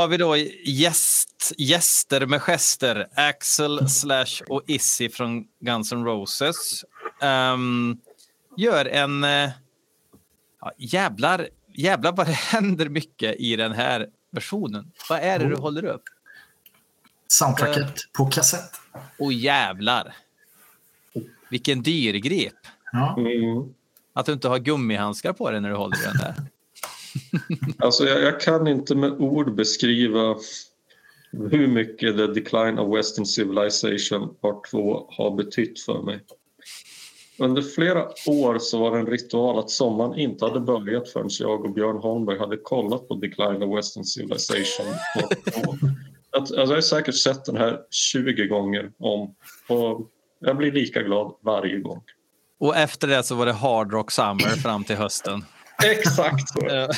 Har vi då gäst, gäster med gester. Axel slash och Issy från Guns N' Roses. Ehm, gör en... ja, jävlar, jävlar vad det (laughs) händer mycket i den här versionen. Vad är det du håller upp? Soundtracket på kassett. Åh jävlar. Vilken dyrgrip. Ja. Mm. Att du inte har gummihandskar på dig när du håller den där. Alltså jag, jag kan inte med ord beskriva hur mycket The Decline of Western Civilization Part 2 har betytt för mig. Under flera år så var det en ritual att sommaren inte hade börjat förrän jag och Björn Holmberg hade kollat på Decline of Western Civilization Part 2. Att, alltså jag har säkert sett den här 20 gånger om och jag blir lika glad varje gång. Och efter det så var det Hard Rock Summer fram till hösten. (laughs) Exakt så.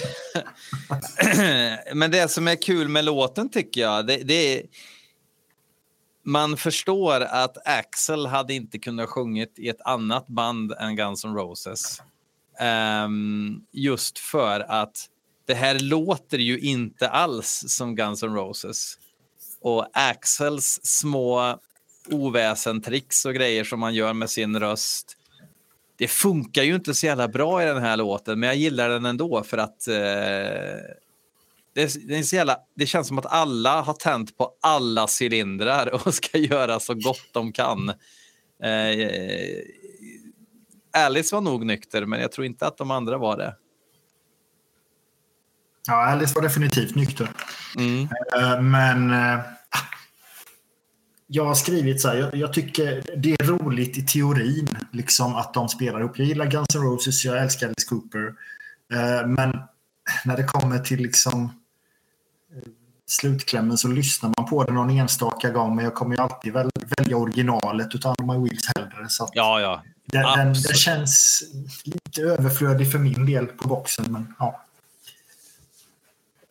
(clears throat) Men det som är kul med låten tycker jag, det, det är... Man förstår att Axel hade inte kunnat sjungit i ett annat band än Guns N' Roses. Um, just för att det här låter ju inte alls som Guns N' Roses. Och Axels små oväsentricks och grejer som man gör med sin röst det funkar ju inte så jävla bra i den här låten, men jag gillar den ändå för att eh, det, det, jävla, det känns som att alla har tänt på alla cylindrar (laughs) och ska göra så gott de kan. Eh, Alice var nog nykter, men jag tror inte att de andra var det. ja, Alice var definitivt nykter. Mm. Eh, Men eh, jag har skrivit så här, jag, jag tycker det är roligt i teorin liksom att de spelar ihop. Jag gillar Guns N' Roses, jag älskar Alice Cooper. Eh, Men när det kommer till liksom slutklämmen så lyssnar man på det någon enstaka gång men jag kommer ju alltid väl välja originalet utav My Wheels hellre. Så Ja, ja. den, den, den känns lite överflödig för min del på boxen. Men, ja.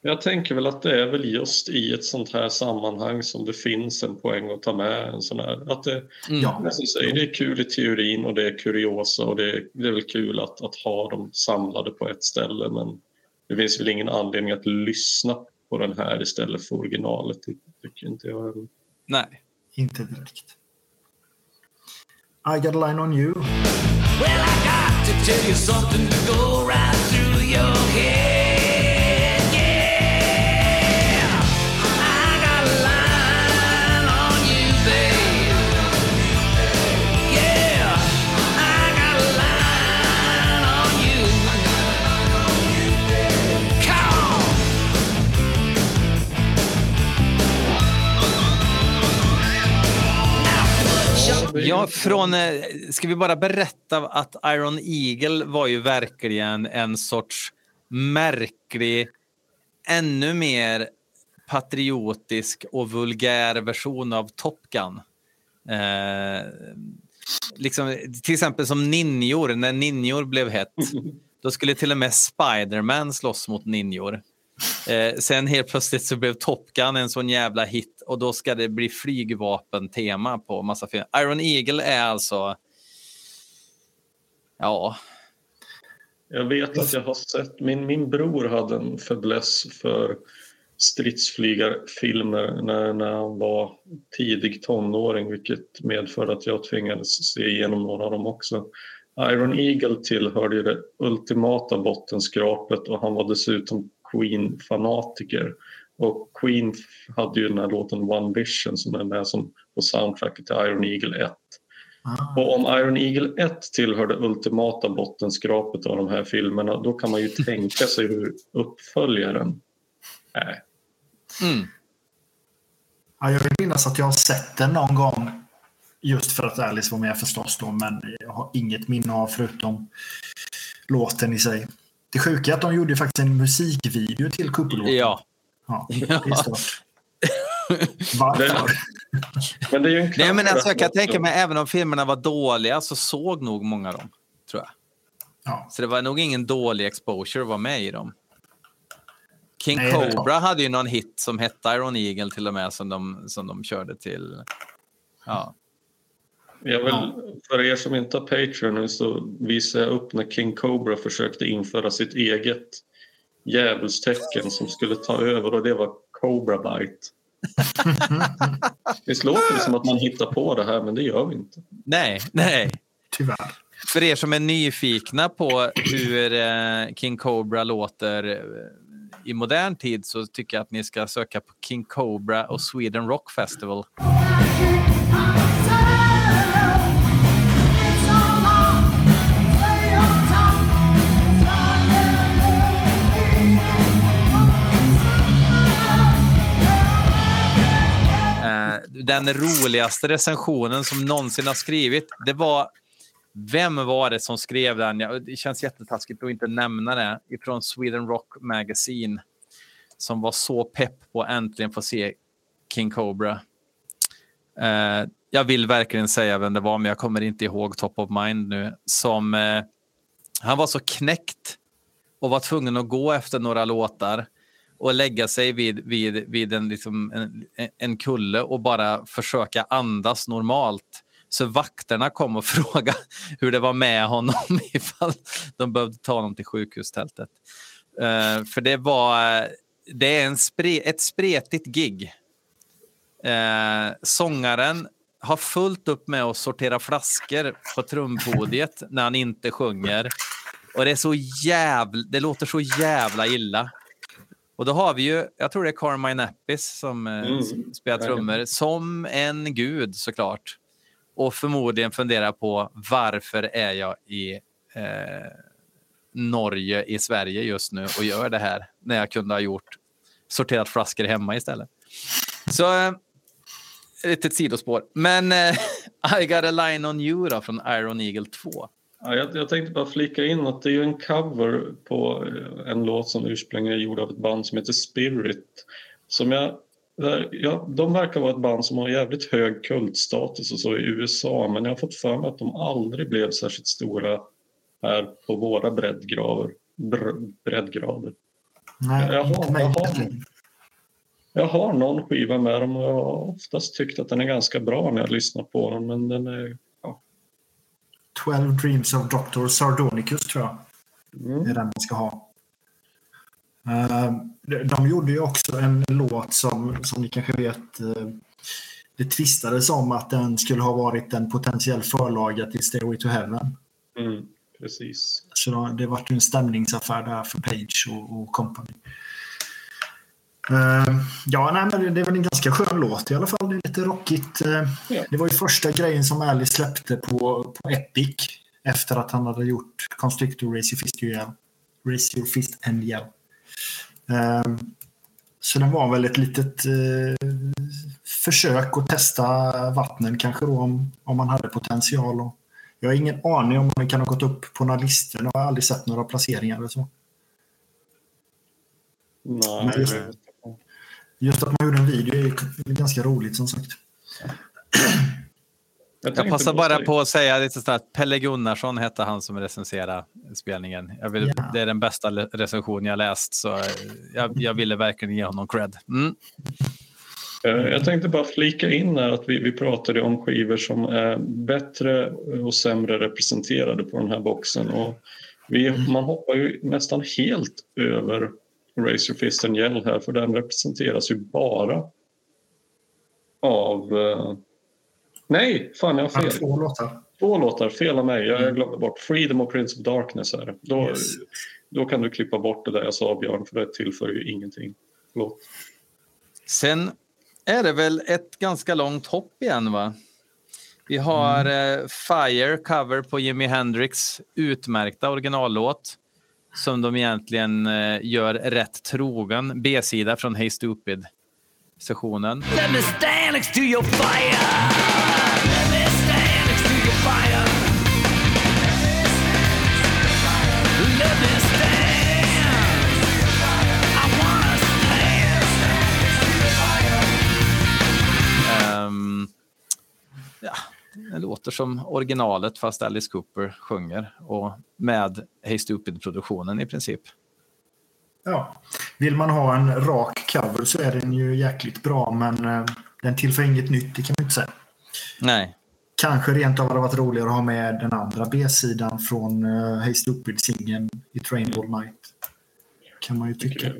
Jag tänker väl att det är väl just i ett sånt här sammanhang som det finns en poäng att ta med en sån här. Att det, Mm. Ja. säger, det är kul i teorin och det är kuriosa och det är, det är väl kul att, att ha dem samlade på ett ställe men det finns väl ingen anledning att lyssna på den här istället för originalet. Det tycker inte jag. Nej. Inte direkt. I got a line on you. Well, Ja, från, eh, ska vi bara berätta att Iron Eagle var ju verkligen en sorts märklig, ännu mer patriotisk och vulgär version av Top Gun. Eh, liksom, till exempel som ninjor, när ninjor blev hett. (laughs) Då skulle till och med Spiderman slåss mot ninjor. Eh, sen helt plötsligt så blev Top Gun en sån jävla hit och då ska det bli flygvapentema på massa film. Iron Eagle är alltså... Ja, Jag vet att jag har sett, min, min bror hade en fäbless för stridsflygarfilmer när, när han var tidig tonåring vilket medförde att jag tvingades se igenom några av dem också. Iron Eagle tillhörde ju det ultimata bottenskrapet och han var dessutom Queen-fanatiker. Och Queen hade ju den här låten One Vision som är med som på soundtracket till Iron Eagle 1. Ah. Och om Iron Eagle 1 tillhör det ultimata bottenskrapet av de här filmerna då kan man ju tänka sig hur uppföljaren är. mm. Ja, jag vill minnas att jag har sett den någon gång. Just för att Alice var med förstås då, men jag har inget minne av förutom låten i sig. Det sjuka är att de gjorde faktiskt en musikvideo till Cooper-låten. ja. Ja, (laughs) stört. Varför? Men det är ju en Nej, men alltså, jag kan tänka mig även om filmerna var dåliga så såg nog många dem, tror jag. Ja. Så det var nog ingen dålig exposure att vara med i dem. King Nej, Cobra hade ju någon hit som hette Iron Eagle till och med som de, som de körde till. Ja. Jag vill, för er som inte har Patreon nu så visar jag upp när King Cobra försökte införa sitt eget djävulstecken som skulle ta över och det var Cobra Bite. (laughs) Visst låter det som att man hittar på det här, men det gör vi inte. Nej, nej. Tyvärr. För er som är nyfikna på hur eh, King Cobra låter eh, i modern tid så tycker jag att ni ska söka på King Cobra och Sweden Rock Festival. Den roligaste recensionen som någonsin har skrivit, det var vem var det som skrev den? Ja, Det känns jättetaskigt att inte nämna det. Ifrån Sweden Rock Magazine. Som var så pepp på att äntligen få se King Cobra. Eh, jag vill verkligen säga vem det var, men jag kommer inte ihåg top of mind nu. Som, eh, han var så knäckt och var tvungen att gå efter några låtar och lägga sig vid, vid, vid en, liksom, en, en kulle och bara försöka andas normalt. Så vakterna kom och (laughs) frågade hur det var med honom (laughs) ifall de behövde ta honom till sjukhustältet. Uh, för det var det är en spre, ett spretigt gig. Uh, sångaren har fullt upp med att sortera flaskor på trumpodiet när han inte sjunger. Och det är så jävla, det låter så jävla illa. Och då har vi ju, jag tror det är Carmine Appis som eh, Mm. spelar trummor, som en gud såklart. Och förmodligen funderar på varför är jag i eh, Norge i Sverige just nu och gör det här när jag kunde ha gjort sorterat flaskor hemma istället. Så eh, lite ett sidospår. Men eh, (laughs) I got a line on you då från Iron Eagle 2. Ja, jag, jag tänkte bara flika in att det är en cover på eh, en låt som ursprungligen är gjord av ett band som heter Spirit. Som jag, där, ja, de verkar vara ett band som har jävligt hög kultstatus och så i USA men jag har fått för mig att de aldrig blev särskilt stora här på våra breddgrader. Br, breddgrader. Nej, Jaha, inte mig jaha. veterligen. Jag har någon skiva med dem och jag har oftast tyckt att den är ganska bra när jag lyssnar på den men den är... Ja. 12 Dreams of Dr. Sardonicus tror jag. Mm. Det är den man ska ha. Eh, de- De gjorde ju också en låt som, som ni kanske vet, eh, det tvistades om att den skulle ha varit en potentiell förlaga till Stairway to Heaven. Mm, precis. Så det vart ju en stämningsaffär där för Page och, och company. Eh, ja, nej, men det- är väl en ganska skön låt i alla fall. Det är lite rockigt. Eh, Ja. Det var ju första grejen som Alice släppte på, på Epic efter att han hade gjort Constrictor Raise Your Fist, Yell. Raise Your Fist and Yell. Eh, så den var väl ett litet försök att testa vattnen kanske då om, om man hade potential. Och jag har ingen aning om den kan ha gått upp på några listor. Jag har aldrig sett några placeringar eller så. Nej, Men just- Just att man gjorde en video är ganska roligt som sagt. Jag tänkte passar bara på att säga lite att Pelle Gunnarsson hette han som recenserade spelningen. Jag vill, Ja. Det är den bästa recension jag läst, så jag, jag ville verkligen ge honom cred. Mm. Eh, Jag tänkte bara flika in här att vi, vi pratade om skivor som är bättre och sämre representerade på den här boxen. Och vi, man hoppar ju nästan helt över Raise Your Fist and Yell här för den representeras ju bara av... eh, nej, fan jag har fel. Två låtar. Två låtar, fel av mig. Jag jag glömde bort. Freedom och Prince of Darkness är det. Då, Yes. då kan du klippa bort det där jag sa Björn för det tillför ju ingenting. Förlåt. Sen är det väl ett ganska långt hopp igen, va? Vi har Mm. eh, Fire, cover på Jimi Hendrix utmärkta originallåt som de egentligen eh, gör rätt trogen. B-sida från Hey Stupid-sessionen. Stand. Ehm, ja, det låter som originalet fast Alice Cooper sjunger och med Hey Stupid-produktionen i princip. Ja. Vill man ha en rak cover så är den ju jäkligt bra men eh, den tillför inget nytt, det kan man inte säga. Nej, Kanske rent av hade varit roligare att ha med den andra B-sidan från uh, Hey Stupid-singeln i Train All Night. Kan man ju tycka.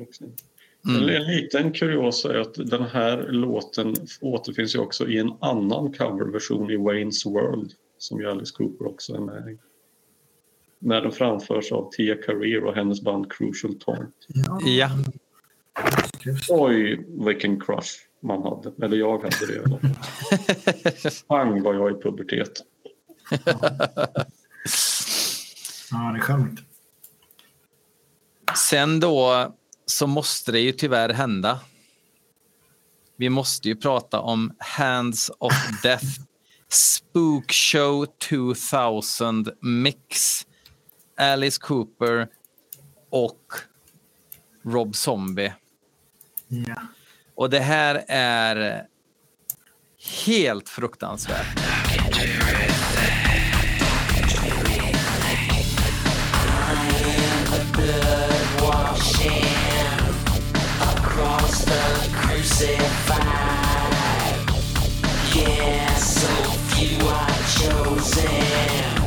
Mm. En liten kuriosa är att den här låten återfinns ju också i en annan coverversion i Wayne's World som ju Alice Cooper också är med i. När den framförs av Tia Career och hennes band Crucial Taunt. Ja, Ja, Oj, vilken crush man hade. Eller jag hade det. (laughs) Pang var jag i pubertet. ja det är charmigt. Sen då så måste det ju tyvärr hända. Vi måste ju prata om Hands of Death Spook Show 2000 Mix. Alice Cooper och Rob Zombie. Ja. Och det här är helt fruktansvärt. crucified. Yeah, so few are chosen.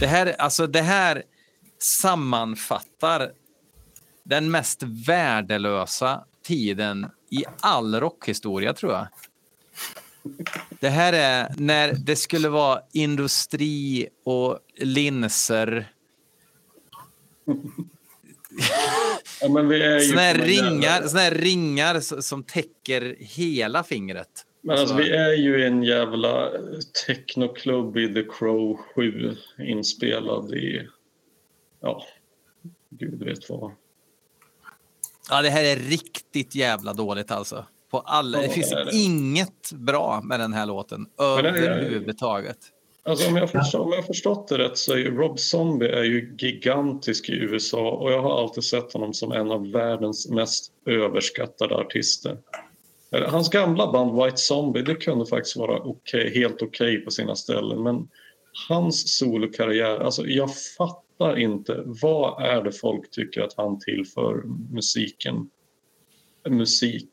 Det här, alltså det här sammanfattar den mest värdelösa tiden i all rockhistoria, tror jag. Det här är när det skulle vara industri och linser. Ja, Såna här ringar, såna här ringar som täcker hela fingret. Men alltså, vi är ju i en jävla technoklubb i The Crow 7 inspelad i... Ja, gud vet vad. Ja, det här är riktigt jävla dåligt alltså. På alla, det Ja, finns det är det. inget bra med den här låten överhuvudtaget. Alltså om jag, förstår, om jag förstått det rätt så är ju Rob Zombie är ju gigantisk i USA och jag har alltid sett honom som en av världens mest överskattade artister. Hans gamla band White Zombie, det kunde faktiskt vara okay, helt okej på sina ställen men hans solokarriär, alltså jag fattar inte vad är det folk tycker att han tillför musiken? Musik.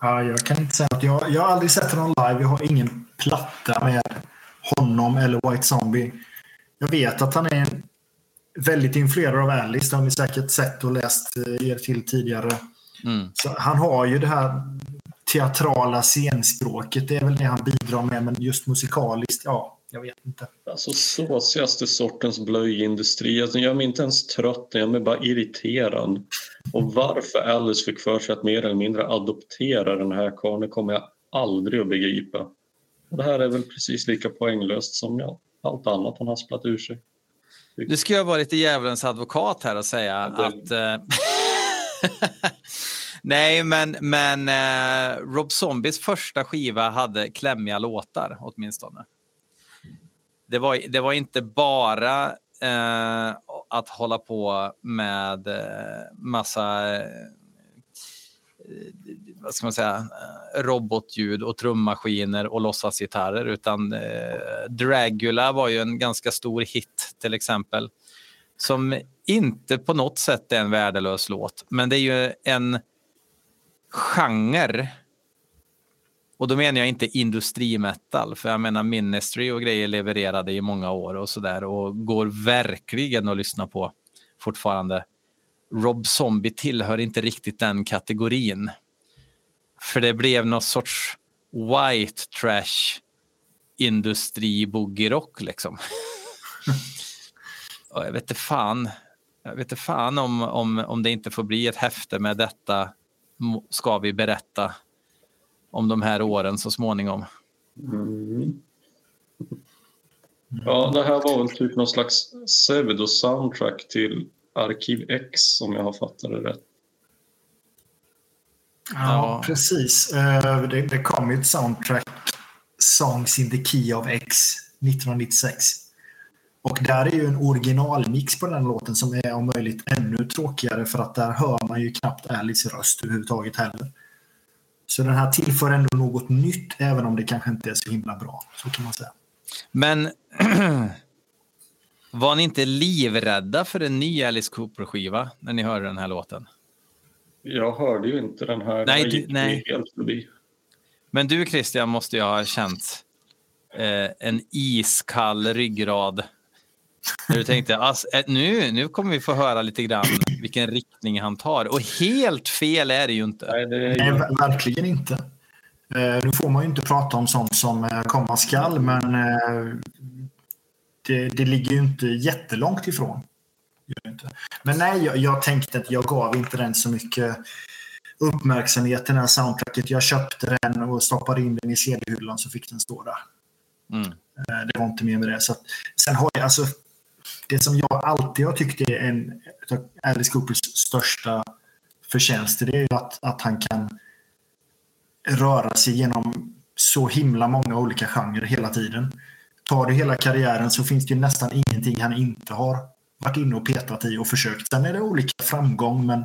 Ja, jag kan inte säga att jag, jag har aldrig sett honom live. Jag har ingen platta med honom eller White Zombie. Jag vet att han är en, väldigt influerad av Alice. Det har ni säkert sett och läst eh, er till tidigare. Mm. Så han har ju det här teatrala scenspråket. Det är väl det han bidrar med. Men just musikaliskt, ja, jag vet inte. Alltså såsigaste sortens blöjindustri. Alltså, jag är inte ens trött, jag är bara irriterad. Och varför Alice fick för sig att mer eller mindre adoptera den här karln det kommer jag aldrig att begripa. Det här är väl precis lika poänglöst som allt annat han hasplat ur sig. Du ska jag vara lite djävulens advokat här och säga Ja, att... eh, (laughs) Nej, men, men eh, Rob Zombies första skiva hade klämmiga låtar åtminstone. Det var, det var inte bara eh, att hålla på med eh, massa eh, vad ska man säga, eh, robotljud och trummaskiner och låtsasgitarrer utan eh, Dragula var ju en ganska stor hit till exempel som inte på något sätt är en värdelös låt men det är ju en genre och då menar jag inte industrimetal för jag menar Ministry och grejer levererade i många år och sådär och går verkligen att lyssna på fortfarande. Rob Zombie tillhör inte riktigt den kategorin. För det blev någon sorts white trash industri boogie rock liksom. (laughs) och jag vet inte fan. Jag vet inte fan om, om, om det inte får bli ett häfte med detta ska vi berätta om de här åren så småningom. Mm. Ja, det här var väl typ någon slags pseudo-soundtrack till Arkiv X om jag har fattat det rätt. Ja, precis. Eh, Det, det kom ju ett soundtrack, Songs in the Key of X, 1996. Och där är ju en originalmix på den låten som är om möjligt ännu tråkigare för att där hör man ju knappt Alice röst överhuvudtaget heller. Så den här tillför ändå något nytt även om det kanske inte är så himla bra. Så kan man säga. Men (clears throat) var ni inte livrädda för en ny Alice Cooper-skiva när ni hörde den här låten? Jag hörde ju inte den här. Nej, du- nej. helt förbi. Men du Christian måste ju ha känt eh, en iskall ryggrad. När du tänkte (laughs) ass, eh, nu, nu kommer vi få höra lite grann vilken riktning han tar. Och helt fel är det ju inte. Nej, det är Nej, ju... ver- verkligen inte. Eh, nu får man ju inte prata om sånt som eh, komma skall, men eh, det, det ligger ju inte jättelångt ifrån. Gör inte. Men nej, jag, jag tänkte att jag gav inte den så mycket uppmärksamhet den här soundtracket. Jag köpte den och stoppade in den i CD-hyllan så fick den stå där. Mm. Eh, Det var inte mer med det. Så att, sen har jag alltså, det som jag alltid har tyckt är en Alice Coopers största förtjänster det är ju att, att han kan röra sig genom så himla många olika genrer hela tiden. Tar du hela karriären så finns det nästan ingenting han inte har varit inne och petat i och försökt. Sen är det olika framgång men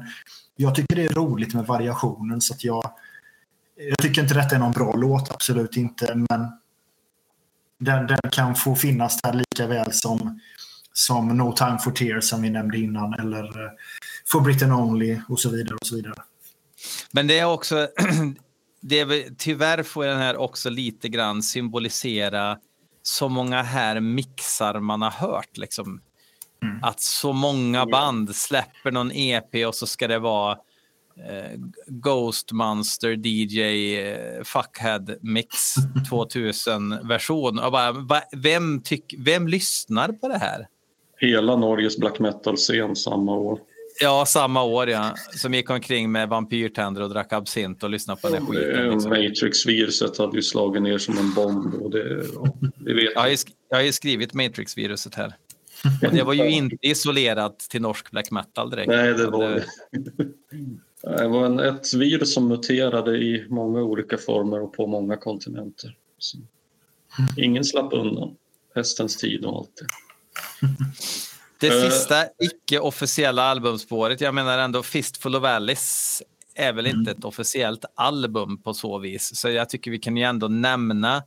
jag tycker det är roligt med variationen så att jag jag tycker inte detta är någon bra låt, absolut inte, men den, den kan få finnas där lika väl som, som No Time For Tears som vi nämnde innan eller eh, For Britain Only och så vidare. och så vidare. Men det är också, (clears throat) det är, tyvärr får den här också lite grann symbolisera så många här mixar man har hört. Liksom. Att så många band släpper någon EP och så ska det vara eh, Ghost Monster DJ eh, Fuckhead Mix (laughs) 2000 version. Och bara, va, vem, tyck, vem lyssnar på det här? Hela Norges black metal-scen samma år. Ja, samma år ja. Som gick omkring med vampyrtänder och drack absint och lyssnade på den skiten. Eh, Liksom. Matrix-viruset hade ju slagit ner som en bomb. Och det, ja, det vet Jag har, ju, jag har ju skrivit Matrix-viruset här. Och det var ju inte isolerat till norsk black metal direkt. Nej, det var det. Det var en, ett virus som muterade i många olika former och på många kontinenter. Så ingen slapp undan. Hästens tid och allt det. Det Eh. sista icke-officiella albumspåret, jag menar ändå Fistful of Alice är väl inte ett officiellt album på så vis. Så jag tycker vi kan ju ändå nämna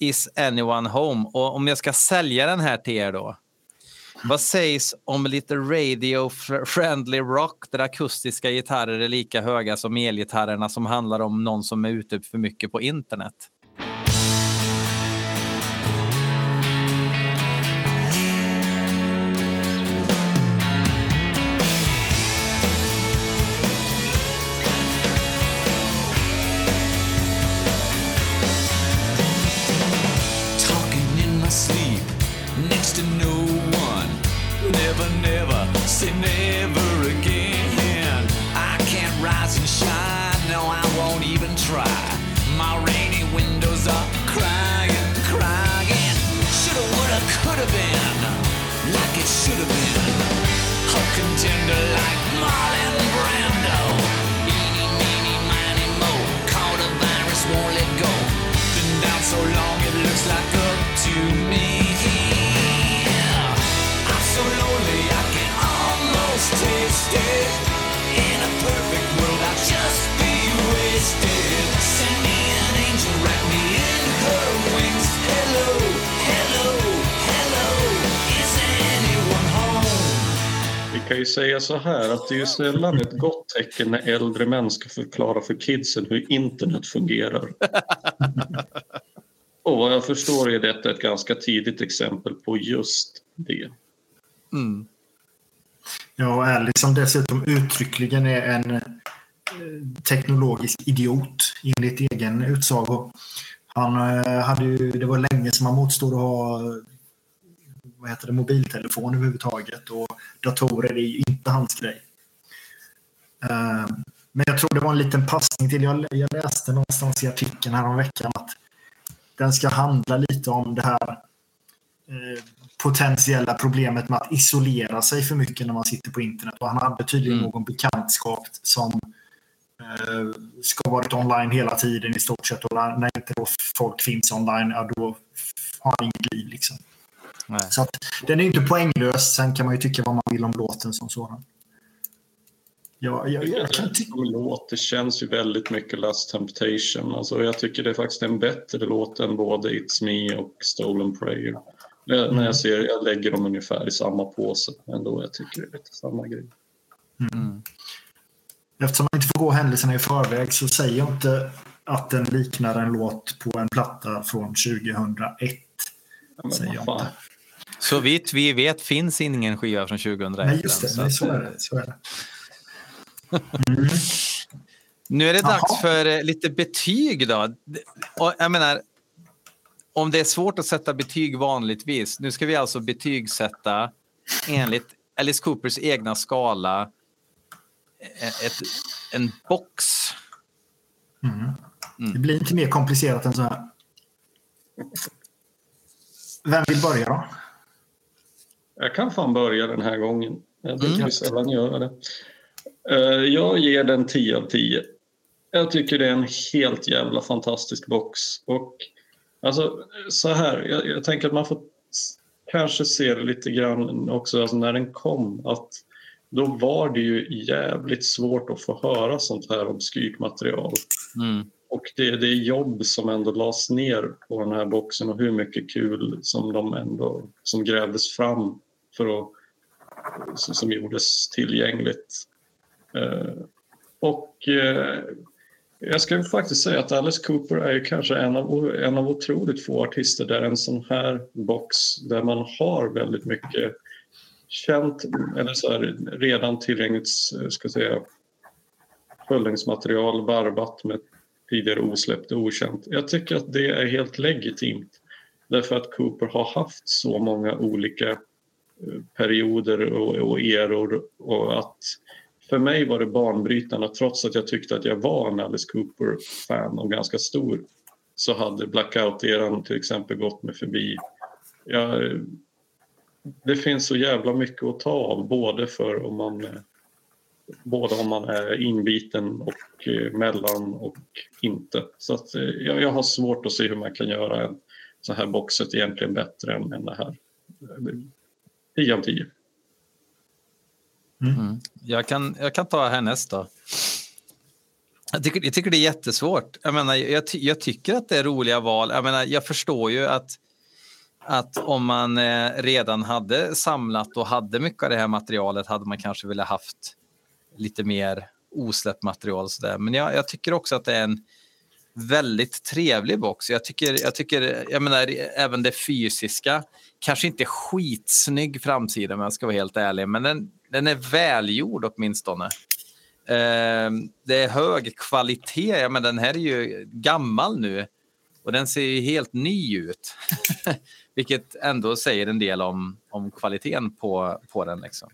Is Anyone Home? Och om jag ska sälja den här till er då. Vad sägs om lite radio-friendly rock där akustiska gitarrer är lika höga som elgitarrerna som handlar om någon som är ute för mycket på internet? Säga så här att det är ju sällan ett gott tecken när äldre män ska förklara för kidsen hur internet fungerar. (laughs) Och vad jag förstår är detta ett ganska tidigt exempel på just det. Mm. Ja, och Alice som dessutom uttryckligen är en eh, teknologisk idiot enligt egen utsago. Han eh, hade ju, det var länge som han motstod att ha vad heter det, mobiltelefon överhuvudtaget och datorer är ju inte hans grej. Eh, Men jag tror det var en liten passning till, jag, läste någonstans i artikeln här om veckan att den ska handla lite om det här eh, potentiella problemet med att isolera sig för mycket när man sitter på internet. Och han hade tydligen Mm. någon bekantskap som eh, ska varit online hela tiden i stort sett. Och när när inte då folk finns online, ja, då har han inget liv. Liksom. Nej. Så att, den är inte poänglös. Sen kan man ju tycka vad man vill om låten som sådan. Ja, jag, jag, kan tycka... Låt, det känns ju väldigt mycket Last Temptation. Alltså, jag tycker det är faktiskt en bättre låt än både It's Me och Stolen Prayer. När när jag ser, jag lägger dem ungefär i samma påse ändå. Jag tycker det är lite samma grej. Eftersom man inte får gå händelserna i förväg så säger jag inte att den liknar en låt på en platta från 2001. Ja, men Säger jag inte. Så vitt vi vet finns ingen skiva från 2001. Nej, just det. än, Nej, så är det. Så är det. Nu är det dags Jaha. för eh, lite betyg då. Och jag menar, om det är svårt att sätta betyg vanligtvis, nu ska vi alltså betygsätta enligt Alice Coopers egna skala eh, ett, en box. Det blir inte mer komplicerat än så här. Vem vill börja då? Jag kan fan börja den här gången. Jag brukar Mm. sällan göra det. Eh, Jag ger den 10 av 10. Jag tycker det är en helt jävla fantastisk box. Och alltså, så här, jag, jag tänker att man får kanske se det lite grann också alltså när den kom. Att då var det ju jävligt svårt att få höra sånt här obskyrt material. Mm. Och det, det är jobb som ändå lades ner på den här boxen och hur mycket kul som de ändå som grävdes fram för att, som, som gjordes tillgängligt. Eh, och eh, jag ska faktiskt säga att Alice Cooper är ju kanske en av, en av otroligt få artister där en sån här box där man har väldigt mycket känt eller så här, redan tillgängligt eh, ska jag säga, fullängdsmaterial varvat med tidigare osläppt och okänt. Jag tycker att det är helt legitimt därför att Cooper har haft så många olika perioder och, och eror och att för mig var det banbrytande trots att jag tyckte att jag var en Alice Cooper-fan och ganska stor så hade Blackout-eran till exempel gått mig förbi. Jag, det finns så jävla mycket att ta av både för om man både om man är inbiten och eh, mellan och inte. Så att, eh, jag, jag har svårt att se hur man kan göra en så här boxet egentligen bättre än, än det här. 10 av 10. Jag, kan, jag kan ta härnäst då. Jag tycker, jag tycker det är jättesvårt. Jag, menar, jag, ty- jag tycker att det är roliga val. Jag, menar, jag förstår ju att, att om man eh, redan hade samlat och hade mycket av det här materialet hade man kanske velat haft lite mer osläppt material. och Så där. Men jag, jag tycker också att det är en väldigt trevlig box. Jag tycker, jag tycker jag menar, även det fysiska, kanske inte skitsnygg framsida om jag ska vara helt ärlig, men den, den är välgjord åtminstone. Eh, det är hög kvalitet. Ja, men den här är ju gammal nu och den ser ju helt ny ut. (laughs) Vilket ändå säger en del om, om kvaliteten på, på den. Liksom.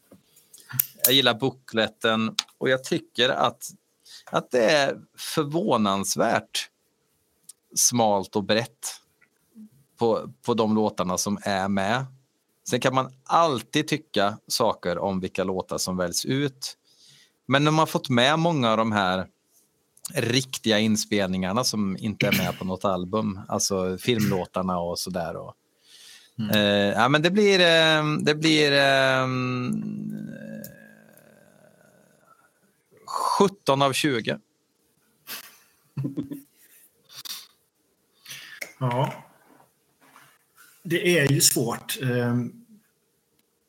Jag gillar bokletten och jag tycker att, att det är förvånansvärt smalt och brett på, på de låtarna som är med. Sen kan man alltid tycka saker om vilka låtar som väljs ut. Men när man fått med många av de här riktiga inspelningarna som inte är med på något album, alltså filmlåtarna och sådär. Och, eh, ja, men det blir, eh, det blir eh, 17 av 20. Ja. Det är ju svårt. Ehm,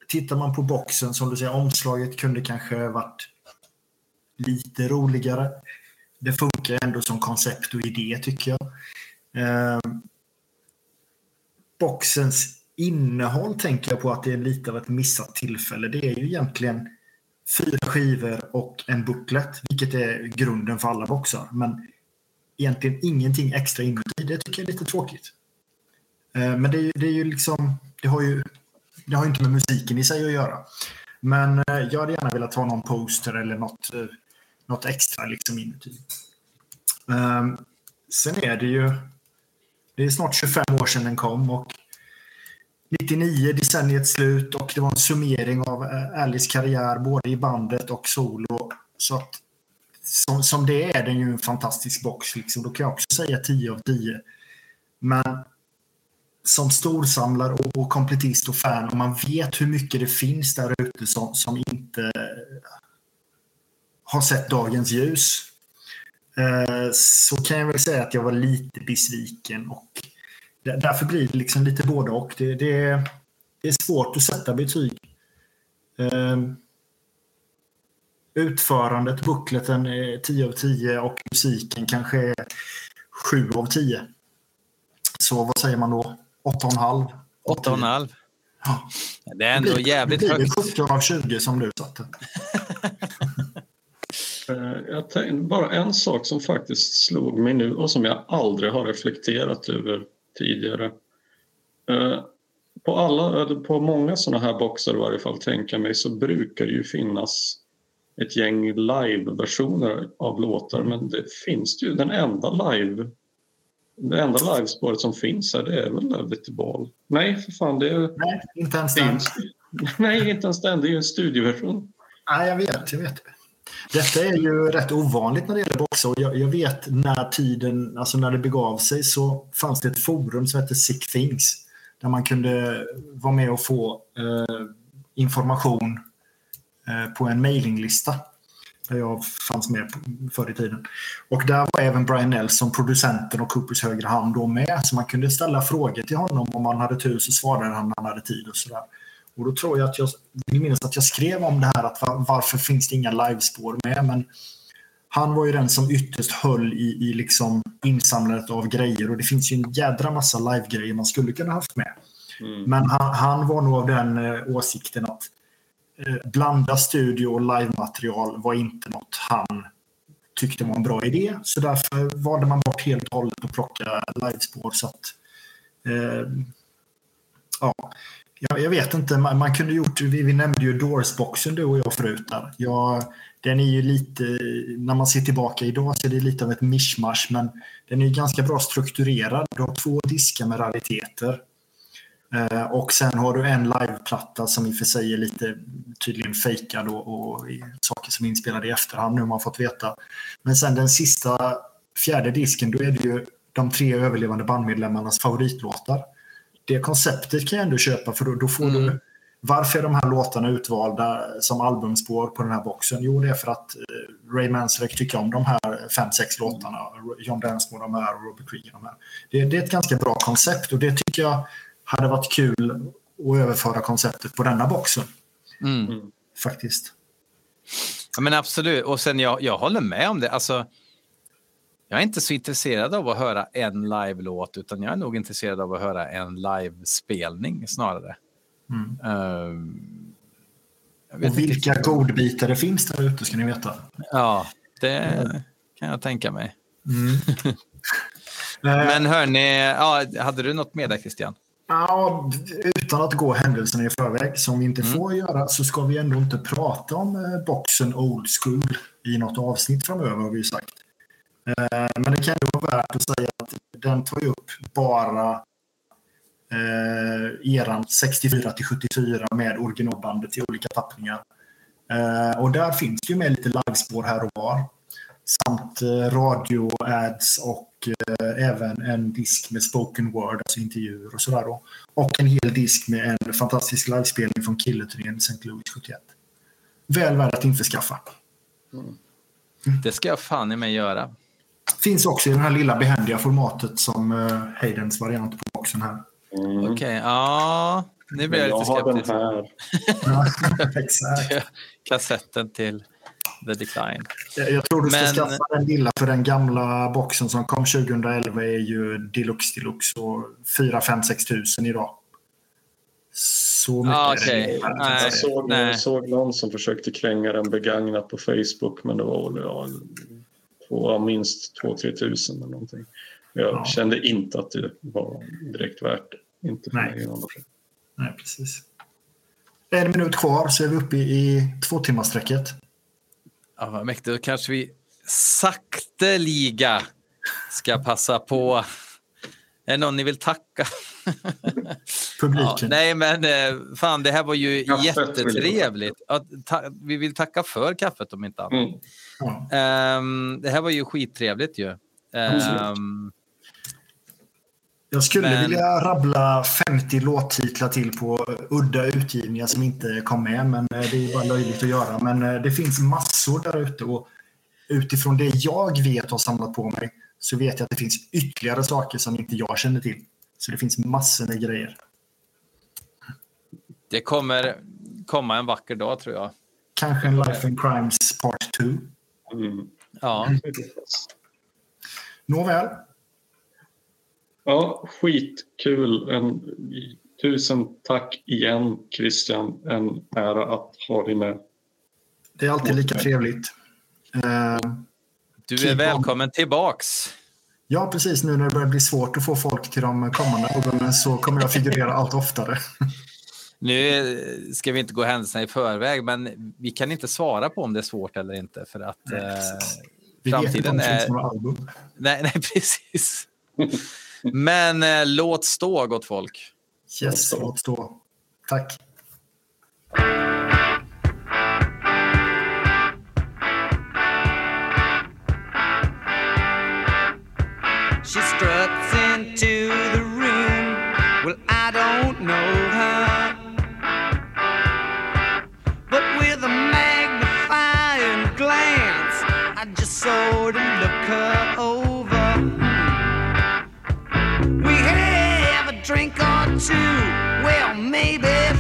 tittar man på boxen, som du säger, omslaget kunde kanske varit lite roligare. Det funkar ändå som koncept och idé tycker jag. Ehm, boxens innehåll tänker jag på att det är lite av ett missat tillfälle. Det är ju egentligen fyra skivor och en booklet, vilket är grunden för alla boxar. Men egentligen ingenting extra inuti. Det tycker jag är lite tråkigt. Eh, men det är, det är ju liksom, det har ju, det har ju inte med musiken i sig att göra. Men eh, jag hade gärna velat ha någon poster eller något, eh, något extra liksom inuti. Sen är det ju, det är snart 25 år sedan den kom och 99, decenniets slut och det var en summering av eh, Alice karriär både i bandet och solo. Så att som, som det är den ju en fantastisk box. Liksom. Då kan jag också säga 10 av 10. Men som storsamlare och, och komplettist och fan, om man vet hur mycket det finns där ute som, som inte har sett dagens ljus. Eh, så kan jag väl säga att jag var lite besviken och därför blir det liksom lite både och. Det, det, det är svårt att sätta betyg. Eh, utförandet, bookleten är 10 av 10 och musiken kanske är 7 av 10. Så vad säger man då? 8,5? 8,5. Ja. Det är ändå jävligt Det blir högt. 17 av 20 som du satte. Eh, Jag tänkte, bara en sak som faktiskt slog mig nu och som jag aldrig har reflekterat över tidigare. Eh, På, alla, eller på många sådana här boxar i varje fall, tänker jag mig, så brukar det ju finnas ett gäng live-versioner av låtar men det finns ju den enda live det enda livespåret som finns här det är väl Love It Ball? Nej, för fan, det är, Nej, inte ens den. en, (laughs) nej, inte ens den. Det är ju en studioversion. Nej, jag vet, jag vet. Detta är ju rätt ovanligt när det gäller boxar. Och jag, jag vet när tiden, alltså när det begav sig så fanns det ett forum som hette Sick Things. Där man kunde vara med och få eh, information eh, på en mailinglista. Där jag fanns med förr i tiden. Och där var även Brian Nelson, producenten och Coopers högra hand då med. Så man kunde ställa frågor till honom om man hade tur så svarade han när han hade tid och sådär. Och då tror jag att jag vill minnas att jag skrev om det här att var, varför finns det inga livespår med. Men han var ju den som ytterst höll i, i liksom insamlandet av grejer och det finns ju en jädra massa livegrejer man skulle kunna haft med. Men han, han var nog av den eh, åsikten att eh, blanda studio och livematerial var inte något han tyckte var en bra idé. Så därför valde man bort helt och hållet att plocka livespår. Så att, eh, ja, jag, jag vet inte, man, man kunde gjort, vi, vi nämnde ju Doors-boxen du och jag förut där. Jag, den är ju lite, när man ser tillbaka idag så är det lite av ett mischmasch men den är ju ganska bra strukturerad. Du har två diskar med rariteter. Eh, och sen har du en liveplatta som i och för sig är lite tydligen fejkad och, och saker som är inspelade i efterhand nu har man fått veta. Men sen den sista fjärde disken, då är det ju de tre överlevande bandmedlemmarnas favoritlåtar. Det konceptet kan jag ändå köpa för då, då får du varför är de här låtarna utvalda som albumspår på den här boxen? Jo, det är för att eh, Ray Manzarek tycker om de här fem, sex låtarna. John Densmore de här och Robert Krieger de här. Det, det är ett ganska bra koncept och det tycker jag hade varit kul att överföra konceptet på denna boxen. Mm. Faktiskt. Ja, men absolut. Och sen jag, jag håller med om det. Alltså, jag är inte så intresserad av att höra en live-låt utan jag är nog intresserad av att höra en live-spelning snarare. Mm. Jag vet Och inte vilka godbitar det finns där ute ska ni veta. Ja, det kan jag tänka mig. Eh, (laughs) Men hörni, ja, hade du något med där Christian? Ja, utan att gå händelserna i förväg, som vi inte får göra, så ska vi ändå inte prata om eh, boxen old school i något avsnitt framöver, har vi sagt. Eh, men det kan ju vara värt att säga att den tar ju upp bara eh, eran 64 till 74 med originalbandet i olika tappningar. Eh, och där finns ju med lite livespår här och var. Samt eh, radio-ads och eh, även en disk med spoken word, alltså intervjuer och sådär. då. Och en hel disk med en fantastisk livespelning från Killerturnén i St. Louis 71. Väl värd att införskaffa. Mm. Det ska jag fan i mig göra. Finns också i det här lilla behändiga formatet som eh, Haydens variant på boxen här. Mm. Okej, ja. Nu blir jag jag lite har den skeptisk. här. (laughs) Exakt. Kassetten till The Decline. Jag jag tror du ska Men- skaffa den lilla, för den gamla boxen som kom 2011 är ju deluxe deluxe och 4 5 6 tusen idag. Så mycket Ah, är det. Nej. Jag såg, nej. jag såg någon som försökte kränga den begagnat på Facebook men det var väl ja, ja, minst 2-3 tusen eller någonting. Jag Ja. kände inte att det var direkt värt det. Inte för Nej. mig. Nej, precis. En minut kvar så är vi uppe i, två timmars sträcket. Ja, vad mäktigt. Då kanske vi sakteliga ska passa på. Är det någon ni vill tacka? (laughs) publiken. nej, men eh, fan, det här var ju Kaffet vill jättetrevligt. Att, ta, vi vill tacka för kaffet om inte annat. Mm. Ja. Ehm, det här var ju skittrevligt ju. Ehm, Jag skulle Men- vilja rabbla 50 låttitlar till på udda utgivningar som inte kom med, men eh, det är bara löjligt att göra. Men eh, det finns massor där ute och utifrån det jag vet och samlat på mig så vet jag att det finns ytterligare saker som inte jag känner till. Så det finns massor med grejer. det kommer komma en vacker dag tror jag. Kanske en Life and Crimes Part 2. Mm. Ja, Nåväl, Ja, skitkul. En, tusen tack igen Christian. En ära att ha dig med. det är alltid lika trevligt. Eh, du är Keep on. välkommen tillbaks. Ja, precis. Nu när det börjar bli svårt att få folk till de kommande albumen så kommer jag figurera allt oftare. Nu eh, ska vi inte gå händelserna i förväg, men vi kan inte svara på om det är svårt eller inte för att Nej, eh, framtiden är... Nej, nej, (laughs) precis. Men eh, låt stå, gott folk. Yes, låt stå. Tack. We have a drink or two, well, maybe three.